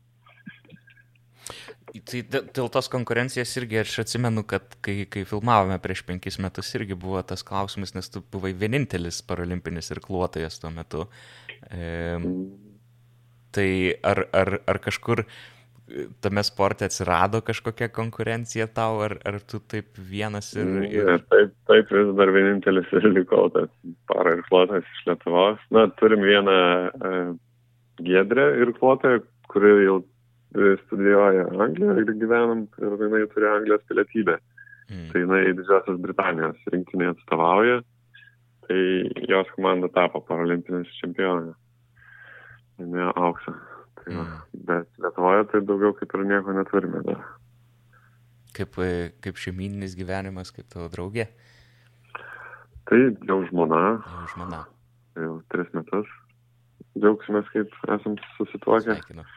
Tai dėl tos konkurencijos irgi aš atsimenu, kad kai, kai filmavome prieš penkis metus irgi buvo tas klausimas, nes tu buvai vienintelis paralimpinis irkluotojas tuo metu. E, tai ar, ar, ar kažkur tame sporte atsirado kažkokia konkurencija tau, ar, ar tu taip vienas ir... ir... Ne, taip, taip vis dar vienintelis ir likau tas para irkluotojas iš Lietuvos. Na, turim vieną e, giedrę irkluotoją, kuri jau studijuoja Anglijoje ir gyvenam ir jinai turi Anglijos pilietybę. Mm. Tai jinai Didžiosios Britanijos rinktinė atstovauja, tai jos komanda tapo paralimpinės čempionė. Ne auksą. Tai mm. Bet Lietuvoje tai daugiau kaip ir nieko neturime dar. Kaip, kaip šeimininis gyvenimas, kaip tavo draugė? Tai jau žmona. Jau žmona. Jau tris metus. Džiaugsimės, kaip esam susituokę. Sveikinu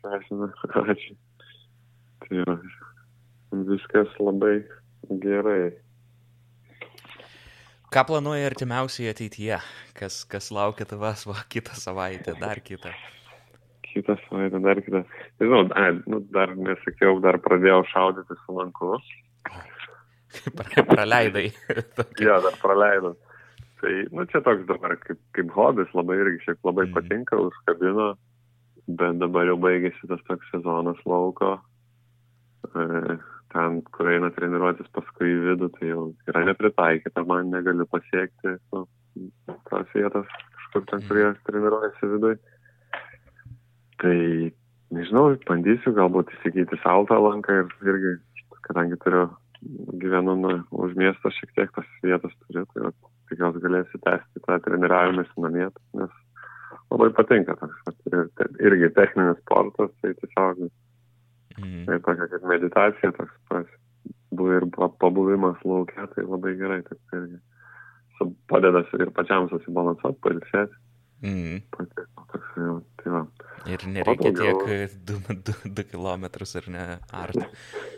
švęsime. Ačiū. Tai yra viskas labai gerai. Ką planuoji artimiausiai ateityje? Kas, kas laukia tavęs va kitą savaitę, dar kitą? Kitą savaitę, dar kitą. Nežinau, dar, nu, dar nesakiau, dar pradėjau šaudyti su lanku. Praleidai. jo, dar praleidau. Tai, nu, čia toks dabar kaip, kaip hobis, labai irgi šiek labai mm. patinka, užkabino bet dabar jau baigėsi tas toks sezonas lauko. E, ten, kur eina treniruotis paskui į vidų, tai jau yra nepritaikyta, man negaliu pasiekti nu, tos vietos kažkur ten, kur jie treniruojasi vidui. Tai nežinau, bandysiu galbūt įsigyti saltą lanką ir irgi, kadangi turiu, gyvenu nu, už miesto šiek tiek tas vietas turiu, tai tikiuosi galėsiu tęsti tą treniravimąsi namie, nes labai patinka toks, irgi techninis sportas, tai tiesiog mm. tai tokia kaip meditacija, toks pas, ir pabuvimas laukia, tai labai gerai, taip irgi padeda ir pačiam susibalansuoti, pailsėti. Mm. Patiko, toks, jau, tai va. Ir nereikia tiek 2 km ar ne, ar.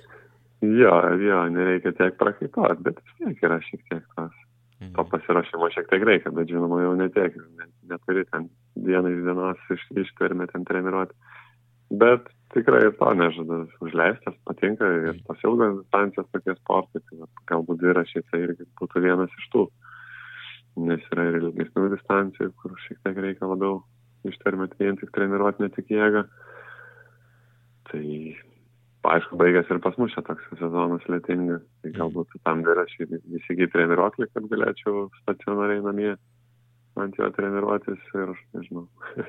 jo, jo, nereikia tiek prakaituoti, bet vis tiek yra šiek tiek tas Mhm. To pasirašymo šiek tiek reikia, bet žinoma jau netiek, net, neturi ten dieną iš dienos iš, ištvermę ten treniruoti. Bet tikrai ir to nežada užleistas, patinka ir tos ilgos distancijos tokie sportai, tai galbūt dviračiai tai irgi būtų vienas iš tų. Nes yra ir ilgesnių distancijų, kur šiek tiek reikia labiau ištvermėti vien tik treniruoti, ne tik jėgą. Tai aišku, baigęs ir pas mus čia toks sezonas lėtingas, tai galbūt tam dviračiai įsigyti treniruoklį, kad galėčiau stacionariai namie ant jo treniruotis ir, nežinau,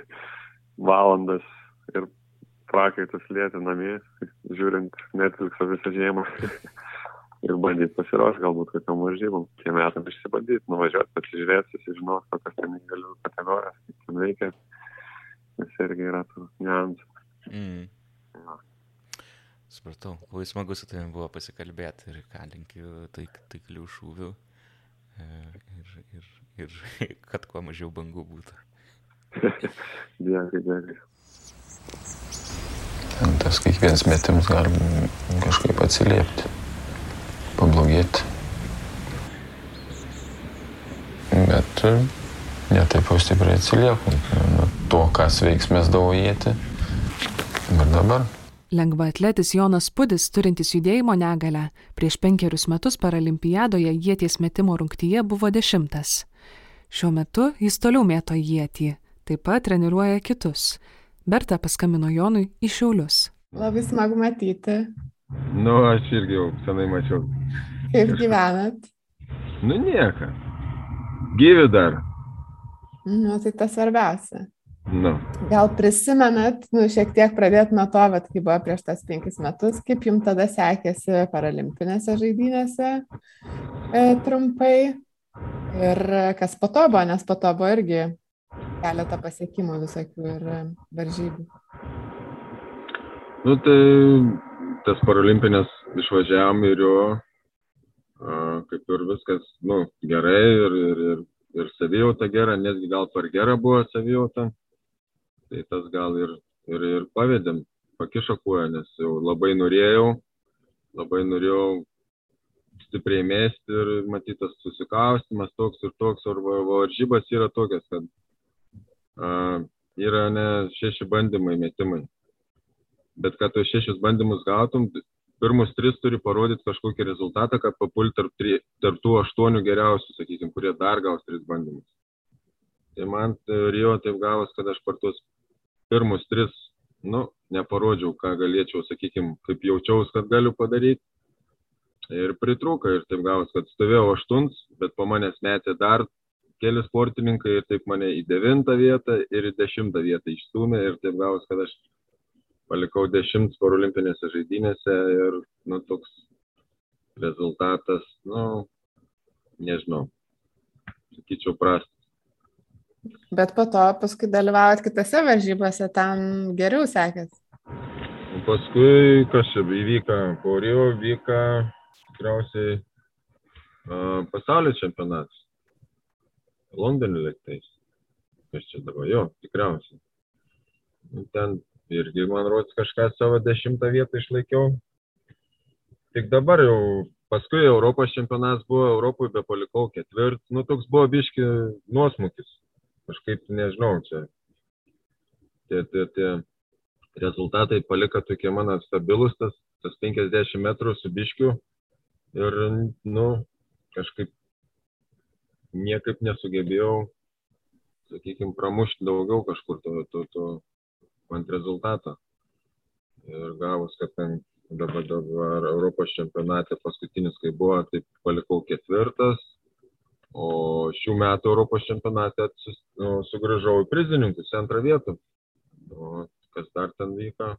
valandas ir prakaitus lėti namie, žiūrint Netflix'o visą žiemą. ir bandyti pasiruošti galbūt kokiam varžybom. Tie metam išsibandyti, nuvažiuoti, pasižiūrėti, susižinoti, kokias ten galiu kategorijas, kaip ten veikia. Nes irgi yra tų niuansų. Mm. Ja. Supratau, labai smagu su tavimi buvo pasikalbėti ir ką linkiu taik, taiklių šūvių e, ir, ir, ir kad kuo mažiau bangų būtų. dėkui, dėkui. Tas kiekvienas metimas gali kažkaip atsiliepti, pablogėti. Bet e, ne taip jau stipriai atsiliekant nuo to, kas veiksmės davojėti. Ir dabar Lengvaatletis Jonas Pudis, turintis judėjimo negalę, prieš penkerius metus paralimpiadoje jėties metimo rungtyje buvo dešimtas. Šiuo metu jis toliau mėto jėtį, taip pat treniruoja kitus. Berta paskambino Jonui į Šiaulius. Labai smagu matyti. Nu, aš irgi jau senai mačiau. Kaip gyvenat? Nu, nieko. Gyvi dar. Nu, tai tas svarbiausia. Nu. Gal prisimenat, nu, šiek tiek pradėt nuo to, vat, kai buvo prieš tas penkis metus, kaip jums tada sekėsi paralimpinėse žaidynėse e, trumpai ir kas po to buvo, nes po to buvo irgi keletą pasiekimų visokių ir varžybų. Nu, tai tas paralimpinės išvažiavam ir jo, kaip ir viskas, nu, gerai ir, ir, ir, ir savijauta gera, netgi gal per gera buvo savijauta tai tas gal ir, ir, ir pavedėm, pakišo kuoją, nes jau labai norėjau, labai norėjau stipriai mėsti ir matytas susikaustimas toks ir toks, ar varžybas yra tokias, kad yra ne šeši bandymai metimai. Bet kad tu šešis bandymus gautum, pirmus tris turi parodyti kažkokį rezultatą, kad papulti tarp, tri, tarp tų aštuonių geriausių, sakykime, kurie dar gaus tris bandymus. Tai man Rio taip gavos, kad aš per tuos pirmus tris, nu, neparodžiau, ką galėčiau, sakykime, kaip jaučiaus, kad galiu padaryti. Ir pritrūko ir taip gavos, kad stovėjau aštuns, bet po manęs metė dar keli sportininkai ir taip mane į devintą vietą ir į dešimtą vietą išstumė ir taip gavos, kad aš palikau dešimt paralimpinėse žaidynėse ir, nu, toks rezultatas, nu, nežinau, sakyčiau, prastas. Bet po to paskui dalyvaujat kitose varžybose, ten geriau sekėsi. Paskui, kas čia įvyko, po Rio vyko tikriausiai uh, pasaulio čempionatas. Londone lėktais. Kas čia dabar, jo, tikriausiai. Nu, ten irgi, man rodos, kažką savo dešimtą vietą išlaikiau. Tik dabar jau, paskui Europos čempionatas buvo, Europoje be palikau ketvirt. Nu, toks buvo biški nuosmukis kažkaip nežinau, čia tie, tie, tie rezultatai palika tokie mano stabilus, tas, tas 50 metrų su biškiu ir, nu, kažkaip niekaip nesugebėjau, sakykime, pramušti daugiau kažkur to, to, to ant rezultatą. Ir gavus, kad ten dabar, dabar Europos čempionate paskutinis, kai buvo, tai palikau ketvirtas, O šių metų Europos čempionate nu, sugrįžau į prizininkus, į antrą vietą. O kas dar ten vyko?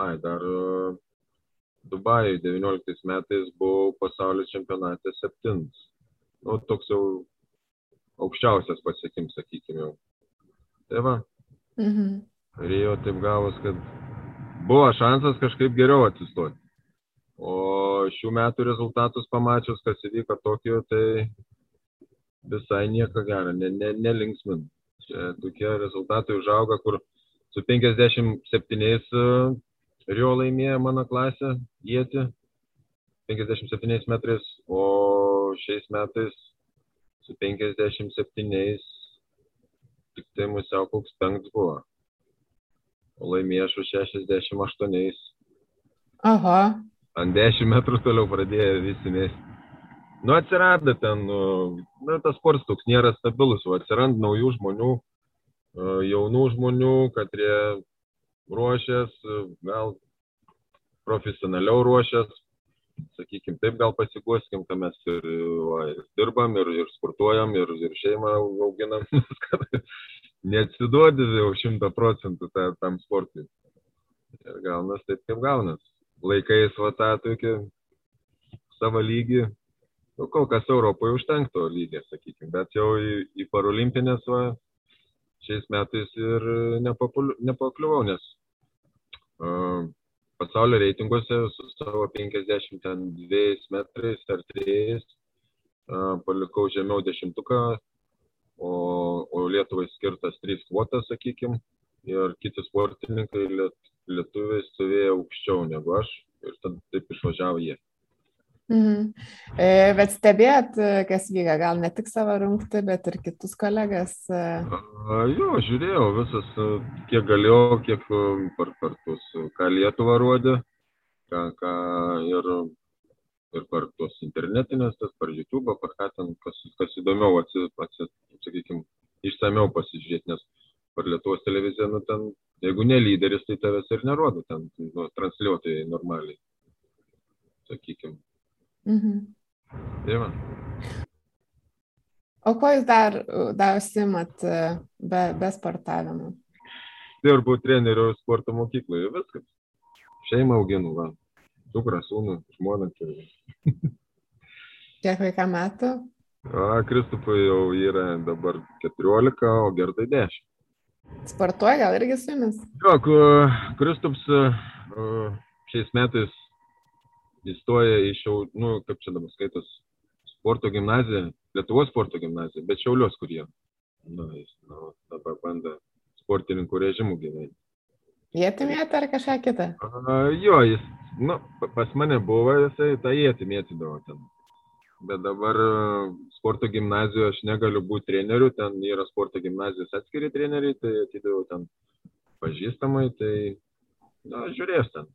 Ai, dar Dubajai 19 metais buvau pasaulio čempionate septintas. Nu, toks jau aukščiausias pasiekimas, sakykime jau. Tai va. Mhm. Rio taip gavos, kad buvo šansas kažkaip geriau atsistoti. O šių metų rezultatus pamačius, kas įvyko Tokijo, tai visai nieko gero, ne, ne, nelinksmin. Čia tokie rezultatai užauga, kur su 57 e, Rio laimėjo mano klasę, jėti, 57 metrais, o šiais metais su 57 tik tai musiau koks penktas buvo. laimėšų 68. Aha. Ant 10 metrų toliau pradėjo visi mėsti. Nu, atsirado ten, nu, nu, tas sportas toks nėra stabilus, o atsiranda naujų žmonių, e, jaunų žmonių, kurie ruošės, gal profesionaliau ruošės, sakykim, taip gal pasiguoskim, kad mes ir, va, ir dirbam, ir, ir sportuojam, ir, ir šeimą auginam, kad neatsiduodi jau šimta procentų tam sportui. Ir gaunas taip, kaip gaunas. Laikais va tą tokį savo lygį, nu, kol kas Europoje užtenkto lygio, sakykime, bet jau į, į parolimpinės va, šiais metais ir nepakliuvau, nes uh, pasaulio reitinguose su savo 52 metrais ar 3 uh, palikau žemiau dešimtuką, o, o Lietuvai skirtas 3 kvotas, sakykime, ir kiti sportininkai liet, lietuviai stovėjo aukščiau negu aš ir tad taip išvažiavo jie. Mhm. E, bet stebėt, kas vyka, gal ne tik savo rungtį, bet ir kitus kolegas. E. A, jo, žiūrėjau visas, kiek galėjau, kiek per kartus, ką Lietuva rodė, ką, ką ir, ir per tuos internetinės, tas per YouTube, per ką ten, kas, kas įdomiau, atsi, atsi, sakykime, išsameu pasižiūrėti, nes per Lietuvos televiziją, nu ten, jeigu ne lyderis, tai tavęs ir nerodo, ten nu, transliuotojai normaliai, sakykime. Mhm. Va. O ko jūs dar, dar užsimat be, be sportavimo? Dirbu treneriu sporto mokykloje, viskas. Šeimą auginu, va. Dukrą, sūnų, žmoną. Kiek vaiką metų? Kristupui jau yra dabar 14, o Gerdai 10. Sportuoja gal irgi su jumis? Jo, Kristups šiais metais įstoja į šiau, nu, kaip čia dabar skaitos, sporto gimnaziją, Lietuvos sporto gimnaziją, bet Šiaulios, kur jie. Nu, jis nu, dabar bando sportininkų režimų gyventi. Jėti mėtė ar kažką kitą? A, jo, jis, nu, pas mane buvo, jisai tą jėti mėtydavo ten. Bet dabar sporto gimnazijoje aš negaliu būti treneriu, ten yra sporto gimnazijos atskiri treneriai, tai atidaviau ten pažįstamai, tai, na, žiūrės ten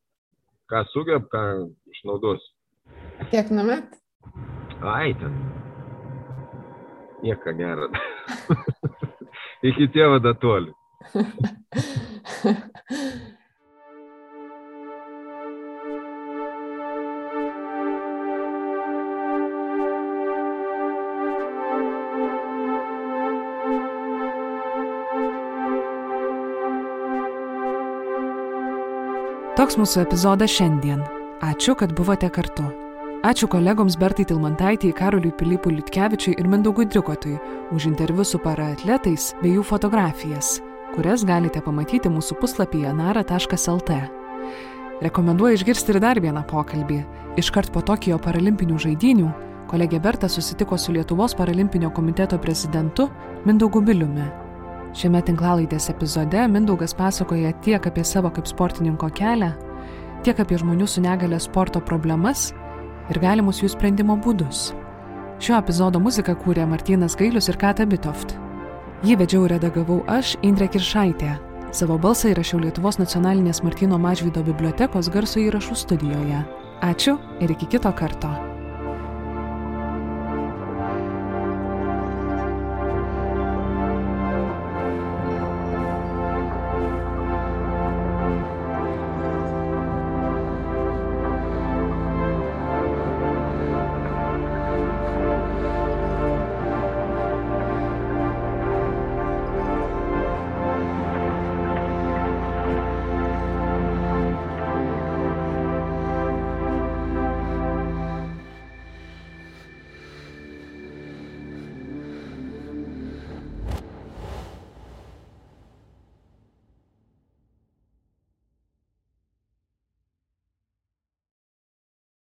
ką sugeb, ką išnaudos. Kiek numet? Ai, ten. Nieko gero. Iki tėvo datoli. Toks mūsų epizodas šiandien. Ačiū, kad buvote kartu. Ačiū kolegoms Bertai Tilmantaitį, Karoliui Pilypui Liutkevičiui ir Mindaugui Drikotui už interviu su paraatletais bei jų fotografijas, kurias galite pamatyti mūsų puslapyje nara.lt. Rekomenduoju išgirsti ir dar vieną pokalbį. Iškart po Tokijo paralimpinių žaidinių kolegė Berta susitiko su Lietuvos paralimpinio komiteto prezidentu Mindaugu Biliumi. Šiame tinklalaidės epizode Mindaugas pasakoja tiek apie savo kaip sportininko kelią, tiek apie žmonių su negale sporto problemas ir galimus jų sprendimo būdus. Šio epizodo muziką kūrė Martinas Gailius ir Kata Bitoft. Jį vedžiau ir redagavau aš, Indrė Kiršaitė. Savo balsą įrašiau Lietuvos nacionalinės Martino Mažvydo bibliotekos garso įrašų studijoje. Ačiū ir iki kito karto.